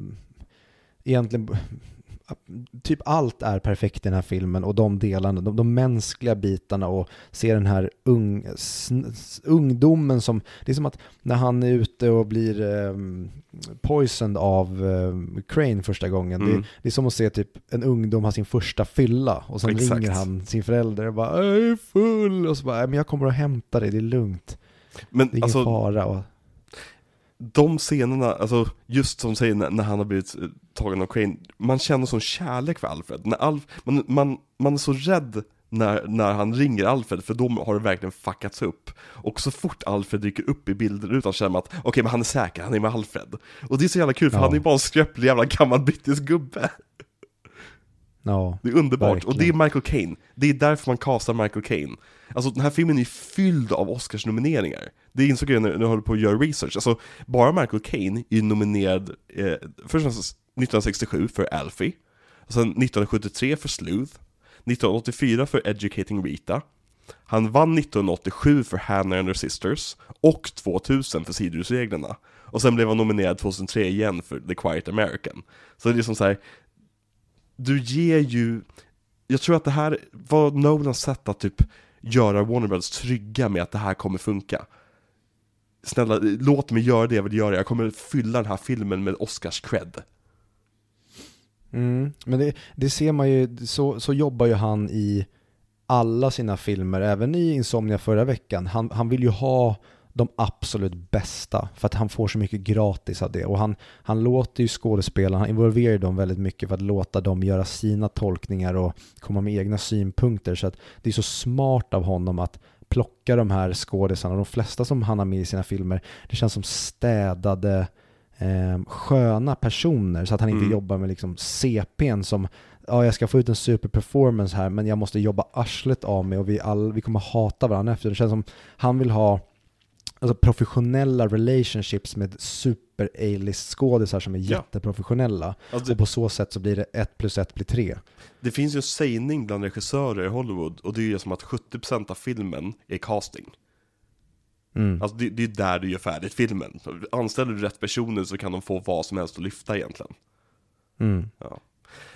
egentligen typ allt är perfekt i den här filmen och de delarna, de, de mänskliga bitarna och se den här ung, ungdomen som, det är som att när han är ute och blir eh, poisoned av eh, Crane första gången, Mm. det, det är som att se typ en ungdom ha sin första fylla och sen Exakt. ringer han sin förälder och bara jag är full och så bara, "Nej, men jag kommer och hämtar dig, det är lugnt, Men det är ingen alltså, fara. Och, de scenerna, alltså just som säger när, när han har blivit eh, tagen av Crane, man känner sån kärlek för Alfred. När Alf, man, man, man är så rädd när, när han ringer Alfred, för då har det verkligen fuckats upp. Och så fort Alfred dyker upp i bilden känner man att okej, men han är säker, han är med Alfred. Och det är så jävla kul, för Ja. han är bara en skröplig jävla gammal brittisk gubbe. ja, Det är underbart, Verkligen. och det är Michael Caine. Det är därför man castar Michael Caine. Alltså den här filmen är fylld av Oscarsnomineringar. Det insåg jag när jag höll på att göra research. Alltså, bara Michael Caine är nominerad, eh, först och främst 1967 för Alfie, och sen 1973 för Sleuth, 1984 för Educating Rita, han vann 1987 för Hannah and her Sisters, och 2000 för Sidrusreglerna. Och sen blev han nominerad 2003 igen för The Quiet American. Så det är som så här, du ger ju, jag tror att det här var Nolans sätt att typ göra Warner Bros trygga med att det här kommer funka. Snälla, låt mig göra det jag vill göra, jag kommer fylla den här filmen med Oscars cred. Mm, men det, det ser man ju, så, så jobbar ju han i alla sina filmer, även i Insomnia förra veckan. Han, han vill ju ha de absolut bästa för att han får så mycket gratis av det. Och han, han låter ju skådespelarna, han involverar ju dem väldigt mycket för att låta dem göra sina tolkningar och komma med egna synpunkter. Så att det är så smart av honom att plocka de här skådisarna. De flesta som han har med i sina filmer, det känns som städade, eh, sköna personer så att han inte Mm. jobbar med liksom CPn som ja, jag ska få ut en superperformance här men jag måste jobba arslet av mig och vi, all, vi kommer hata varandra efter. Det känns som han vill ha alltså, professionella relationships med super A-list skådisar som är Ja. jätteprofessionella. Alltså, Och på så sätt så blir det ett plus ett blir tre. det finns ju en sägning bland regissörer i Hollywood, och det är ju som att 70% av filmen är casting. Mm. Alltså det, det är där du gör färdigt filmen. Anställer du rätt personer så kan de få vad som helst att lyfta egentligen. Mm.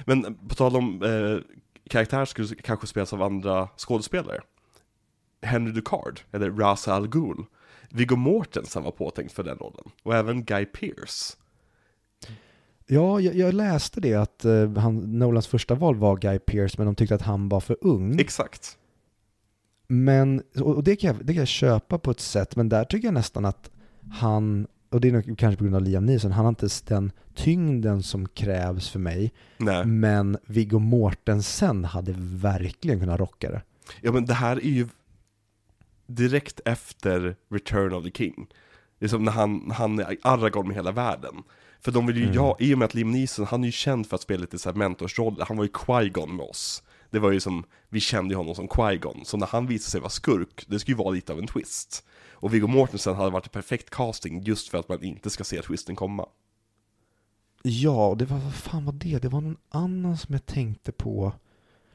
Men på tal om eh, karaktärer skulle kanske spelas av andra skådespelare. Henry Ducard, eller Ra's al Ghul. Viggo Mortensen var påtänkt för den rollen. Och även Guy Pearce. Ja, jag, jag läste det att eh, han, Nolans första val var Guy Pearce men de tyckte att han var för ung. Exakt. Men, och det kan, jag, det kan jag köpa på ett sätt, men där tycker jag nästan att han, och det är nog kanske på grund av Liam Neeson, han har inte den tyngden som krävs för mig, Nej. men Viggo Mortensen hade verkligen kunnat rocka det. Ja men det här är ju direkt efter Return of the King. Det är som när han, han är Aragorn med hela världen. För de vill ju, Mm. ja, i och med att Liam Neeson, han är ju känd för att spela lite så här mentorsroller, han var ju Qui-Gon med oss. Det var ju som, vi kände ju honom som Qui-Gon, så när han visade sig vara skurk, det skulle ju vara lite av en twist. Och Viggo Mortensen hade varit en perfekt casting just för att man inte ska se twisten komma. Ja, det var, vad fan var det? Det var någon annan som jag tänkte på.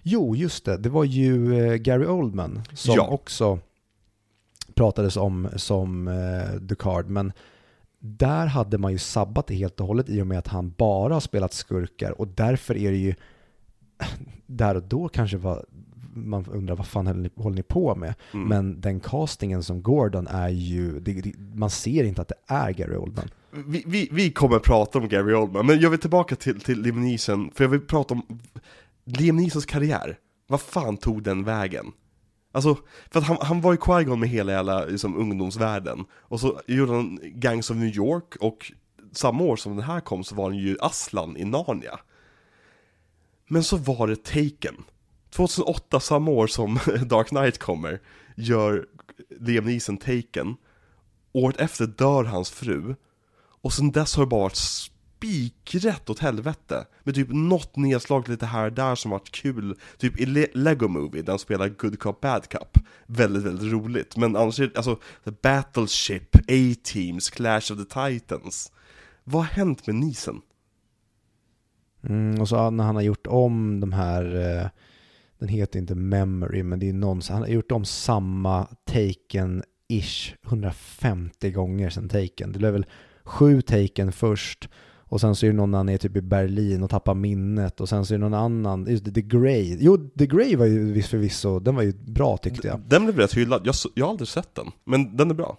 Jo, just det. Det var ju eh, Gary Oldman som Ja. också pratades om som eh, Ducard, men där hade man ju sabbat det helt och hållet i och med att han bara har spelat skurkar och därför är det ju där och då kanske var, man undrar vad fan håller ni, håller ni på med? Mm. Men den castingen som Gordon är ju, det, det, man ser inte att det är Gary Oldman. Vi, vi, vi kommer prata om Gary Oldman, men jag vill tillbaka till, till Liam Neeson, för jag vill prata om Liam Neesons karriär. Vad fan tog den vägen? Alltså, för att han, han var ju Qui-Gon med hela jävla liksom, ungdomsvärlden, och så gjorde han Gangs of New York, och samma år som den här kom så var han ju Aslan i Narnia. Men så var det Taken. 2008, samma år som Dark Knight kommer, gör Liam Neeson Taken. Året efter dör hans fru. Och sen dess har det bara varit spikrätt åt helvete. Med typ något nedslag lite här och där som varit kul. Typ i Le- Lego Movie, där han spelar Good Cop Bad Cop. Väldigt, väldigt roligt. Men annars är det, alltså, The Battleship, A-Teams, Clash of the Titans. Vad har hänt med Neeson? Mm, och så när han har gjort om de här, eh, den heter inte Memory, men det är någon, han har gjort om samma Taken-ish 150 gånger sedan Taken. Det blev väl sju Taken först, och sen så är det någon när han är typ i Berlin och tappar minnet, och sen så är det någon annan, just det, The Grey. Jo, The Grey var ju förvisso, den var ju bra tyckte jag. Den blev rätt hyllad, jag, jag har aldrig sett den. Men den är bra.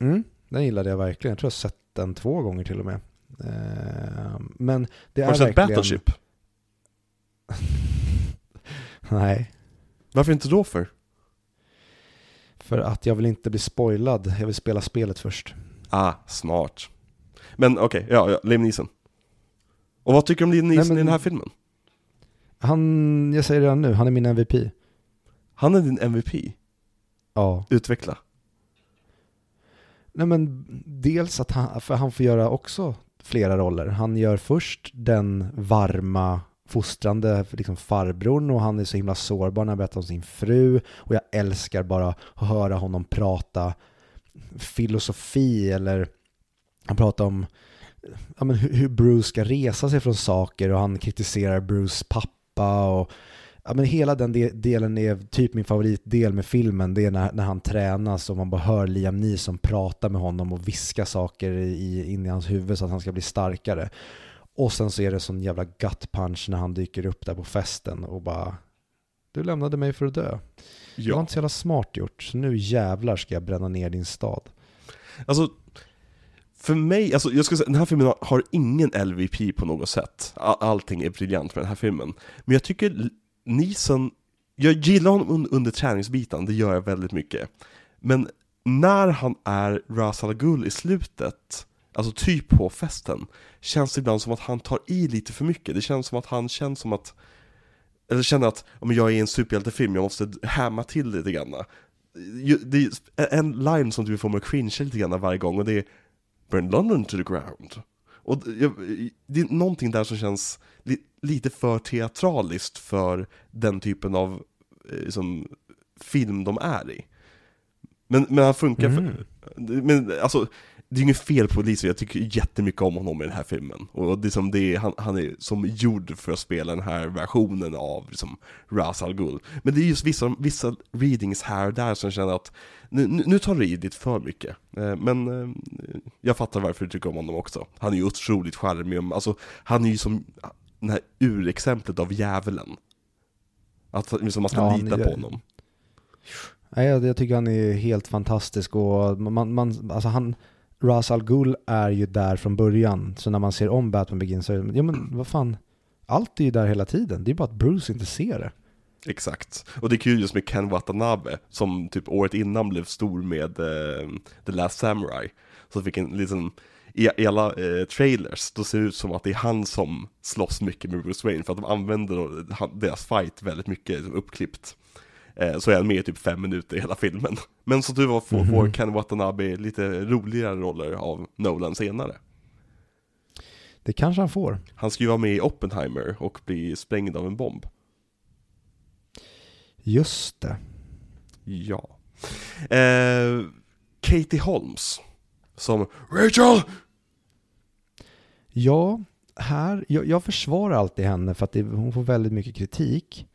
Mm, den gillade jag verkligen. Jag tror jag har sett den två gånger till och med. Eh, men det Har du sett verkligen... Battleship? Nej. Varför inte då för? För att jag vill inte bli spoilad. Jag vill spela spelet först. Ah, smart. Men okej, ja, ja, Liam Neeson. Och vad tycker du om Liam Neeson men- i den här filmen? Han, jag säger redan nu, han är min MVP. Han är din MVP. Ja. Utveckla. Nej men dels att han, för han får göra också flera roller. Han gör först den varma fostrande liksom farbrorn och han är så himla sårbar när han berättar om sin fru och jag älskar bara att höra honom prata filosofi eller han pratar om ja, men hur, Bruce ska resa sig från saker och han kritiserar Bruce pappa och ja, men hela den de- delen är typ min favoritdel med filmen. Det är när, när han tränas och man bara hör Liam Neeson prata med honom och viska saker i, in i hans huvud så att han ska bli starkare. Och sen så är det sån jävla gut punch när han dyker upp där på festen och bara Du lämnade mig för att dö. Det var Ja. inte så jävla smart gjort. Så nu jävlar ska jag bränna ner din stad. Alltså, för mig, alltså jag skulle säga, den här filmen har- har ingen LVP på något sätt. All- Allting är briljant med den här filmen. Men jag tycker L- jag gillar honom under träningsbiten, det gör jag väldigt mycket. Men när han är Ra's al i slutet, alltså typ på festen, känns det ibland som att han tar i lite för mycket. Det känns som att han känns som att, eller känner att om jag är i en superhjältefilm, jag måste hämma till lite grann. Det är en line som du får mig att cringea lite grann varje gång och det är Burn London to the ground. Och det- det är någonting där som känns li, lite för teatraliskt för den typen av eh, som film de är i. Men, men han funkar Mhm. för, men alltså, det är inget fel på Lisa, jag tycker jättemycket om honom i den här filmen. Och det är som det är, han, han är som gjord för att spela den här versionen av liksom, Ra's al Ghul. Men det är just vissa, vissa readings här och där som känner att nu, nu tar du i lite för mycket. Eh, Men eh, jag fattar varför du tycker om honom också. Han är ju otroligt charmig, alltså han är ju som det här urexemplet av djävulen. Att liksom, man ska Ja, lita på honom. Nej, jag, jag tycker han är helt fantastisk och man, man, alltså han, Ra's al Ghul är ju där från början. Så när man ser om Batman Begins så är det, ja men vad fan, allt är ju där hela tiden. Det är bara att Bruce inte ser det. Exakt. Och det är kul just med Ken Watanabe, som typ året innan blev stor med eh, The Last Samurai. Så fick en liten, i, i alla eh, trailers, då ser det ut som att det är han som slåss mycket med Bruce Wayne, för att de använder deras fight väldigt mycket uppklippt. Eh, så är han med i typ fem minuter i hela filmen. Men som tur var får, Mhm. får Ken Watanabe lite roligare roller av Nolan senare. Det kanske han får. Han ska ju vara med i Oppenheimer och bli sprängd av en bomb. Just det. Ja. Eh, Katie Holmes, som Rachel! Ja, här, jag, jag försvarar alltid henne för att det, hon får väldigt mycket kritik.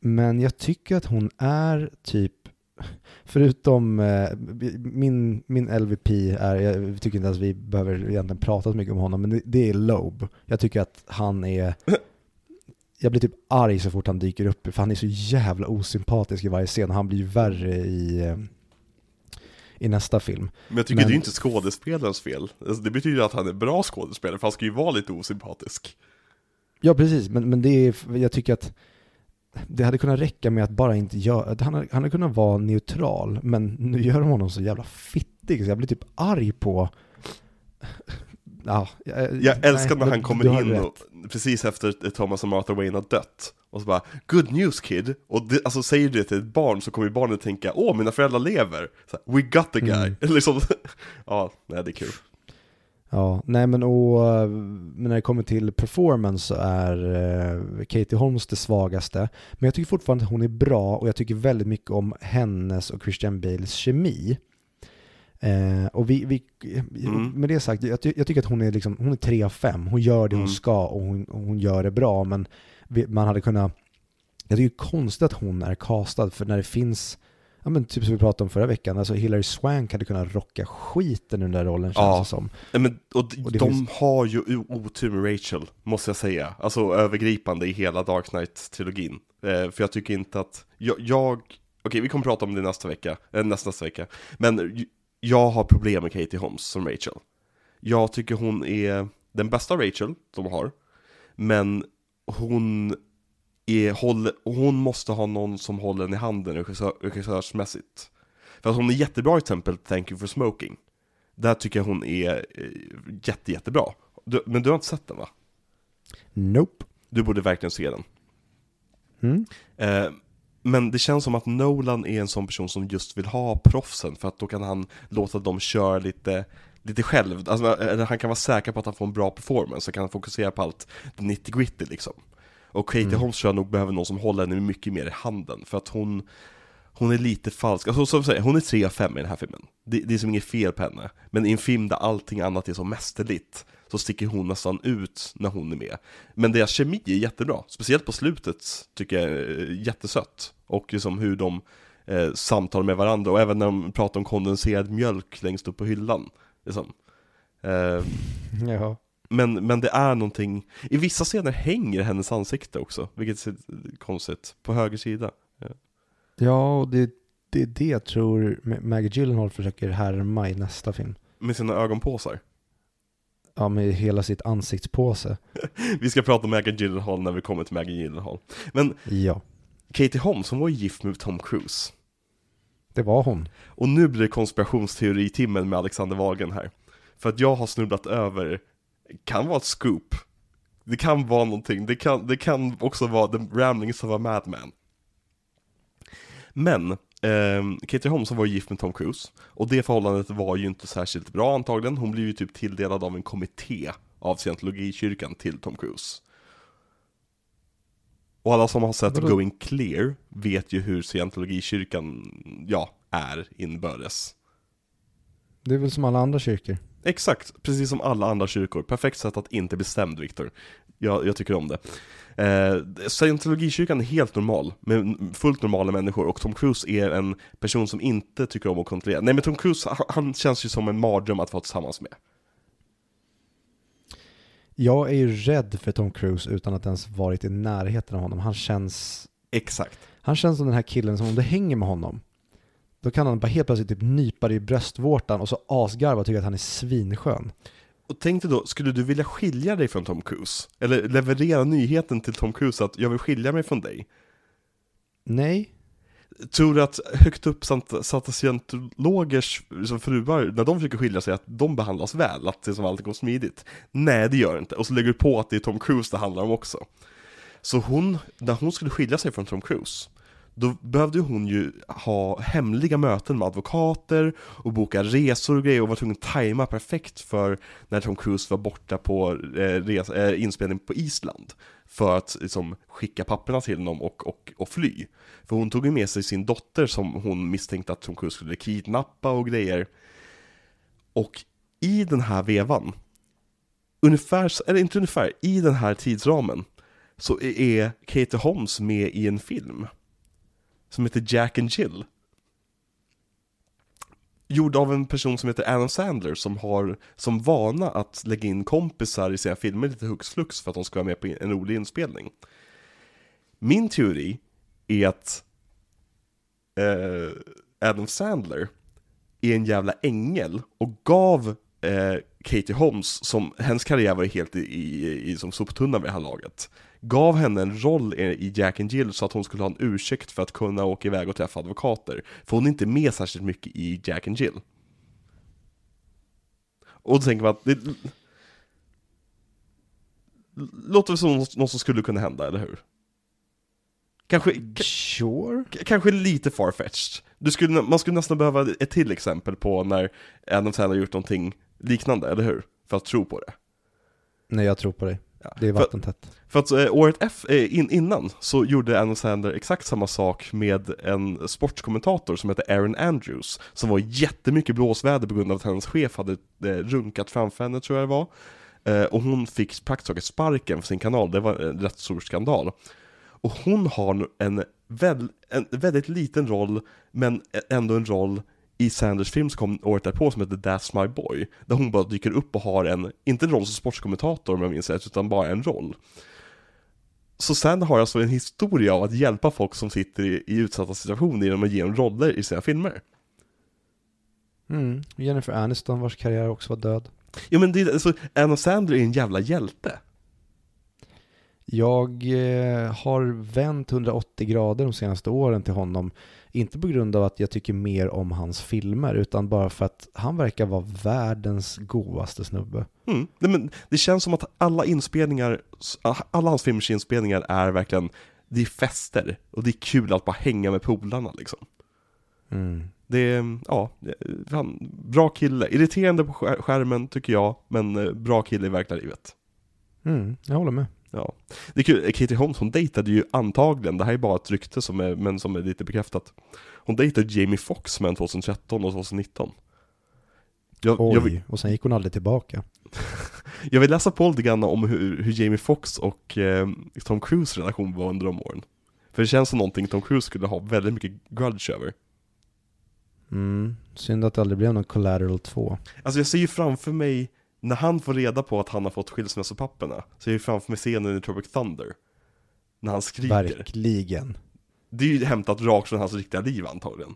Men jag tycker att hon är typ, förutom eh, min, min LVP är, jag tycker inte ens vi behöver egentligen prata så mycket om honom, men det, det är Loeb. Jag tycker att han är, jag blir typ arg så fort han dyker upp, för han är så jävla osympatisk i varje scen. Han blir ju värre i, eh, i nästa film. Men jag tycker Men- det är inte skådespelarens fel. Alltså, det betyder att han är bra skådespelare, för han ska ju vara lite osympatisk. Ja, precis, men, men det är, jag tycker att det hade kunnat räcka med att bara inte göra, han hade, han hade kunnat vara neutral, men nu gör de honom så jävla fittig, så jag blir typ arg på Ja, jag, Jag älskar nej, när han kommer in och, precis efter Thomas och Martha Wayne har dött Och så bara 'Good news kid' Och det, alltså säger du det till ett barn så kommer ju barnet tänka 'Åh, mina föräldrar lever' så här, 'We got the guy' Mm. Liksom, ja, nej det är kul Ja, nej men och men när det kommer till performance så är eh, Katie Holmes det svagaste. Men jag tycker fortfarande att hon är bra och jag tycker väldigt mycket om hennes och Christian Bales kemi. Eh, och vi, vi, Mm. med det sagt, jag, jag tycker att hon är, liksom, hon är 3 av 5. Hon gör det hon Mm. ska och hon, hon gör det bra. Men man hade kunnat, jag tycker det är konstigt att hon är castad för när det finns Ja men typ som vi pratade om förra veckan, alltså Hilary Swank hade kunnat rocka skiten ur den där rollen känns Ja. det som. Nej, men, och, d- Och de finns- har ju otur med Rachel, måste jag säga. Alltså övergripande i hela Dark Knight-trilogin. Eh, för jag tycker inte att, jag, jag okej vi kommer prata om det nästa vecka, eh, nästa, nästa vecka. Men jag har problem med Katie Holmes som Rachel. Jag tycker hon är den bästa Rachel de har. Men hon är, håller, hon måste ha någon som håller henne i handen regissör, regissörsmässigt. För att hon är jättebra i exempel Thank You For Smoking. Där tycker jag hon är eh, jätte, jättebra. Du, men du har inte sett den va? Nope. Du borde verkligen se den. Mm. Eh, men det känns som att Nolan är en sån person som just vill ha proffsen för att då kan han låta dem köra lite, lite själv. Alltså, eller han kan vara säker på att han får en bra performance så kan han fokusera på allt 90 gritty liksom. Och Katie Mm. Holmes tror jag nog behöver någon som håller henne mycket mer i handen för att hon hon är lite falsk, alltså som säger, hon är 3 av 5 i den här filmen. Det, det är som inget fel på henne. Men i en film där allting annat är så mästerligt, så sticker hon nästan ut när hon är med. Men deras kemi är jättebra, speciellt på slutet tycker jag är jättesött. Och liksom hur de eh, samtalar med varandra, och även när de pratar om kondenserad mjölk längst upp på hyllan. Liksom. Eh, Jaha. men, men det är någonting, i vissa scener hänger hennes ansikte också, vilket är konstigt, på höger sida. Ja, och det, det är det jag tror Ma- Maggie Gyllenhaal försöker härma i nästa film. Med sina ögonpåsar. Ja, med hela sitt ansiktspåse. Vi ska prata om Maggie Gyllenhaal när vi kommer till Maggie Gyllenhaal. Men Ja, Katie Holmes, hon var ju gift med Tom Cruise det var hon. Och nu blir det konspirationsteori-timmen med Alexander Wagen här. För att jag har snubblat över, kan vara ett scoop. Det kan vara någonting, det kan, det kan också vara the ramblings of a madman. Men, eh, Katie Holmes var gift med Tom Cruise, och det förhållandet var ju inte särskilt bra antagligen. Hon blev ju typ tilldelad av en kommitté av scientologikyrkan till Tom Cruise. Och alla som har sett Vadå? Going Clear vet ju hur scientologikyrkan, ja, är inbördes. Det är väl som alla andra kyrkor. Exakt, precis som alla andra kyrkor. Perfekt sätt att inte bli stämd, Viktor. Jag, jag tycker om det. Eh, Scientologikyrkan är helt normal, med fullt normala människor, och Tom Cruise är en person som inte tycker om att kontrollera. Nej men Tom Cruise, han, han känns ju som en mardröm att vara tillsammans med. Jag är ju rädd för Tom Cruise utan att ens varit i närheten av honom. Han känns, Exakt. han känns som den här killen som om du hänger med honom, då kan han bara helt plötsligt typ nypa dig i bröstvårtan och så asgarva och tycka att han är svinskön. Och tänk dig då, skulle du vilja skilja dig från Tom Cruise? Eller leverera nyheten till Tom Cruise att jag vill skilja mig från dig? Nej, Tror du att högt uppsatta scientologers liksom fruar, när de försöker skilja sig, att de behandlas väl? Att det som alltid går smidigt? Nej, det gör det inte. Och så lägger du på att det är Tom Cruise det handlar om också. Så hon, när hon skulle skilja sig från Tom Cruise, då behövde hon ju ha hemliga möten med advokater och boka resor och grejer och var tvungen att tajma perfekt för när Tom Cruise var borta på eh, res, eh, inspelning på Island för att liksom, skicka papperna till honom och, och, och fly. För hon tog ju med sig sin dotter som hon misstänkte att hon skulle kidnappa och grejer. Och i den här vevan, ungefär, eller inte ungefär, i den här tidsramen så är Katie Holmes med i en film som heter Jack and Jill. Gjord av en person som heter Adam Sandler som har som vana att lägga in kompisar i sina filmer lite hux flux för att de ska vara med på en rolig inspelning. Min teori är att eh, Adam Sandler är en jävla ängel och gav eh, Katie Holmes, som hennes karriär var helt i, i, i som soptunna vid det här laget, gav henne en roll i Jack and Jill så att hon skulle ha en ursäkt för att kunna åka iväg och träffa advokater. För hon är inte med särskilt mycket i Jack and Jill. Och då tänker man att det låter som något som skulle kunna hända, eller hur? Kanske, Sure. kanske lite farfetched. Du skulle, man skulle nästan behöva ett till exempel på när Adam Sandler gjort någonting liknande, eller hur? För att tro på det. Nej, jag tror på dig. Ja. Det är För- vattentätt. För att eh, året F, eh, in, innan så gjorde Adam Sandler exakt samma sak med en sportkommentator som heter Aaron Andrews, som var jättemycket blåsväder på grund av att hennes chef hade eh, runkat framför henne, tror jag det var. Eh, och hon fick praktiskt taget sparken för sin kanal, det var en rätt stor skandal. Och hon har en, väl, en väldigt liten roll, men ändå en roll i Sanders film som kom året därpå som heter That's My Boy, där hon bara dyker upp och har en, inte en roll som sportkommentator om jag minns rätt, utan bara en roll. Så Sander har alltså en historia av att hjälpa folk som sitter i, i utsatta situationer genom att ge dem roller i sina filmer. Mm. Jennifer Aniston, vars karriär också var död. Ja men det, är- alltså, Anna Sandler är en jävla hjälte. Jag eh, har vänt 180 grader de senaste åren till honom. Inte på grund av att jag tycker mer om hans filmer, utan bara för att han verkar vara världens godaste snubbe. Mm. Nej, men det känns som att alla inspelningar, alla hans filmers inspelningar är verkligen, det är fester och det är kul att bara hänga med polarna liksom. Mm. Det är, ja, det- fan, bra kille. Irriterande på skär- skärmen tycker jag, men eh, bra kille i verkliga livet. Mm, jag håller med. Ja. Det är kul, Katie Holmes hon dejtade ju antagligen, det här är bara ett rykte som är, men som är lite bekräftat. Hon dejtade Jamie Foxx mellan 2013 och 2019. Jag, Oj, jag, och sen gick hon aldrig tillbaka. jag vill läsa på lite grann om hur, hur Jamie Foxx och eh, Tom Cruise relation var under de åren. För det känns som någonting Tom Cruise skulle ha väldigt mycket grudge över. Mm. Synd att det aldrig blev någon Collateral 2. Alltså jag ser ju framför mig, när han får reda på att han har fått skilsmässopapperna, så är ju framför mig scenen i Tropic Thunder. När han skriker. Verkligen. Det är ju hämtat rakt från hans riktiga liv antagligen.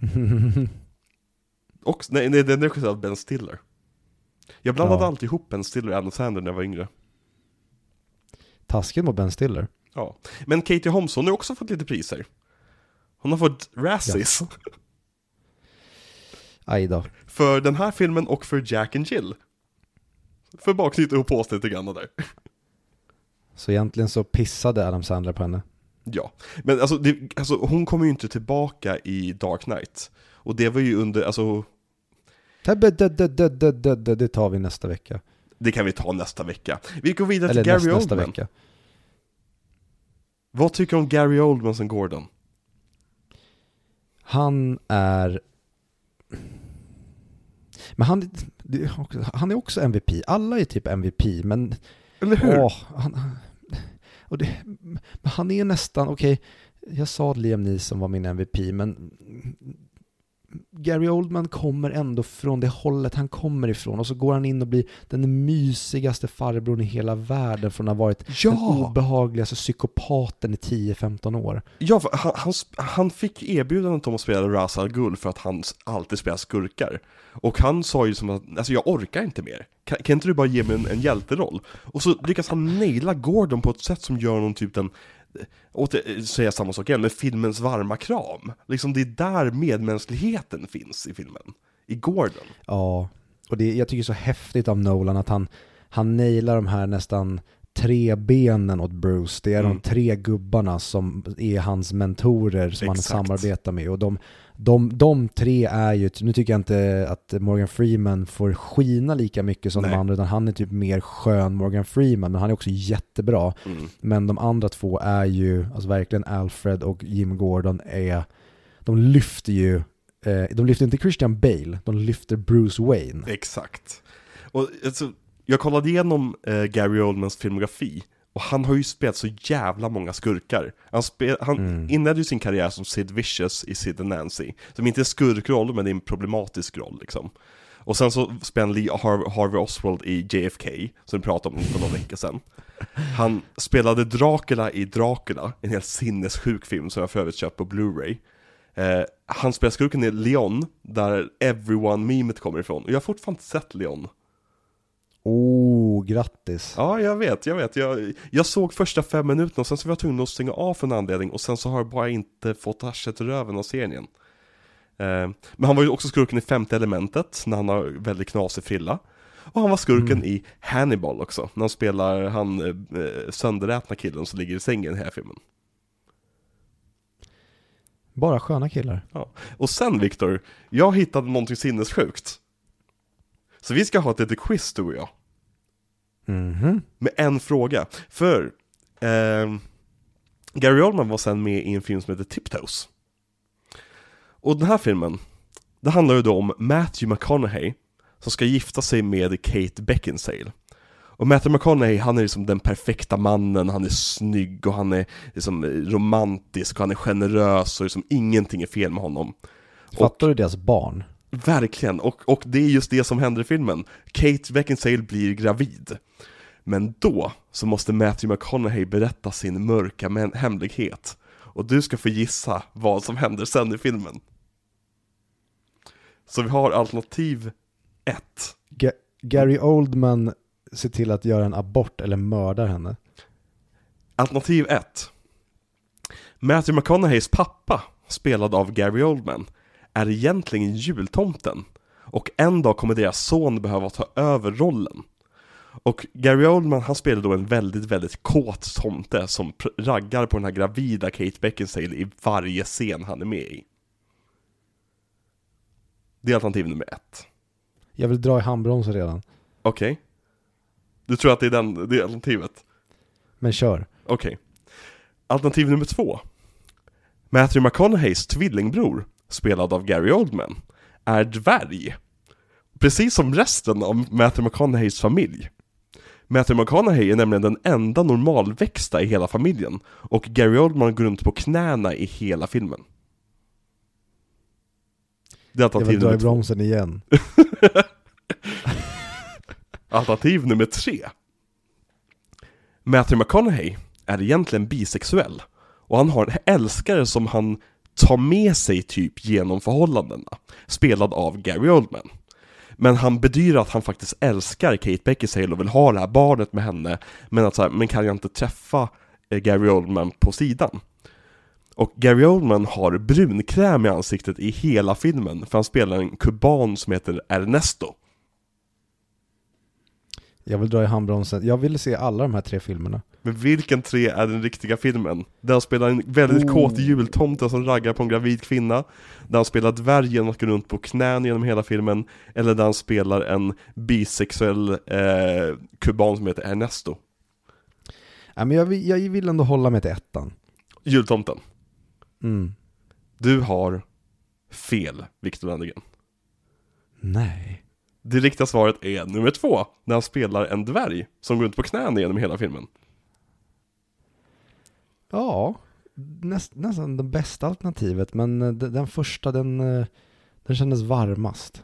Och, nej, nej den är regisserad av Ben Stiller. Jag blandade Ja. alltid ihop Ben Stiller och Adam Sandler när jag var yngre. Taskigt mot Ben Stiller. Ja. Men Katie Holmes, hon har också fått lite priser. Hon har fått Razzies Aj då. för den här filmen och för Jack and Jill. För knyta ihop påsen lite grann där. Så egentligen så pissade Adam Sandler på henne. Ja, men alltså, det, alltså hon kommer ju inte tillbaka i Dark Knight. Och det var ju under, alltså, Det, det, det, det, det, det, tar vi nästa vecka. det kan vi ta nästa vecka. Vi går vidare Eller till Gary nästa, nästa Oldman. vecka. Vad tycker du om Gary Oldman som Gordon? Han är... Men han, han är också MVP. Alla är typ MVP, men... Eller hur? Åh, han, och det, han är nästan, okej, jag sa att Liam Neeson var min MVP, men Gary Oldman kommer ändå från det hållet han kommer ifrån och så går han in och blir den mysigaste farbrorn i hela världen från att ha varit den Ja! obehagligaste psykopaten i 10-15 år. Ja, han, han, han fick erbjudandet om att spela Ra's al Ghul för att han alltid spelar skurkar. Och han sa ju som att, alltså jag orkar inte mer. Kan, kan inte du bara ge mig en, en hjälteroll? Och så lyckas han naila Gordon på ett sätt som gör honom typ den, åter säga samma sak igen, men filmens varma kram. Liksom det är där medmänskligheten finns i filmen. I Gordon. Ja, och det, jag tycker det är så häftigt av Nolan att han, han nailar de här nästan tre benen åt Bruce. Det är Mm. de tre gubbarna som är hans mentorer som Exakt. han samarbetar med. Och de, de, de tre är ju, nu tycker jag inte att Morgan Freeman får skina lika mycket som Nej. de andra, utan han är typ mer skön Morgan Freeman, men han är också jättebra. Mm. Men de andra två är ju, alltså verkligen Alfred och Jim Gordon är, de lyfter ju, eh, de lyfter inte Christian Bale, de lyfter Bruce Wayne. Exakt. Och alltså, jag kollade igenom eh, Gary Oldmans filmografi och han har ju spelat så jävla många skurkar. Han, spel, han Mm. inledde ju sin karriär som Sid Vicious i Sid and Nancy, som inte är skurkroll men det är en problematisk roll liksom. Och sen så spelade Lee Har- Harvey Oswald i JFK, som vi pratade om för några veckor sedan. Han spelade Dracula i Dracula, en helt sinnessjuk film som jag för övrigt köpt på Blu-ray. Eh, han spelar skurken i Leon, där Everyone-memet kommer ifrån. Och jag har fortfarande inte sett Leon. Oh, grattis. Ja, jag vet, jag vet. Jag, jag såg första fem minuterna och sen så var jag tvungen att stänga av för en anledning och sen så har jag bara inte fått arslet ur röven av serien. Eh, men han var ju också skurken i femte elementet, när han har väldigt knasig frilla. Och han var skurken Mm. i Hannibal också, när han spelar han eh, sönderätna killen som ligger i sängen i den här filmen. Bara sköna killar. Och sen Viktor, jag hittade någonting sinnessjukt. Så vi ska ha ett litet quiz du och jag. Mhm. med en fråga. För ehm, Gary Oldman var sen med i en film som heter Tiptoes. Och den här filmen, det handlar ju då om Matthew McConaughey som ska gifta sig med Kate Beckinsale. Och Matthew McConaughey, han är liksom den perfekta mannen, han är snygg och han är liksom romantisk och han är generös och liksom ingenting är fel med honom. Fattar du deras barn? Verkligen, och, och det är just det som händer i filmen. Kate Beckinsale blir gravid. Men då så måste Matthew McConaughey berätta sin mörka men- hemlighet. Och du ska få gissa vad som händer sen i filmen. Så vi har alternativ 1. Ga- Gary Oldman ser till att göra en abort eller mördar henne. Alternativ 1. Matthew McConaugheys pappa, spelad av Gary Oldman, är egentligen jultomten. Och en dag kommer deras son behöva ta över rollen. Och Gary Oldman, han spelar då en väldigt, väldigt kåt tomte som raggar på den här gravida Kate Beckinsale i varje scen han är med i. Det är alternativ nummer ett. Jag vill dra i handbromsen redan. Okej. Du tror att det är den, det är alternativet? Men kör. Okej. Alternativ nummer två. Matthew McConaugheys tvillingbror, spelad av Gary Oldman, är dvärg. Precis som resten av Matthew McConaugheys familj. Matthew McConaughey är nämligen den enda normalväxta i hela familjen och Gary Oldman går runt på knäna i hela filmen. Det är Jag alternativ vill dra nummer i två. bromsen igen. Alternativ nummer tre. Matthew McConaughey är egentligen bisexuell och han har en älskare som han tar med sig typ genom förhållandena, spelad av Gary Oldman. Men han bedyrar att han faktiskt älskar Kate Beckinsale och vill ha det här barnet med henne, men att så här, men kan jag inte träffa eh, Gary Oldman på sidan? Och Gary Oldman har brunkräm i ansiktet i hela filmen, för han spelar en kuban som heter Ernesto. Jag vill dra i handbromsen. Jag vill se alla de här tre filmerna. Men vilken tre är den riktiga filmen? Där han spelar en väldigt Oh. kåt jultomte som raggar på en gravid kvinna Där han spelar dvärg genom att gå runt på knän genom hela filmen Eller där han spelar en bisexuell eh, kuban som heter Ernesto Ja, men jag, vill, jag vill ändå hålla mig till ettan. Jultomten Mm. Du har fel, Viktor Wennergren Nej. Det riktiga svaret är nummer två När han spelar en dvärg som går runt på knän genom hela filmen Ja, näst, nästan det bästa alternativet, men eh, de- den första den, eh, den kändes varmast.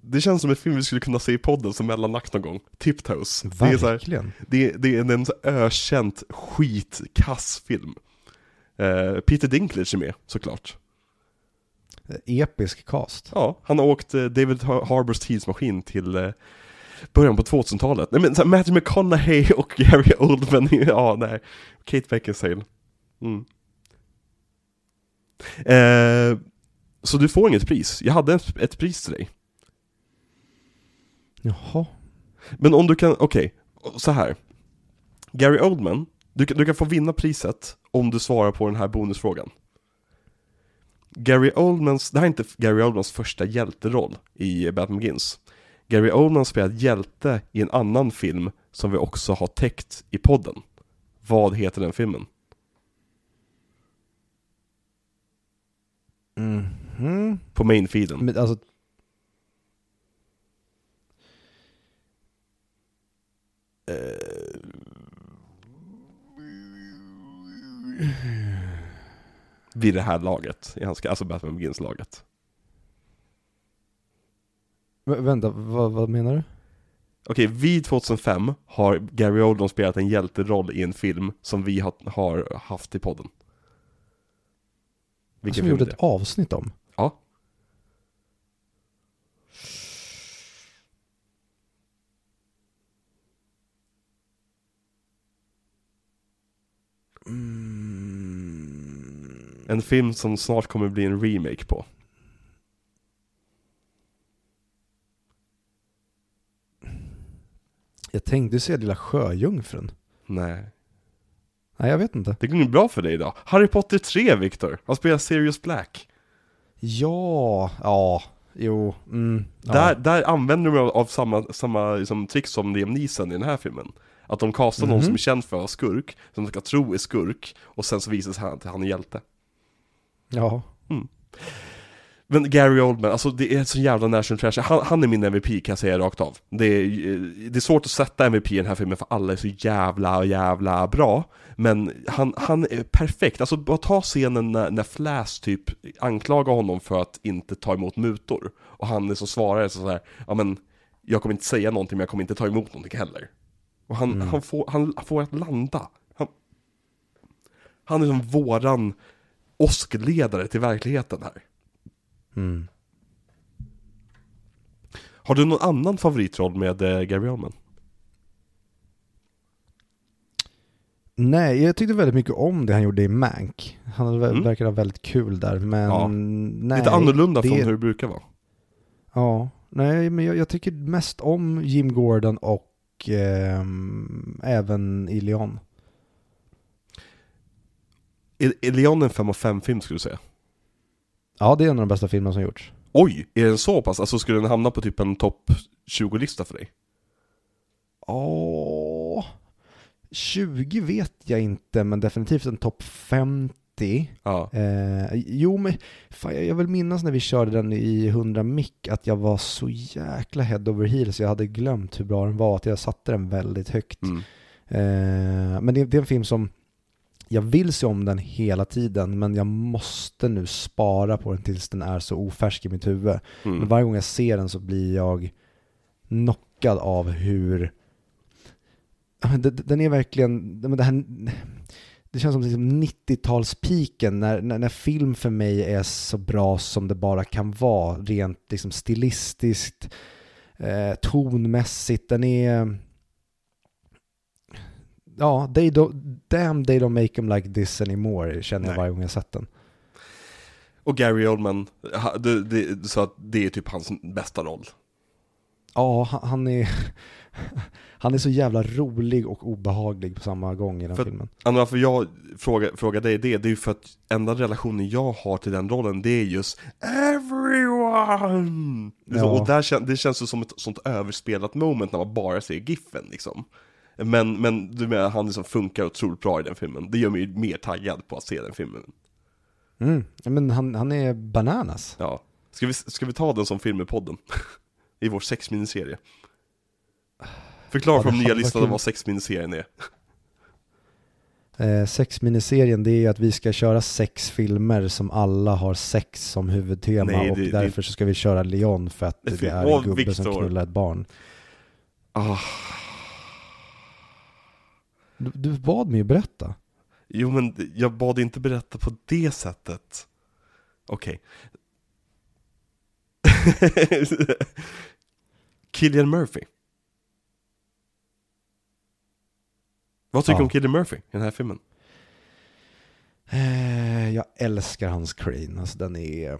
Det känns som en film vi skulle kunna se i podden som mellanakt någon gång Tiptoes Det är så här, Verkligen. Det, det är en så ökänt skitkass film. Eh, Peter Dinklage är med, såklart. Episk cast. Ja, han har åkt eh, David Har- Harbors tidsmaskin till början på 2000-talet. Nej men så här, Matthew McConaughey och Gary Oldman, ja nej. Kate Beckinsale. Mm. Eh, så du får inget pris. Jag hade ett, ett pris till dig. Jaha. Men om du kan, okej, så här. Gary Oldman, du, kan- du kan få vinna priset om du svarar på den här bonusfrågan. Gary Oldmans, det här är inte Gary Oldmans första hjälteroll i Batman Begins. Gary Oldman spelar hjälte i en annan film som vi också har täckt i podden. Vad heter den filmen? Mhm. På main-feeden. Men alltså... Vid det här laget, i hans, alltså Batman Begins-laget. Vä- vänta, vad, vad menar du? Okej, vid 2005 har Gary Oldman spelat en hjälteroll i en film som vi har, har haft i podden. Vilken Som vi gjorde ett avsnitt om? Ja. Mm. En film som snart kommer bli en remake på. Jag tänkte säga Lilla Sjöjungfrun. Nej. Nej, jag vet inte. Det går nog bra för dig idag. Harry Potter 3, Victor. Han spelar Sirius Black. Ja, ja, jo, mm, ja. Där, där använder de av, samma, samma liksom, trick som Liam Neeson i den här filmen. Att de castar någon Mhm. som är känd för att vara skurk, som de ska tro är skurk, och sen så visar sig att han är hjälte. Ja. Men Gary Oldman, alltså det är så jävla national treasure. Han, han är min MVP kan jag säga rakt av. Det är, det är svårt att sätta MVP i den här filmen för alla är så jävla, jävla bra. Men han, han är perfekt. Alltså bara ta scenen när, när Flash typ anklagar honom för att inte ta emot mutor. Och han är så svarar så här, ja men jag kommer inte säga någonting men jag kommer inte ta emot någonting heller. Och han, Mm. han, får, han får att landa. Han, han är som våran åskledare till verkligheten här. Mm. Har du någon annan favoritroll med eh, Gary Oldman? Nej, jag tyckte väldigt mycket om det han gjorde i Mank. Han Mm. verkade ha väldigt kul där, men Ja. nej. Lite annorlunda det, från hur det brukar vara. Ja, nej, men jag, jag tycker mest om Jim Gordon och ehm, även i Leon. Är, är Leon en 5 av 5 film skulle du säga? Ja, det är en av de bästa filmerna som gjorts. Oj, är den så pass? Alltså skulle den hamna på typ en topp 20-lista för dig? Åh, 20 vet jag inte, men definitivt en topp 50. Ja. Eh, jo, men fan, jag, vill minnas när vi körde den i 100 mick att jag var så jäkla head over heels. Jag hade glömt hur bra den var, att jag satte den väldigt högt. Mm. Eh, men det, det är en film som jag vill se om den hela tiden, men jag måste nu spara på den tills den är så ofärsk i mitt huvud. Men Mm. varje gång jag ser den så blir jag knockad av hur... Men Den är verkligen... men Det, här, det känns som liksom 90-talspiken när, när, när film för mig är så bra som det bara kan vara. Rent liksom stilistiskt, eh, tonmässigt. Den är... Ja, they don't, damn they don't make them like this anymore känner jag Nej. varje gång jag sett den. Och Gary Oldman, ha- det, det, så att det är typ hans bästa roll. Ja, han- är, han är så jävla rolig och obehaglig på samma gång i den För- filmen. Anna, varför jag frågar, frågar dig det, det är ju för att enda relationen jag har till den rollen, det är just everyone! Ja. Och där, det känns ju som ett sånt överspelat moment när man bara ser giffen liksom. Men, men du menar, han liksom funkar otroligt bra i den filmen. Det gör mig ju mer taggad på att se den filmen. Mm. Men han, han är bananas. Ja. Ska vi, ska vi ta den som film i podden? I vår sexminiserie. Förklara Ja, för det de nya kul. vad sexminiserien är. Eh, sexminiserien det är ju att vi ska köra sex filmer som alla har sex som huvudtema Nej, och det- det- därför så ska vi köra Leon för att Det det, är en gubbe som Victor. knullar ett barn. Ah. Du, bad mig ju berätta. Jo men jag bad inte berätta på det sättet. Okej. Killian Murphy. Vad tycker du Ja. om Killian Murphy i den här filmen? Eh, jag älskar hans Crane, alltså den är...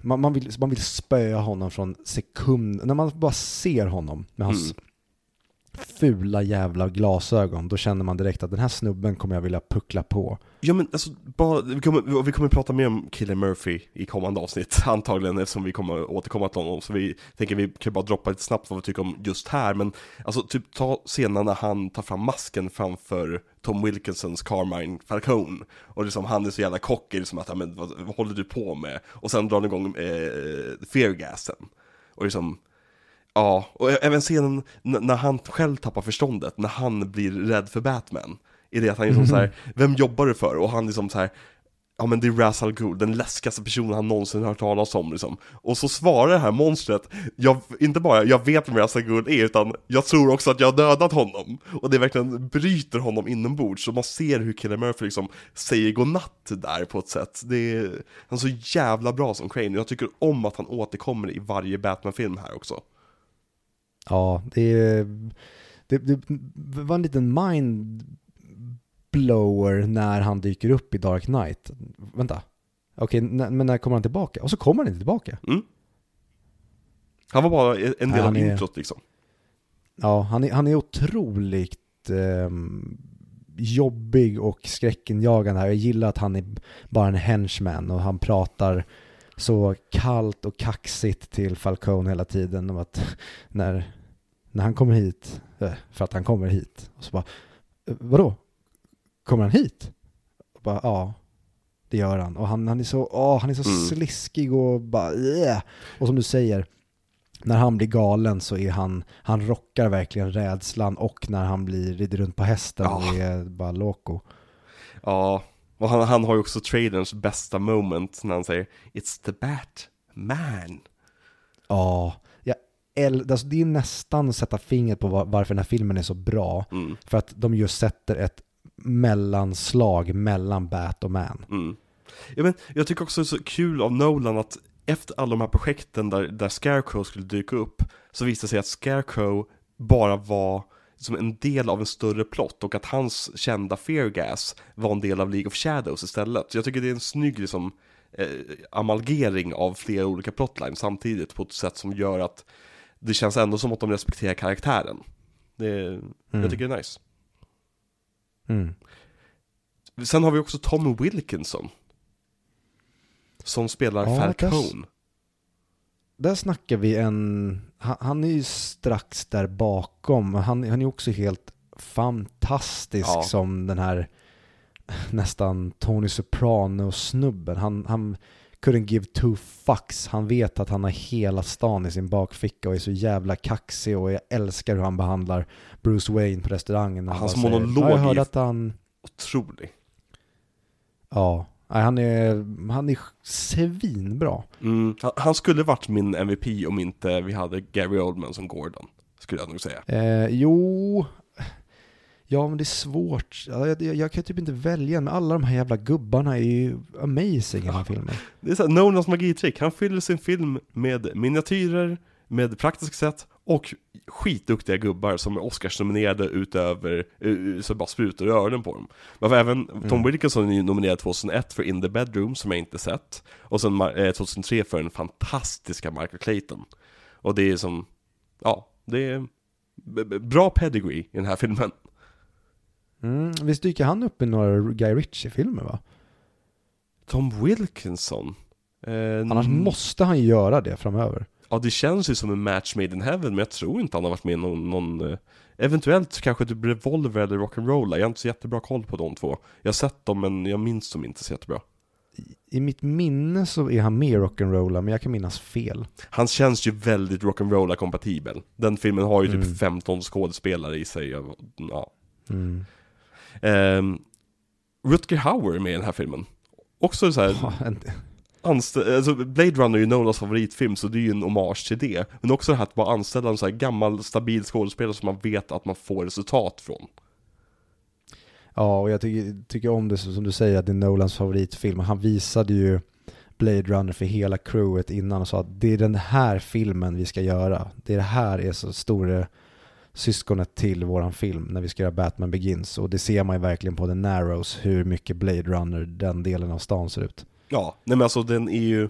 Man, man, vill, man vill spöa honom från sekund, när man bara ser honom med hans Mm fula jävla glasögon, då känner man direkt att den här snubben kommer jag vilja puckla på. Ja men alltså, bara, vi, kommer, vi kommer prata mer om Killer Murphy i kommande avsnitt antagligen eftersom vi kommer återkomma till honom. Så vi tänker vi kan bara droppa lite snabbt vad vi tycker om just här. Men alltså typ ta scenen när han tar fram masken framför Tom Wilkinsons Carmine Falcone. Och liksom han är så jävla cocky, liksom att, men, vad, vad håller du på med? Och sen drar han igång eh, feargasen. Och liksom, ja, och även scenen när han själv tappar förståndet, när han blir rädd för Batman. I det att han liksom mm. så här, vem jobbar du för? Och han liksom så här, ja men det är Ra's al Ghul, den läskigaste personen han någonsin hört talas om liksom. Och så svarar det här monstret, jag, inte bara jag vet vem Ra's al Ghul är, utan jag tror också att jag har dödat honom. Och det verkligen bryter honom inombords, så man ser hur Killer Murphy liksom säger godnatt där på ett sätt. Det är, han är så jävla bra som Crane, jag tycker om att han återkommer i varje Batman-film här också. Ja, det, det, det var en liten mind blower när han dyker upp i Dark Knight. Vänta. Okej, men när kommer han tillbaka? Och så kommer han inte tillbaka. Mm. Han var bara en del Nej, av introt liksom. Ja, han är, han är otroligt eh, jobbig och skräckinjagande här. Jag gillar att han är bara en henchman och han pratar så kallt och kaxigt till Falcone hela tiden om att när, när han kommer hit, eh, för att han kommer hit, och så bara, eh, vadå? kommer han hit? Och bara, ja, det gör han. Och han, han är så, åh, han är så mm. sliskig och bara, yeah. Och som du säger, när han blir galen så är han, han rockar verkligen rädslan och när han blir, rider runt på hästen ja. och är bara loco. Ja, och han, han har ju också traderns bästa moment när han säger It's the Batman. Ja, jag äl, alltså det är nästan att sätta fingret på var, varför den här filmen är så bra. Mm. För att de just sätter ett mellanslag mellan Bat och Man. Mm. Ja, men jag tycker också det är så kul av Nolan att efter alla de här projekten där, där Scarecrow skulle dyka upp så visade det sig att Scarecrow bara var som en del av en större plott och att hans kända Feargas var en del av League of Shadows istället. Jag tycker det är en snygg liksom, eh, amalgering av flera olika plotlines samtidigt på ett sätt som gör att det känns ändå som att de respekterar karaktären. Det, mm. Jag tycker det är nice. Mm. Sen har vi också Tom Wilkinson. Som spelar ja, Falcone. Där, där snackar vi en, han, han, är ju strax där bakom. Han, han är också helt fantastisk ja. som den här nästan Tony Soprano-snubben. Han, han couldn't give two fucks. Han vet att han har hela stan i sin bakficka och är så jävla kaxig och jag älskar hur han behandlar Bruce Wayne på restaurangen. Hans monolog hörde att han... otrolig. Ja, han är, han är svinbra. Mm, han skulle varit min MVP om inte vi hade Gary Oldman som Gordon, skulle jag nog säga. Eh, jo, Ja, men det är svårt. Jag, jag, jag, kan typ inte välja, men alla de här jävla gubbarna är ju amazing i den här filmen. Det är såhär, Nolans magitrick. Han fyller sin film med miniatyrer, med praktiska sätt och skitduktiga gubbar som är Oscars-nominerade utöver, så bara sprutar i öronen på dem. Men även Tom mm. Wilkinson är ju nominerad 2001 för In the Bedroom, som jag inte sett. Och sen 2003 eh, för den fantastiska Michael Clayton. Och det är som, ja, det är bra pedigree i den här filmen. Mm, visst dyker han upp i några Guy Ritchie-filmer va? Tom Wilkinson? Eh, Annars måste han göra det framöver. Ja, det känns ju som en match made in heaven, men jag tror inte han har varit med i någon, någon eh, Eventuellt kanske typ Revolver eller Rock'n'Roll, jag har inte så jättebra koll på de två. Jag har sett dem, men jag minns dem inte så jättebra. I, mitt minne så är han med i Rock'n'Rolla, men jag kan minnas fel. Han känns ju väldigt Rock'n'Rolla kompatibel. Den filmen har ju typ mm. 15 skådespelare i sig, ja. Mm. Um, Rutger Hauer är med i den här filmen. Också så här, anstä- alltså Blade Runner är ju Nolans favoritfilm, så det är ju en hommage till det. Men också det här att bara anställa en så här gammal, stabil skådespelare som man vet att man får resultat från. Ja, och jag tycker, tycker om det som du säger, att det är Nolans favoritfilm. Han visade ju Blade Runner för hela crewet innan och sa att det är den här filmen vi ska göra. Det, är det här är så stora syskonet till våran film när vi ska göra Batman Begins. Och det ser man ju verkligen på The Narrows hur mycket Blade Runner den delen av stan ser ut. Ja, nej men alltså den är ju,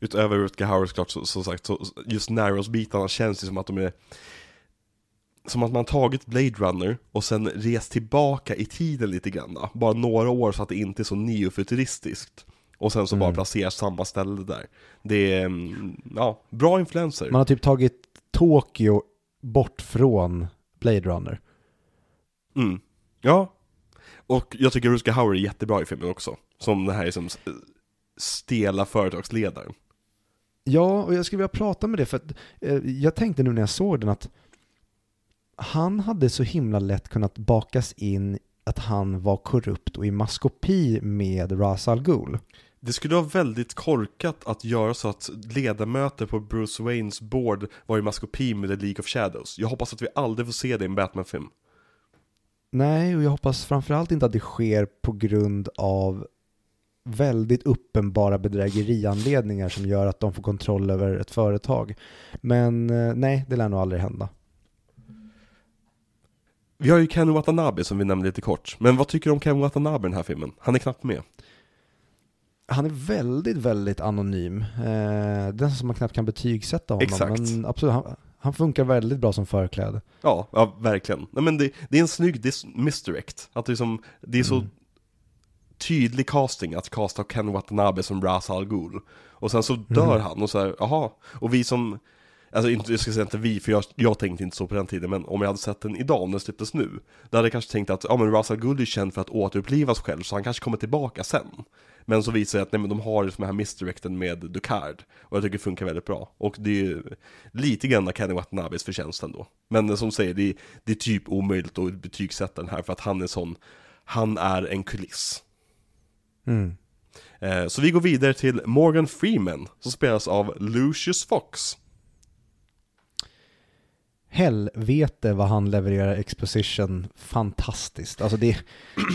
utöver Rutger Hauer såklart, så, som sagt, så just Narrows-bitarna känns ju som att de är som att man tagit Blade Runner och sen rest tillbaka i tiden lite grann. Bara några år så att det inte är så neofuturistiskt. Och sen så bara Mm. placera samma ställe där. Det är, mm, ja, bra influenser. Man har typ tagit Tokyo bort från Blade Runner. Mm. Ja. Och jag tycker Ruska Hauer är jättebra i filmen också. Som den här liksom stela företagsledaren. Ja, och jag skulle vilja prata med det för att eh, jag tänkte nu när jag såg den att han hade så himla lätt kunnat bakas in att han var korrupt och i maskopi med Ra's al Ghul. Det skulle vara väldigt korkat att göra så att ledamöter på Bruce Waynes board var i maskopi med The League of Shadows. Jag hoppas att vi aldrig får se det i en Batman-film. Nej, och jag hoppas framförallt inte att det sker på grund av väldigt uppenbara bedrägerianledningar som gör att de får kontroll över ett företag. Men eh, nej, det lär nog aldrig hända. Vi har ju Ken Watanabe som vi nämnde lite kort. Men vad tycker du om Ken Watanabe i den här filmen? Han är knappt med. Han är väldigt, väldigt anonym. Eh, nästan som man knappt kan betygsätta honom. Exakt. Men absolut, han, han funkar väldigt bra som förkläde. Ja, ja verkligen. Nej, men det, det är en snygg dis- misdirect. Att det är, som, det är så Mm. Tydlig casting att casta Ken Watanabe som Ra's al Ghul. Och sen så dör Mhm. han och så här, jaha. Och vi som, alltså inte, jag ska säga inte vi, för jag, jag tänkte inte så på den tiden, men om jag hade sett den idag, om den släpptes nu, då hade jag kanske tänkt att, ja men Ra's al Ghul är känd för att återuppliva sig själv, så han kanske kommer tillbaka sen. Men så visar det att nej, men de har den här misdirecten med Ducard, och jag tycker det funkar väldigt bra. Och det är ju lite grann Kenny Watanabes förtjänst ändå. Men som säger, det är, det är typ omöjligt att betygsätta den här, för att han är sån, han är en kuliss. Mm. Eh, Så vi går vidare till Morgan Freeman, som spelas av Lucius Fox. Helvete vad han levererar exposition fantastiskt. Alltså det,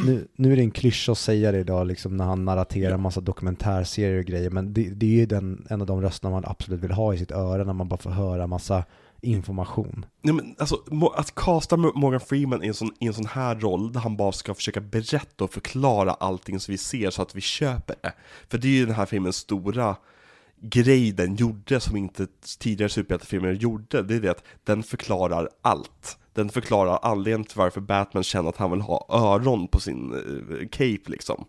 nu, nu är det en klyscha att säga det idag liksom när han narraterar en massa dokumentärserier och grejer, men det, det är ju den, en av de rösterna man absolut vill ha i sitt öra när man bara får höra massa information. Nej, men alltså, att casta Morgan Freeman i en, sån, i en sån här roll, där han bara ska försöka berätta och förklara allting som vi ser så att vi köper det. För det är ju den här filmens stora grej den gjorde som inte tidigare superhjältefilmer gjorde, det är det att den förklarar allt. Den förklarar anledningen till varför Batman känner att han vill ha öron på sin eh, cape liksom.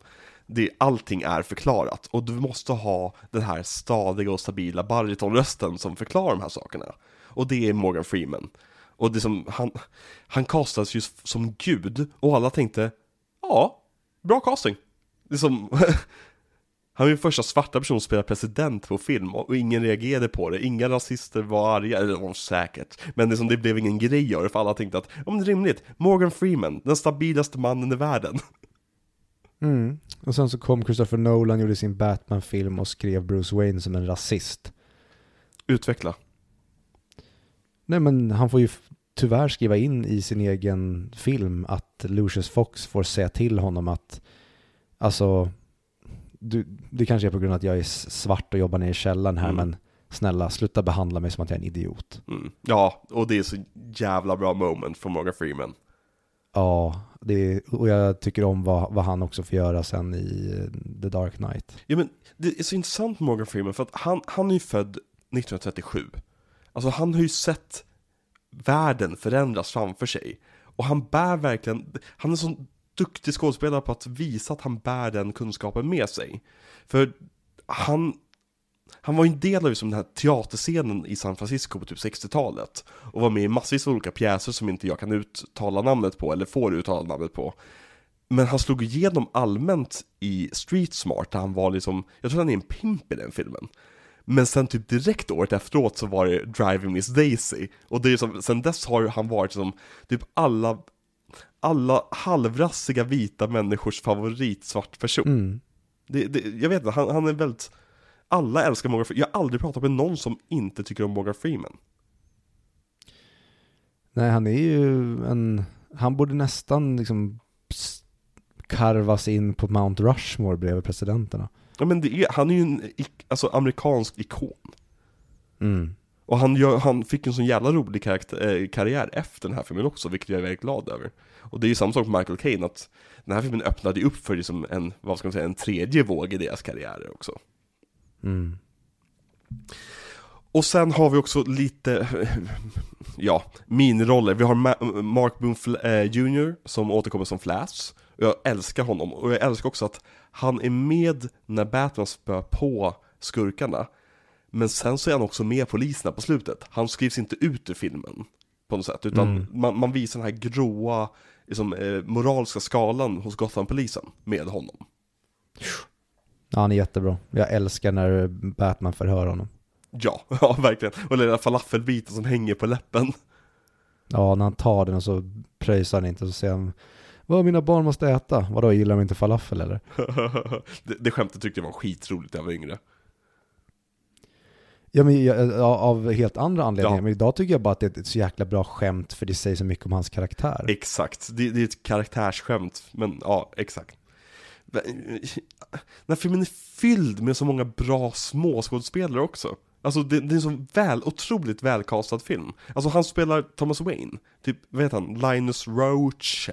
Det, allting är förklarat och du måste ha den här stadiga och stabila baritonrösten som förklarar de här sakerna. Och det är Morgan Freeman. Och det som, han, han castades ju som gud och alla tänkte, ja, bra casting. Det är som, han var ju första svarta person som spelade president på film och ingen reagerade på det, inga rasister var arga, eller var säkert. Men det, som, det blev ingen grej av det, för alla tänkte att, men det är rimligt, Morgan Freeman, den stabilaste mannen i världen. Mm. Och sen så kom Christopher Nolan, gjorde sin Batman-film och skrev Bruce Wayne som en rasist. Utveckla. Nej men han får ju tyvärr skriva in i sin egen film att Lucius Fox får säga till honom att alltså du, det kanske är på grund av att jag är svart och jobbar nere i källaren här Mm. men snälla sluta behandla mig som att jag är en idiot. Mm. Ja, och det är så jävla bra moment från Morgan Freeman. Ja, det, och jag tycker om vad, vad han också får göra sen i eh, The Dark Knight. Ja men, det är så intressant med Morgan Freeman för att han, han är ju född 1937. Alltså han har ju sett världen förändras framför sig. Och han bär verkligen, han är en sån duktig skådespelare på att visa att han bär den kunskapen med sig. För han, han var ju en del av liksom den här teaterscenen i San Francisco på typ 60-talet. Och var med i massvis av olika pjäser som inte jag kan uttala namnet på, eller får uttala namnet på. Men han slog igenom allmänt i Street Smart, där han var liksom, jag tror han är en pimp i den filmen. Men sen typ direkt året efteråt så var det Driving Miss Daisy. Och det är som, sen dess har han varit som typ alla, alla halvrassiga vita människors favorit svart person. Mm. Det, det, jag vet inte, han, han är väldigt, alla älskar Morgan Freeman. Jag har aldrig pratat med någon som inte tycker om Morgan Freeman. Nej, han är ju en, han borde nästan liksom karvas in på Mount Rushmore bredvid presidenterna. Ja men det är, han är ju en alltså, amerikansk ikon. Mm. Och han, gör, han fick en sån jävla rolig karaktär, eh, karriär efter den här filmen också, vilket jag är väldigt glad över. Och det är ju samma sak med Michael Caine, att den här filmen öppnade ju upp för liksom en, vad ska man säga, en tredje våg i deras karriärer också. Mm. Och sen har vi också lite, ja, miniroller. Vi har Ma- Mark Boone eh, Jr. som återkommer som Flash. Och jag älskar honom. Och jag älskar också att han är med när Batman spöar på skurkarna. Men sen så är han också med poliserna på slutet. Han skrivs inte ut ur filmen på något sätt. Utan Mm. man, man visar den här gråa, liksom, eh, moraliska skalan hos Gotham-polisen med honom. Ja, han är jättebra. Jag älskar när Batman förhör honom. Ja, ja verkligen. Och den där falafelbiten som hänger på läppen. Ja, när han tar den och så pröjsar han inte och så säger han Vad mina barn måste äta? Vadå, gillar de inte falafel eller? det, det skämtet tyckte jag var skitroligt när jag var yngre. Ja, men jag, ja, av helt andra anledningar. Ja. Men idag tycker jag bara att det är ett så jäkla bra skämt för det säger så mycket om hans karaktär. Exakt, det, det är ett karaktärsskämt, men ja, exakt. Den här filmen är fylld med så många bra småskådespelare också. Alltså det, det är en så väl, otroligt välkastad film. Alltså han spelar Thomas Wayne, typ, vad heter han, Linus Roach.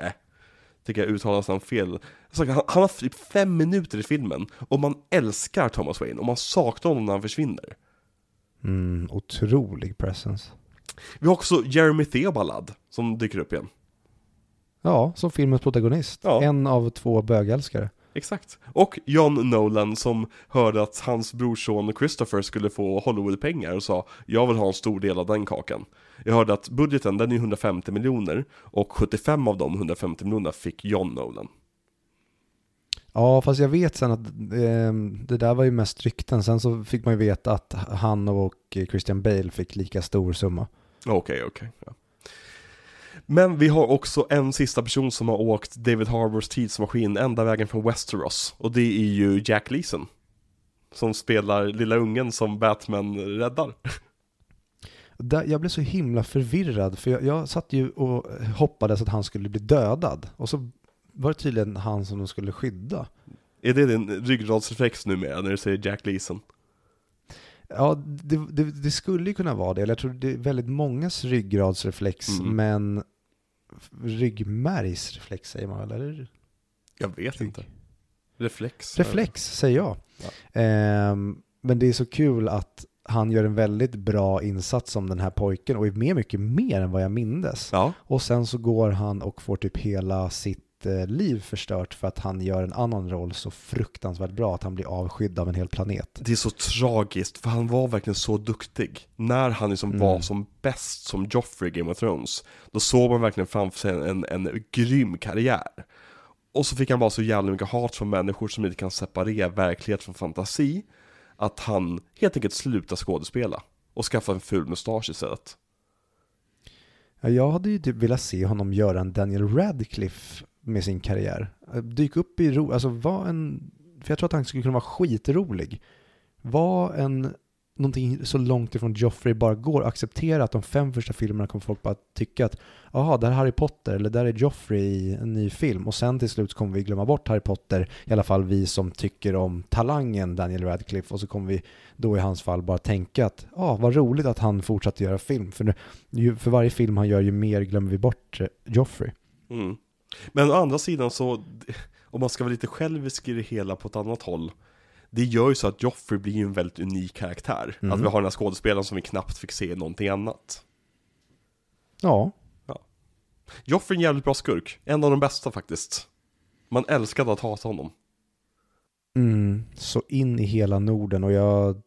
Tycker jag uttalas han fel. Han, han har typ fem minuter i filmen, och man älskar Thomas Wayne, och man saknar honom när han försvinner. Mm, otrolig presence. Vi har också Jeremy Theobald som dyker upp igen. Ja, som filmens protagonist. Ja. En av två bögälskare. Exakt. Och John Nolan som hörde att hans brorson Christopher skulle få Hollywoodpengar och sa Jag vill ha en stor del av den kakan. Jag hörde att budgeten den är 150 miljoner och 75 av de 150 miljonerna fick John Nolan. Ja, fast jag vet sen att eh, det där var ju mest rykten. Sen så fick man ju veta att han och Christian Bale fick lika stor summa. Okej, okej. ja. Men vi har också en sista person som har åkt David Harbours tidsmaskin ända vägen från Westeros. Och det är ju Jack Leeson. Som spelar lilla ungen som Batman räddar. Där, jag blev så himla förvirrad för jag, jag satt ju och hoppades att han skulle bli dödad. Och så var det tydligen han som de skulle skydda. Är det din ryggradsreflex numera när du säger Jack Leeson? Ja, det, det, det skulle ju kunna vara det. Eller jag tror det är väldigt mångas ryggradsreflex, Mm. men ryggmärgsreflex säger man väl? Eller? Jag vet inte. Reflex? Reflex säger jag. Ehm, men det är så kul att han gör en väldigt bra insats som den här pojken och är med mycket mer än vad jag mindes. Ja, Och sen så går han och får typ hela sitt eh, liv förstört för att han gör en annan roll så fruktansvärt bra att han blir avskydd av en hel planet. det är så tragiskt för han var verkligen så duktig. När han liksom Mm. var som bäst som Joffrey i Game of Thrones, då såg man verkligen framför sig en, en, en grym karriär. Och så fick han bara så jävla mycket hat från människor som inte kan separera verklighet från fantasi, att han helt enkelt slutar skådespela och skaffar en ful mustasch istället. Ja, jag hade ju typ velat se honom göra en Daniel Radcliffe med sin karriär. Dyk upp i ro, alltså var en, för jag tror att han skulle kunna vara skitrolig. Var en, någonting så långt ifrån Joffrey bara går, acceptera att de fem första filmerna kommer folk bara tycka att jaha, där är Harry Potter eller där är Joffrey i en ny film och sen till slut kommer vi glömma bort Harry Potter, i alla fall vi som tycker om talangen Daniel Radcliffe och så kommer vi då i hans fall bara tänka att ja, vad roligt att han fortsatte göra film för, nu, ju, för varje film han gör ju mer glömmer vi bort eh, Joffrey. Mm. Men å andra sidan så, om man ska vara lite självisk i det hela på ett annat håll, det gör ju så att Joffrey blir en väldigt unik karaktär. Mm. Att vi har den här skådespelaren som vi knappt fick se i någonting annat. Ja, Joffrey är en jävligt bra skurk, en av de bästa faktiskt. Man älskade att hata honom. mm, så in i hela Norden och jag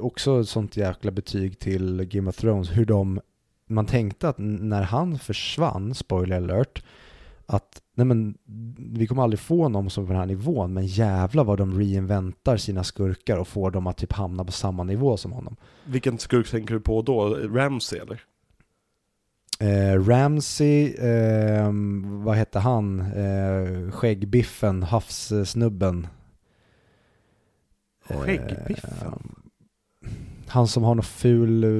också ett sånt jäkla betyg till Game of Thrones hur de man tänkte att när han försvann, spoiler alert, att nej men, vi kommer aldrig få någon som på den här nivån, men jävla vad de reinventar sina skurkar och får dem att typ hamna på samma nivå som honom. Vilken skurk tänker du på då? Ramsey eller? Eh, Ramsey, eh, vad hette han? Eh, skäggbiffen, havssnubben. Eh, Skäggbiffen? Han som har någon ful eh,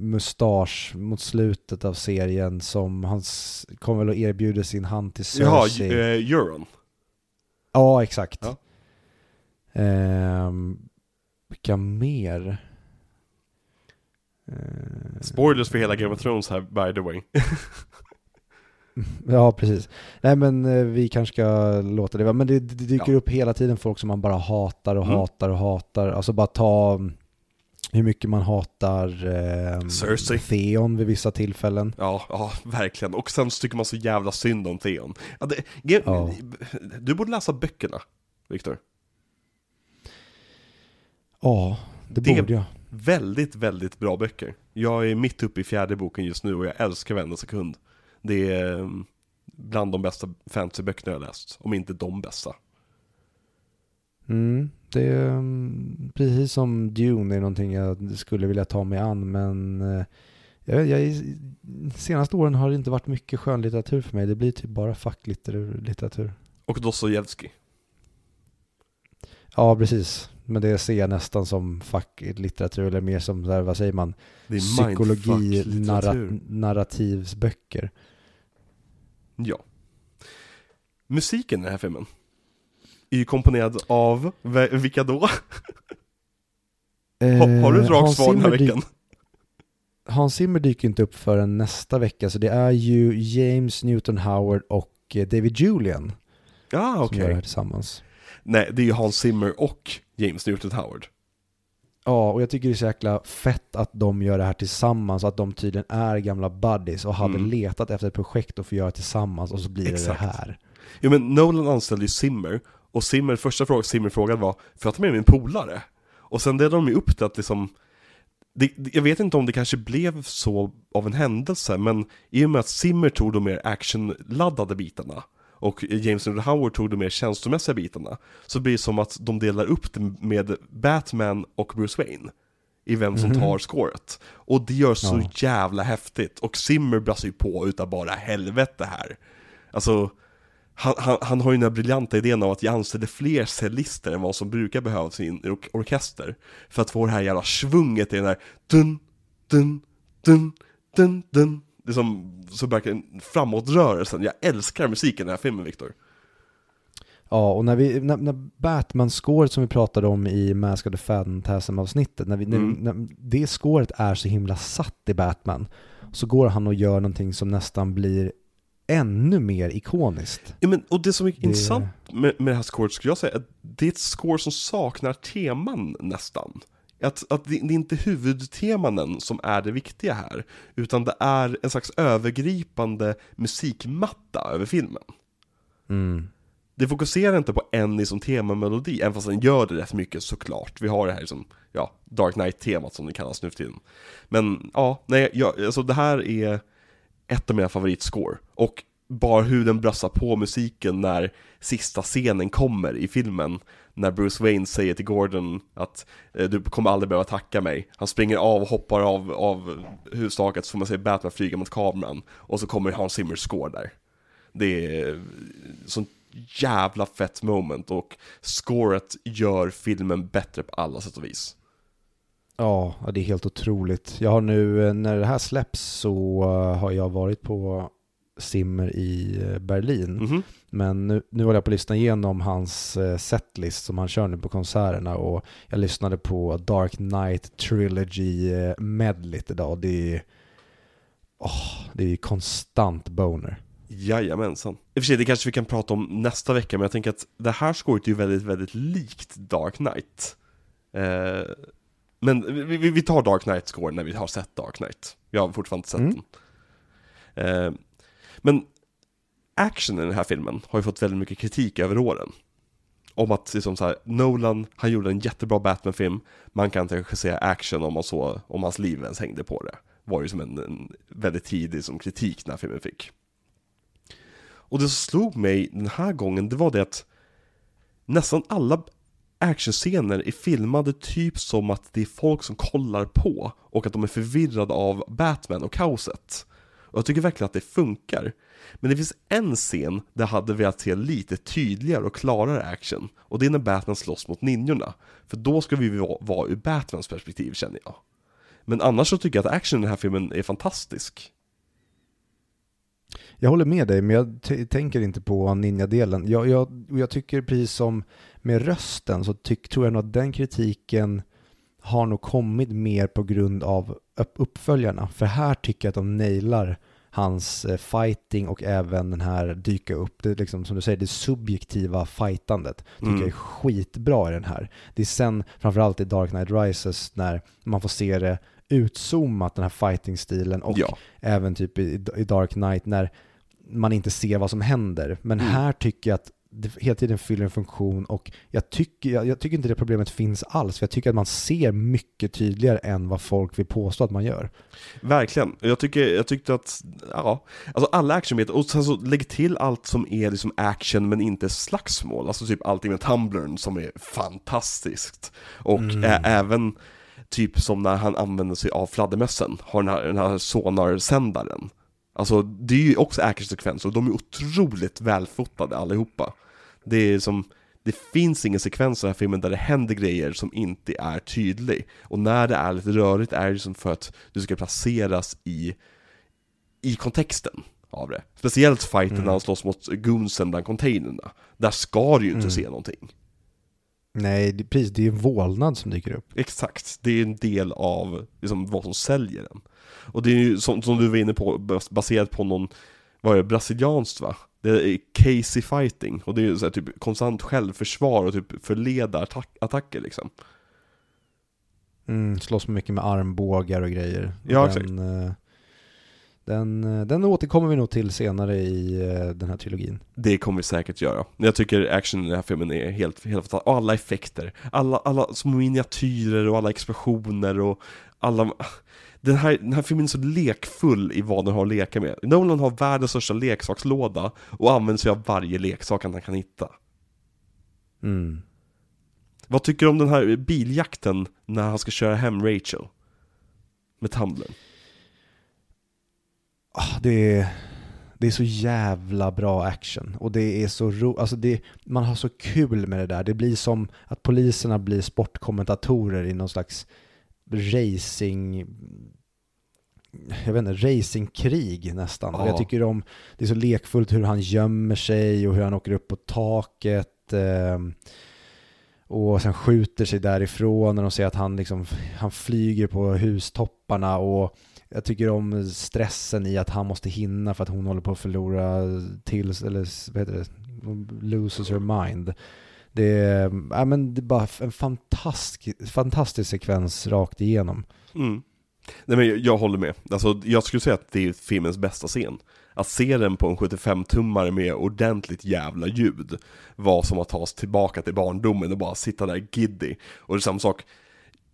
mustasch mot slutet av serien som han s- kom väl och erbjuder sin hand till Jaha, Cersei. eh, Euron. Ja, exakt. Ja. Ehm, vilka mer? Eh, Spoilers för hela Game of Thrones här, by the way. Ja, precis. Nej, men eh, vi kanske ska låta det vara. Men det, det dyker Ja. upp hela tiden folk som man bara hatar och Mm. hatar och hatar. Alltså bara ta hur mycket man hatar eh, Cersei. Theon vid vissa tillfällen. Ja, ja, verkligen. Och sen så tycker man så jävla synd om Theon. Ja, det, ge- Ja. Du borde läsa böckerna, Viktor. Ja, det, Det- borde jag. Väldigt, väldigt bra böcker. Jag är mitt uppe i fjärde boken just nu och jag älskar varenda sekund. Det är eh, bland de bästa fantasyböckerna jag har läst, om inte de bästa. Mm, det är mm, precis som Dune är någonting jag skulle vilja ta mig an men eh, jag, jag, senaste åren har det inte varit mycket skönlitteratur för mig. Det blir typ bara facklitteratur. Och Dostojevskij. Ja, precis. Men det ser jag nästan som facklitteratur eller mer som, här, vad säger man, psykologi, mindfuck-litteratur. narra- narrativsböcker. Ja. Musiken i den här filmen är ju komponerad av, vilka då? Har, har du ett Eh, rakt svar den här veckan? Hans Zimmer dyker inte upp förrän nästa vecka, så det är ju James Newton Howard och eh, David Julian Ja, som okej. gör det här tillsammans. Nej, det är ju Hans Zimmer och James Newton Howard. Ja, och jag tycker det är så jäkla fett att de gör det här tillsammans, att de tydligen är gamla buddies och hade Mm. letat efter ett projekt att få göra tillsammans och så blir Exakt. det det här. Jo men Nolan anställde ju Zimmer, och Zimmer, första frågan Zimmer frågade var, för att ta med min polare? Och sen delade de ju upp det att liksom, det, jag vet inte om det kanske blev så av en händelse, men i och med att Zimmer tog de mer actionladdade bitarna, och James Newton Howard tog de mer känslomässiga bitarna, så blir det som att de delar upp det med Batman och Bruce Wayne, i vem som Mhm. tar scoret. Och det gör så Ja. jävla häftigt, och Zimmer brassar ju på utav bara helvete här. Alltså, han, han, han har ju den här briljanta idén av att jag anställer fler cellister än vad som brukar behövas i en or- orkester. För att få det här jävla svunget i den här dun, dun, dun, dun, dun. Det är som, så verkligen framåtrörelsen. Jag älskar musiken i den här filmen, Viktor. Ja, och när, vi, när, när Batman-scoret som vi pratade om i Mask of the Phantasm-avsnittet, när, vi, Mm. när, när det scoret är så himla satt i Batman, så går han och gör någonting som nästan blir ännu mer ikoniskt. Ja, men, och det som är Det- intressant med, med det här scoret skulle jag säga, att det är ett score som saknar teman nästan. Att, att det, det är inte huvudtemanen som är det viktiga här, utan det är en slags övergripande musikmatta över filmen. Mm. Det fokuserar inte på en liksom temamelodi, även fast den gör det rätt mycket såklart. Vi har det här som, ja, Dark Knight-temat som det kallas nu för tiden. Men ja, nej, jag, alltså det här är ett av mina favoritscore. Och bara hur den brassar på musiken när sista scenen kommer i filmen. När Bruce Wayne säger till Gordon att eh, du kommer aldrig behöva tacka mig. Han springer av och hoppar av, av hustaket så får man se Batman flyga mot kameran. Och så kommer Hans Zimmers score där. Det är sånt jävla fett moment och scoret gör filmen bättre på alla sätt och vis. Ja, det är helt otroligt. Jag har nu, eh, när det här släpps så eh, har jag varit på Simmer i eh, Berlin. Mhm. Men nu, nu håller jag på att lyssna igenom hans setlist som han kör nu på konserterna och jag lyssnade på Dark Knight Trilogy medleyt idag. Det är, åh, det är konstant boner. Jajamensan. I och för sig, det kanske vi kan prata om nästa vecka, men jag tänker att det här scoret är ju väldigt, väldigt likt Dark Knight. Eh, men vi, vi, vi tar Dark Knight-score när vi har sett Dark Knight. Jag har fortfarande inte sett Mm. den. Eh, men actionen i den här filmen har ju fått väldigt mycket kritik över åren. Om att liksom så här, Nolan, han gjorde en jättebra Batman-film, man kan inte regissera action om, man så, om hans liv ens hängde på det. Var ju som en, en väldigt tidig som kritik den här filmen fick. Och det som slog mig den här gången, det var det att nästan alla actionscener är filmade typ som att det är folk som kollar på och att de är förvirrade av Batman och kaoset. Och jag tycker verkligen att det funkar. Men det finns en scen där jag hade velat se lite tydligare och klarare action. Och det är när Batman slåss mot ninjorna. För då ska vi vara- ur Batmans perspektiv känner jag. Men annars så tycker jag att action i den här filmen är fantastisk. Jag håller med dig, men jag tänker inte på ninja-delen. Jag, jag, jag tycker precis som med rösten så tyck, tror jag nog att den kritiken har nog kommit mer på grund av upp- uppföljarna. För här tycker jag att de nailar hans eh, fighting och även den här dyka upp, det liksom som du säger, det subjektiva fightandet tycker Mm. jag är skitbra i den här. Det är sen, framförallt i Dark Knight Rises, när man får se det utzoomat, den här fighting-stilen och Ja. även typ i, i Dark Knight när man inte ser vad som händer. Men Mm. här tycker jag att det hela tiden fyller en funktion och jag tycker, jag, jag tycker inte det problemet finns alls. För jag tycker att man ser mycket tydligare än vad folk vill påstå att man gör. Verkligen. Jag, tycker, jag tyckte att, ja, alltså alla actionmeter, och sen så lägg till allt som är liksom action men inte slagsmål, alltså typ allting med tumblern som är fantastiskt. Och Mm. även typ som när han använder sig av fladdermössen, har den här, den här sonarsändaren. Alltså det är ju också actionsekvenser och de är otroligt välfotade allihopa. Det är som, det finns ingen sekvens i den här filmen där det händer grejer som inte är tydlig. Och när det är lite rörigt är det som för att du ska placeras i, i kontexten av det. Speciellt fighten Mm. när han slåss mot goonsen bland containrarna. Där ska du ju inte Mm. se någonting. Nej, det, precis, det är en vålnad som dyker upp. Exakt, det är en del av liksom, vad som säljer den. Och det är ju som, som du var inne på, bas- baserat på någon, vad är det, brasilianskt va? Det är Casey fighting, och det är ju så här, typ konstant självförsvar och typ förleda attack, attacker liksom. Mm, slåss mycket med armbågar och grejer. Ja, den, eh, den, eh, den återkommer vi nog till senare i eh, den här trilogin. Det kommer vi säkert göra. Jag tycker action i den här filmen är helt, helt fantastisk. Och alla effekter, alla, alla små miniatyrer och alla explosioner och alla... Den här, den här filmen är så lekfull i vad den har att leka med. Nolan har världens största leksakslåda och använder sig av varje leksak han kan hitta. Mm. Vad tycker du om den här biljakten när han ska köra hem Rachel? Med tumblern. Ah, det, är, det är så jävla bra action och det är så ro, alltså det, man har så kul med det där. Det blir som att poliserna blir sportkommentatorer i någon slags racing jag vet inte, racingkrig nästan. Och Ja. jag tycker om, det är så lekfullt hur han gömmer sig och hur han åker upp på taket. ehm, och sen skjuter sig därifrån när de ser att han, liksom, han flyger på hustopparna. Och jag tycker om stressen i att han måste hinna för att hon håller på att förlora till, eller vad heter det, loses her mind. Det är, ja, men det är bara en fantastisk, fantastisk sekvens rakt igenom. Mm. Nej men jag, jag håller med. Alltså jag skulle säga att det är filmens bästa scen. Att se den på en 75-tummare med ordentligt jävla ljud var som att ta oss tillbaka till barndomen och bara sitta där giddy. Och det är samma sak,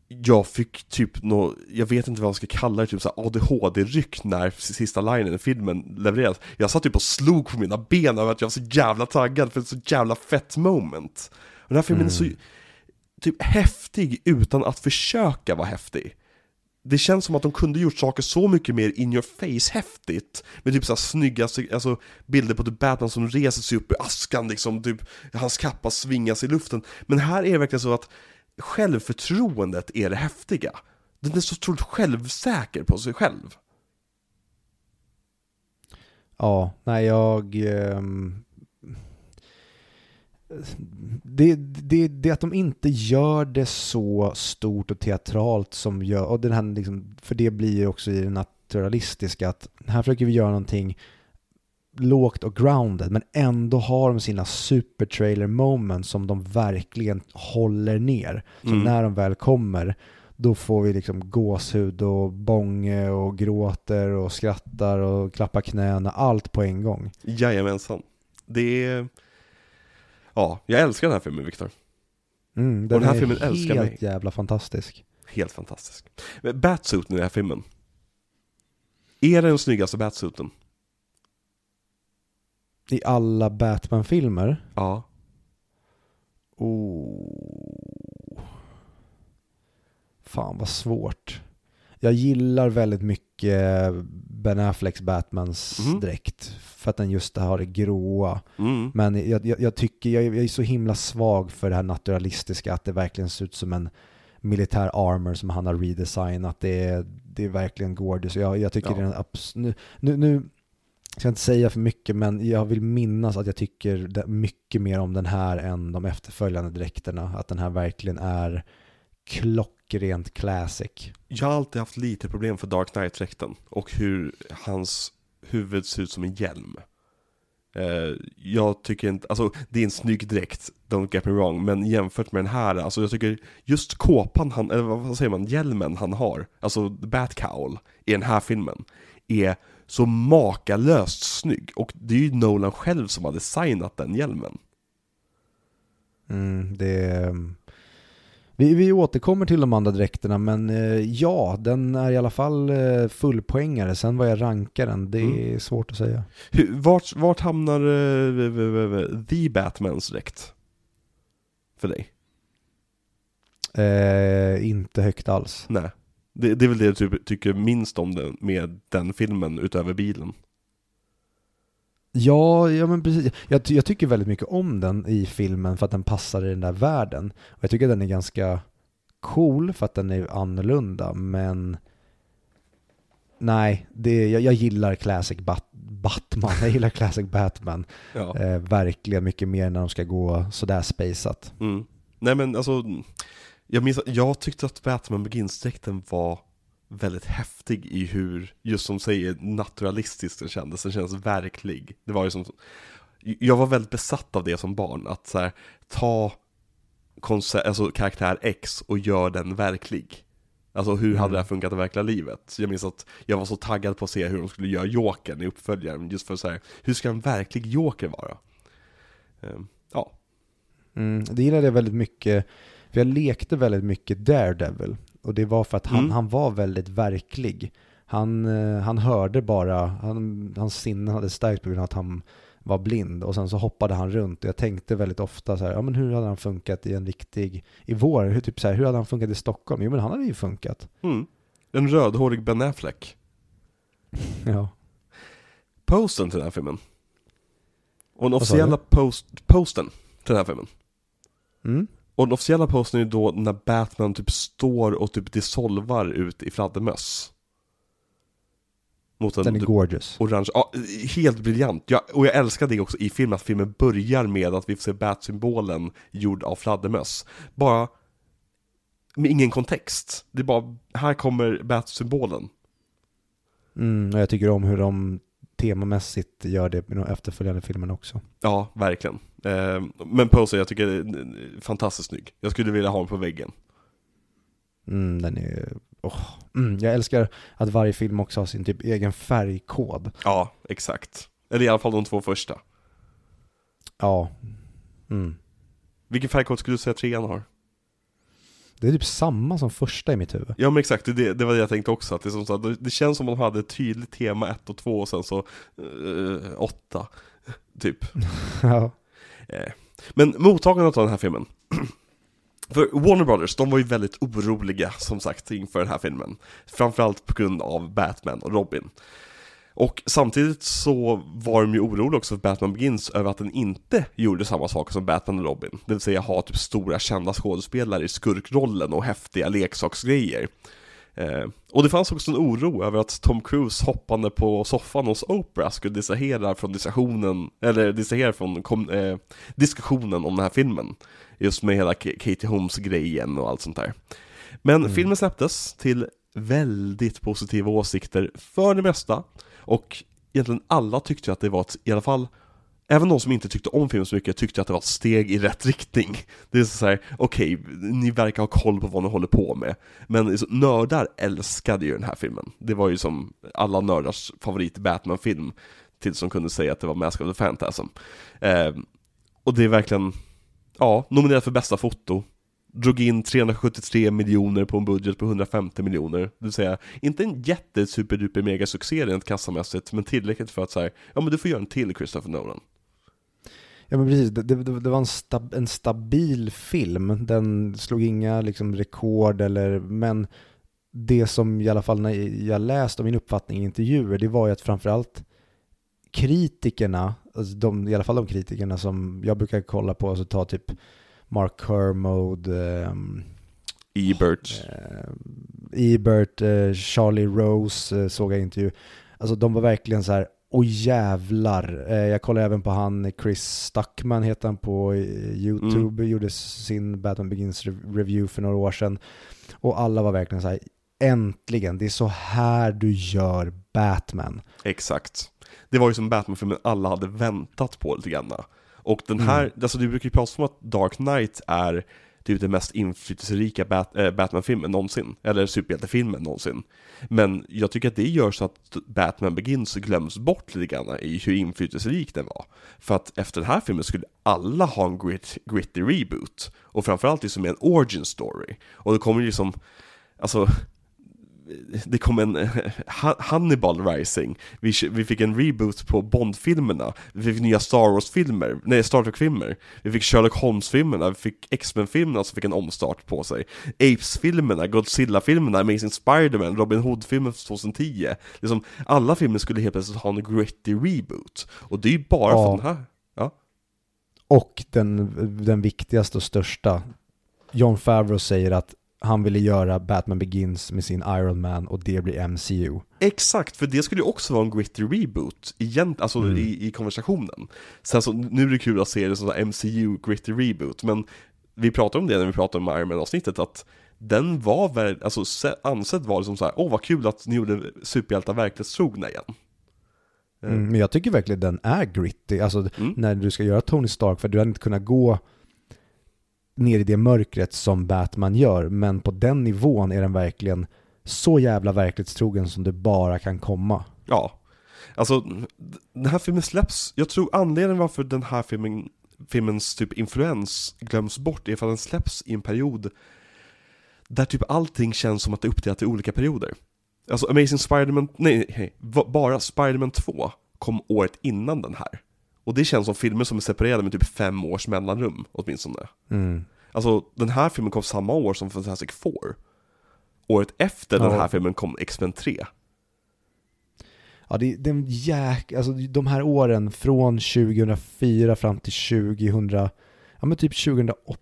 jag fick typ nå, jag vet inte vad jag ska kalla det, typ så ADHD-ryck när sista linen i filmen levereras. Jag satt typ och slog på mina ben över att jag var så jävla taggad för ett så jävla fett moment. Och den här filmen är så typ häftig utan att försöka vara häftig. Det känns som att de kunde gjort saker så mycket mer in your face häftigt Med typ såhär snygga alltså, bilder på typ Batman som reser sig upp i askan liksom, typ Hans kappa svingas i luften Men här är det verkligen så att självförtroendet är det häftiga. Den är så otroligt självsäker på sig själv. Ja, nej jag... ehm, det, det, det att de inte gör det så stort och teatralt som gör, och den här liksom, för det blir ju också i det naturalistiska att här försöker vi göra någonting lågt och grounded men ändå har de sina super trailer moments som de verkligen håller ner. Så Mm. när de väl kommer då får vi liksom gåshud och bånge och gråter och skrattar och klappar knäna, allt på en gång. Jajamensan Det är... Ja, jag älskar den här filmen Viktor Mm, den här är filmen älskar helt mig. jävla fantastisk. Helt fantastisk Batsuiten i den här filmen Är det den snyggaste Batsuiten? I alla Batman-filmer, Ja oh. fan vad svårt. Jag gillar väldigt mycket Ben Afflecks Batmans Mhm. dräkt. För att den just har det gråa. mm. Men jag, jag, jag tycker, jag, jag är så himla svag för det här naturalistiska, att det verkligen ser ut som en militär armor som han har redesignat. Det är, det är verkligen gorgeous. Jag, jag tycker Ja. det är en abs- nu, nu, nu jag ska inte säga för mycket, men jag vill minnas att jag tycker mycket mer om den här än de efterföljande dräkterna. Att den här verkligen är klockrent classic. Jag har alltid haft lite problem för Dark Knight-dräkten och hur hans huvud ser ut som en hjälm. Eh, jag tycker inte, alltså det är en snygg dräkt, don't get me wrong, men jämfört med den här, alltså jag tycker just kåpan han, eller vad säger man, hjälmen han har, alltså Batcowl i den här filmen, är så makalöst snygg. Och det är ju Nolan själv som har designat den hjälmen. Mm, det vi, vi återkommer till de andra dräkterna, men eh, ja, den är i alla fall eh, fullpoängare. Sen vad jag rankar den, det Mm. är svårt att säga. Hur, vart, vart hamnar eh, The Batmans dräkt? För dig? Eh, inte högt alls. Nej. Det, det är väl det du typ, tycker minst om den, med den filmen utöver bilen? Ja, ja men precis. Jag, jag tycker väldigt mycket om den i filmen för att den passar i den där världen. Och jag tycker att den är ganska cool för att den är annorlunda, men nej, det, jag, jag gillar Classic Bat- Batman, jag gillar Classic Batman Ja. eh, verkligen mycket mer när de ska gå sådär spaceat. Mm. Nej men alltså, jag minns att jag tyckte att Batman Begins-dräkten var väldigt häftig i hur, just som säger, naturalistiskt den kändes, den kändes verklig. Det var ju som, jag var väldigt besatt av det som barn, att så här, ta konce- alltså, karaktär X och gör den verklig. Alltså hur hade Mm. det här funkat i verkliga livet? Jag minns att jag var så taggad på att se hur de skulle göra Jokern i uppföljaren, just för så här, hur ska en verklig Joker vara? Ehm, ja, Mm, det gillade jag väldigt mycket, för jag lekte väldigt mycket Daredevil. Och det var för att han, Mm. han var väldigt verklig. Han, eh, han hörde bara, han, hans sinnen hade stärkt på grund av att han var blind. Och sen så hoppade han runt och jag tänkte väldigt ofta så här, ja men hur hade han funkat i en riktig, i vår, hur, typ så här, hur hade han funkat i Stockholm? Jo men han hade ju funkat. Mm. En rödhårig Ben Affleck. Ja. Posten till den här filmen. Och den officiella post, posten till den här filmen. Mm. Och den officiella posten är ju då när Batman typ står och typ dissolvar ut i fladdermöss. Mot en Den är typ gorgeous. orange, ja, helt briljant. Ja, och jag älskar det också i filmen, att filmen börjar med att vi får se Bat-symbolen gjord av fladdermöss. Bara med ingen kontext. Det är bara, här kommer Bat-symbolen. Mm, och jag tycker om hur de temamässigt gör det med de efterföljande filmerna också. Ja, verkligen. Eh, men Poser, jag tycker det är fantastiskt snygg. Jag skulle vilja ha den på väggen. Mm, den är... åh. Mm, jag älskar att varje film också har sin typ egen färgkod. Ja, exakt. Eller i alla fall de två första. Ja. Mm. Vilken färgkod skulle du säga trean har? Det är typ samma som första i mitt huvud. Ja men exakt, det, det var det jag tänkte också. Att det, som så det, känns som att de hade ett tydligt tema 1 och 2 och sen så 8. typ. ja. Eh. Men mottagandet av den här filmen. För Warner Brothers, de var ju väldigt oroliga som sagt inför den här filmen. Framförallt på grund av Batman och Robin. Och samtidigt så var de ju oroliga också för Batman Begins över att den inte gjorde samma saker som Batman och Robin. Det vill säga ha typ stora kända skådespelare i skurkrollen och häftiga leksaksgrejer. Eh, och det fanns också en oro över att Tom Cruise hoppande på soffan hos Oprah skulle distrahera från diskussionen, eller distrahera från kom, eh, diskussionen om den här filmen. Just med hela Katie Holmes-grejen och allt sånt där. Men Mm. filmen släpptes till väldigt positiva åsikter för det mesta. Och egentligen alla tyckte att det var ett, i alla fall Även de som inte tyckte om filmen så mycket tyckte att det var ett steg i rätt riktning. Det är så här, okej, ni verkar ha koll på vad ni håller på med. Men så, nördar älskade ju den här filmen. Det var ju som alla nördars favorit Batman-film. Tills de kunde säga att det var Mask of the Phantasm. Eh, och det är verkligen, ja, nominerad för bästa foto. Drog in 373 miljoner på en budget på 150 miljoner. Det vill säga, inte en jätte superduper mega succé rent kassamässigt, men tillräckligt för att säga, ja men du får göra en till Christopher Nolan. Ja men precis, det, det, det var en, stab, en stabil film. Den slog inga liksom, rekord eller, men det som i alla fall när jag läste min uppfattning i intervjuer, det var ju att framförallt kritikerna, alltså de, i alla fall de kritikerna som jag brukar kolla på, alltså ta typ Mark Kermode, ehm, Ebert. eh, Ebert, eh, Charlie Rose eh, såg jag intervju. Alltså de var verkligen så här, åh jävlar. Jag kollade även på han, Chris Stuckman heter han på YouTube, gjorde sin Batman Begins re- review för några år sedan. Och alla var verkligen så här, äntligen, det är så här du gör Batman. Exakt. Det var ju som Batman-filmen alla hade väntat på lite grann. Och den här, Mm. alltså du brukar ju prata om att Dark Knight är typ den mest inflytelserika Bat- äh, Batman-filmen någonsin, eller superhjältefilmen någonsin. Men jag tycker att det gör så att Batman Begins glöms bort lite grann i hur inflytelserik den var. För att efter den här filmen skulle alla ha en grit, gritty reboot. Och framförallt liksom en origin story. Och det kommer ju liksom, alltså det kom en eh, Ha- Hannibal Rising, vi, vi fick en reboot på Bond-filmerna, vi fick nya Star Wars-filmer, nej Star Trek-filmer, vi fick Sherlock Holmes-filmerna, vi fick X-Men-filmerna som fick en omstart på sig, Apes-filmerna, Godzilla-filmerna, Amazing Spider-Man, Robin Hood-filmen från 2010, liksom alla filmer skulle helt plötsligt ha en gritty reboot, och det är ju bara Ja. för den här, ja, Och den, den viktigaste och största, John Favreau säger att han ville göra Batman Begins med sin Iron Man och det blir MCU. Exakt, för det skulle ju också vara en gritty reboot, igen, alltså Mm. i, i konversationen. Sen så, nu är det kul att se det som MCU gritty reboot, men vi pratade om det när vi pratade om Iron Man-avsnittet, att den var väl, alltså se- ansett var det som så här, åh vad kul att ni gjorde superhjältar verklighetstrogna igen. Mm, men jag tycker verkligen den är gritty. Alltså Mm. när du ska göra Tony Stark, för du hade inte kunnat gå ner i det mörkret som Batman gör, men på den nivån är den verkligen så jävla verklighetstrogen som det bara kan komma. Ja, alltså den här filmen släpps, jag tror anledningen varför den här filmen, filmens typ influens glöms bort är för att den släpps i en period där typ allting känns som att det är uppdelat i olika perioder. Alltså Amazing Spider-Man, nej, nej bara Spider-Man 2 kom året innan den här. Och det känns som filmer som är separerade med typ fem års mellanrum åtminstone. Mm. Alltså den här filmen kom samma år som Fantastic Four. Året efter den Ja. här filmen kom X-Men 3. Ja, det, det är en jäk... Alltså de här åren från 2004 fram till 2000, ja men typ 2008.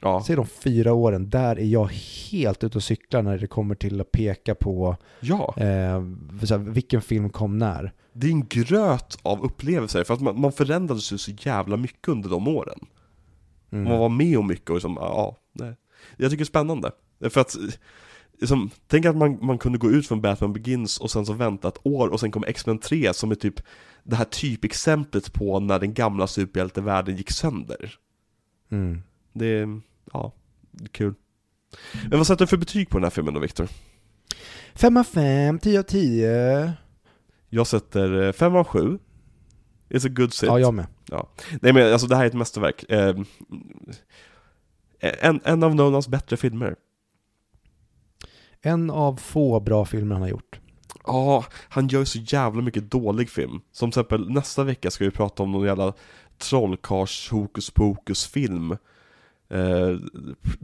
Ja, Säg de fyra åren, där är jag helt ute och cyklar när det kommer till att peka på ja. eh, så här, vilken film kom när. det är en gröt av upplevelser, för att man, man förändrades ju så jävla mycket under de åren. Mm. Man var med om mycket och liksom, ja, nej. Jag tycker det är spännande. För att, liksom, tänk att man, man kunde gå ut från Batman Begins och sen så vänta ett år och sen kom X-Men 3 som är typ det här typexemplet på när den gamla superhjältevärlden gick sönder. Mm. Det är, ja, kul. Men vad sätter du för betyg på den här filmen då, Viktor? 5 av 5, 10 av 10. Jag sätter 5 av 7. It's a good sit. Ja, jag med. Nej men alltså det här är ett mästerverk. Eh, en, en av Nolans bättre filmer. En av få bra filmer han har gjort. Ja, han gör så jävla mycket dålig film. Som till exempel nästa vecka ska vi prata om någon jävla trollkarls hokus pokus film. Eh,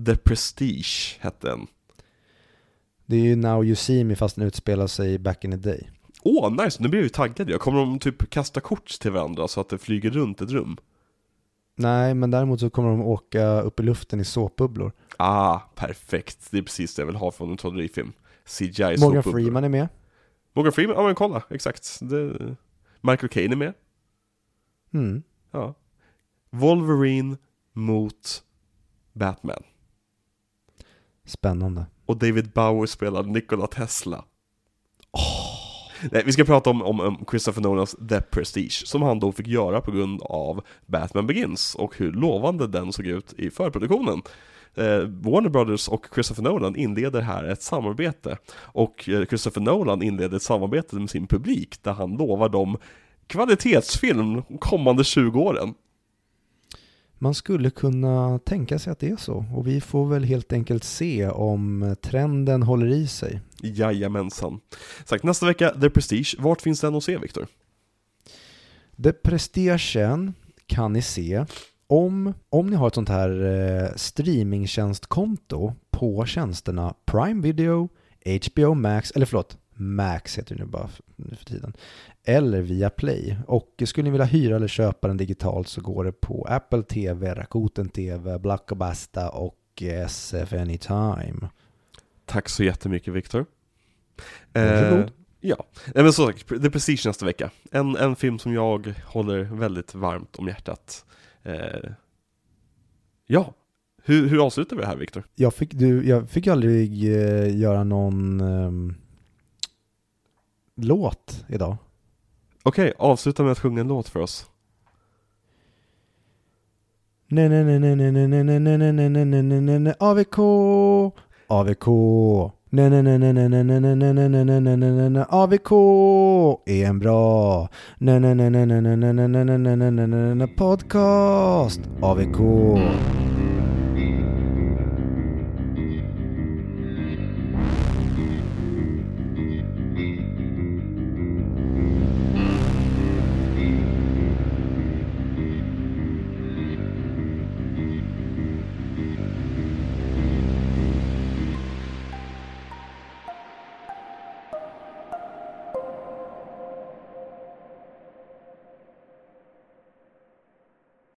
The Prestige hette den. Det är ju Now You See Me fast den utspelar sig back in the day. Åh, nice! Nu blir jag ju taggad. Jag kommer de typ kasta kort till varandra så att det flyger runt ett rum? Nej, men däremot så kommer de åka upp i luften i såpbubblor. Ah, perfekt. Det är precis det jag vill ha från en trollerifilm. CGI Morgan. Freeman är med. Morgan Freeman, ja men kolla, exakt. Det, Michael Caine är med. Mm. Ja. Wolverine mot Batman. Spännande. Och David Bowie spelar Nikola Tesla. Nej, vi ska prata om, om, om Christopher Nolans The Prestige, som han då fick göra på grund av Batman Begins, och hur lovande den såg ut i förproduktionen. Eh, Warner Brothers och Christopher Nolan inleder här ett samarbete, och eh, Christopher Nolan inleder ett samarbete med sin publik, där han lovar dem kvalitetsfilm de kommande 20 åren. Man skulle kunna tänka sig att det är så. Och vi får väl helt enkelt se om trenden håller i sig. Jajamensan. Sagt, nästa vecka, The Prestige. Vart finns den att se, Viktor? The Prestigen kan ni se om, om ni har ett sånt här eh, streamingtjänstkonto på tjänsterna Prime Video, HBO Max, eller förlåt, Max heter det nu bara nu för tiden, eller via Play. Och skulle ni vilja hyra eller köpa den digitalt så går det på Apple TV, Rakuten TV, Black Basta och SF Anytime. Tack så jättemycket, Viktor. Varsågod. Eh, ja, men så sagt, The Prestige nästa vecka. En, en film som jag håller väldigt varmt om hjärtat. Eh, ja, Hur, hur avslutar vi det här Viktor? Jag fick, du, jag fick aldrig eh, göra någon ehm, låt idag. Okej, avsluta med att sjunga en låt för oss. Nej, nej, nej, nej, nej, nej, nej, nej, nej, nej, nej, nej, nej, nej, nej, AVK, AVK. Nej, nej, nej, nej, nej, nej, nej, nej, nej, nej, nej, nej, nej, nej, nej, AVK är en bra. Nej, nej, nej, nej, nej, nej, nej, nej, nej, nej, nej, nej, nej, nej, nej, podcast. AVK.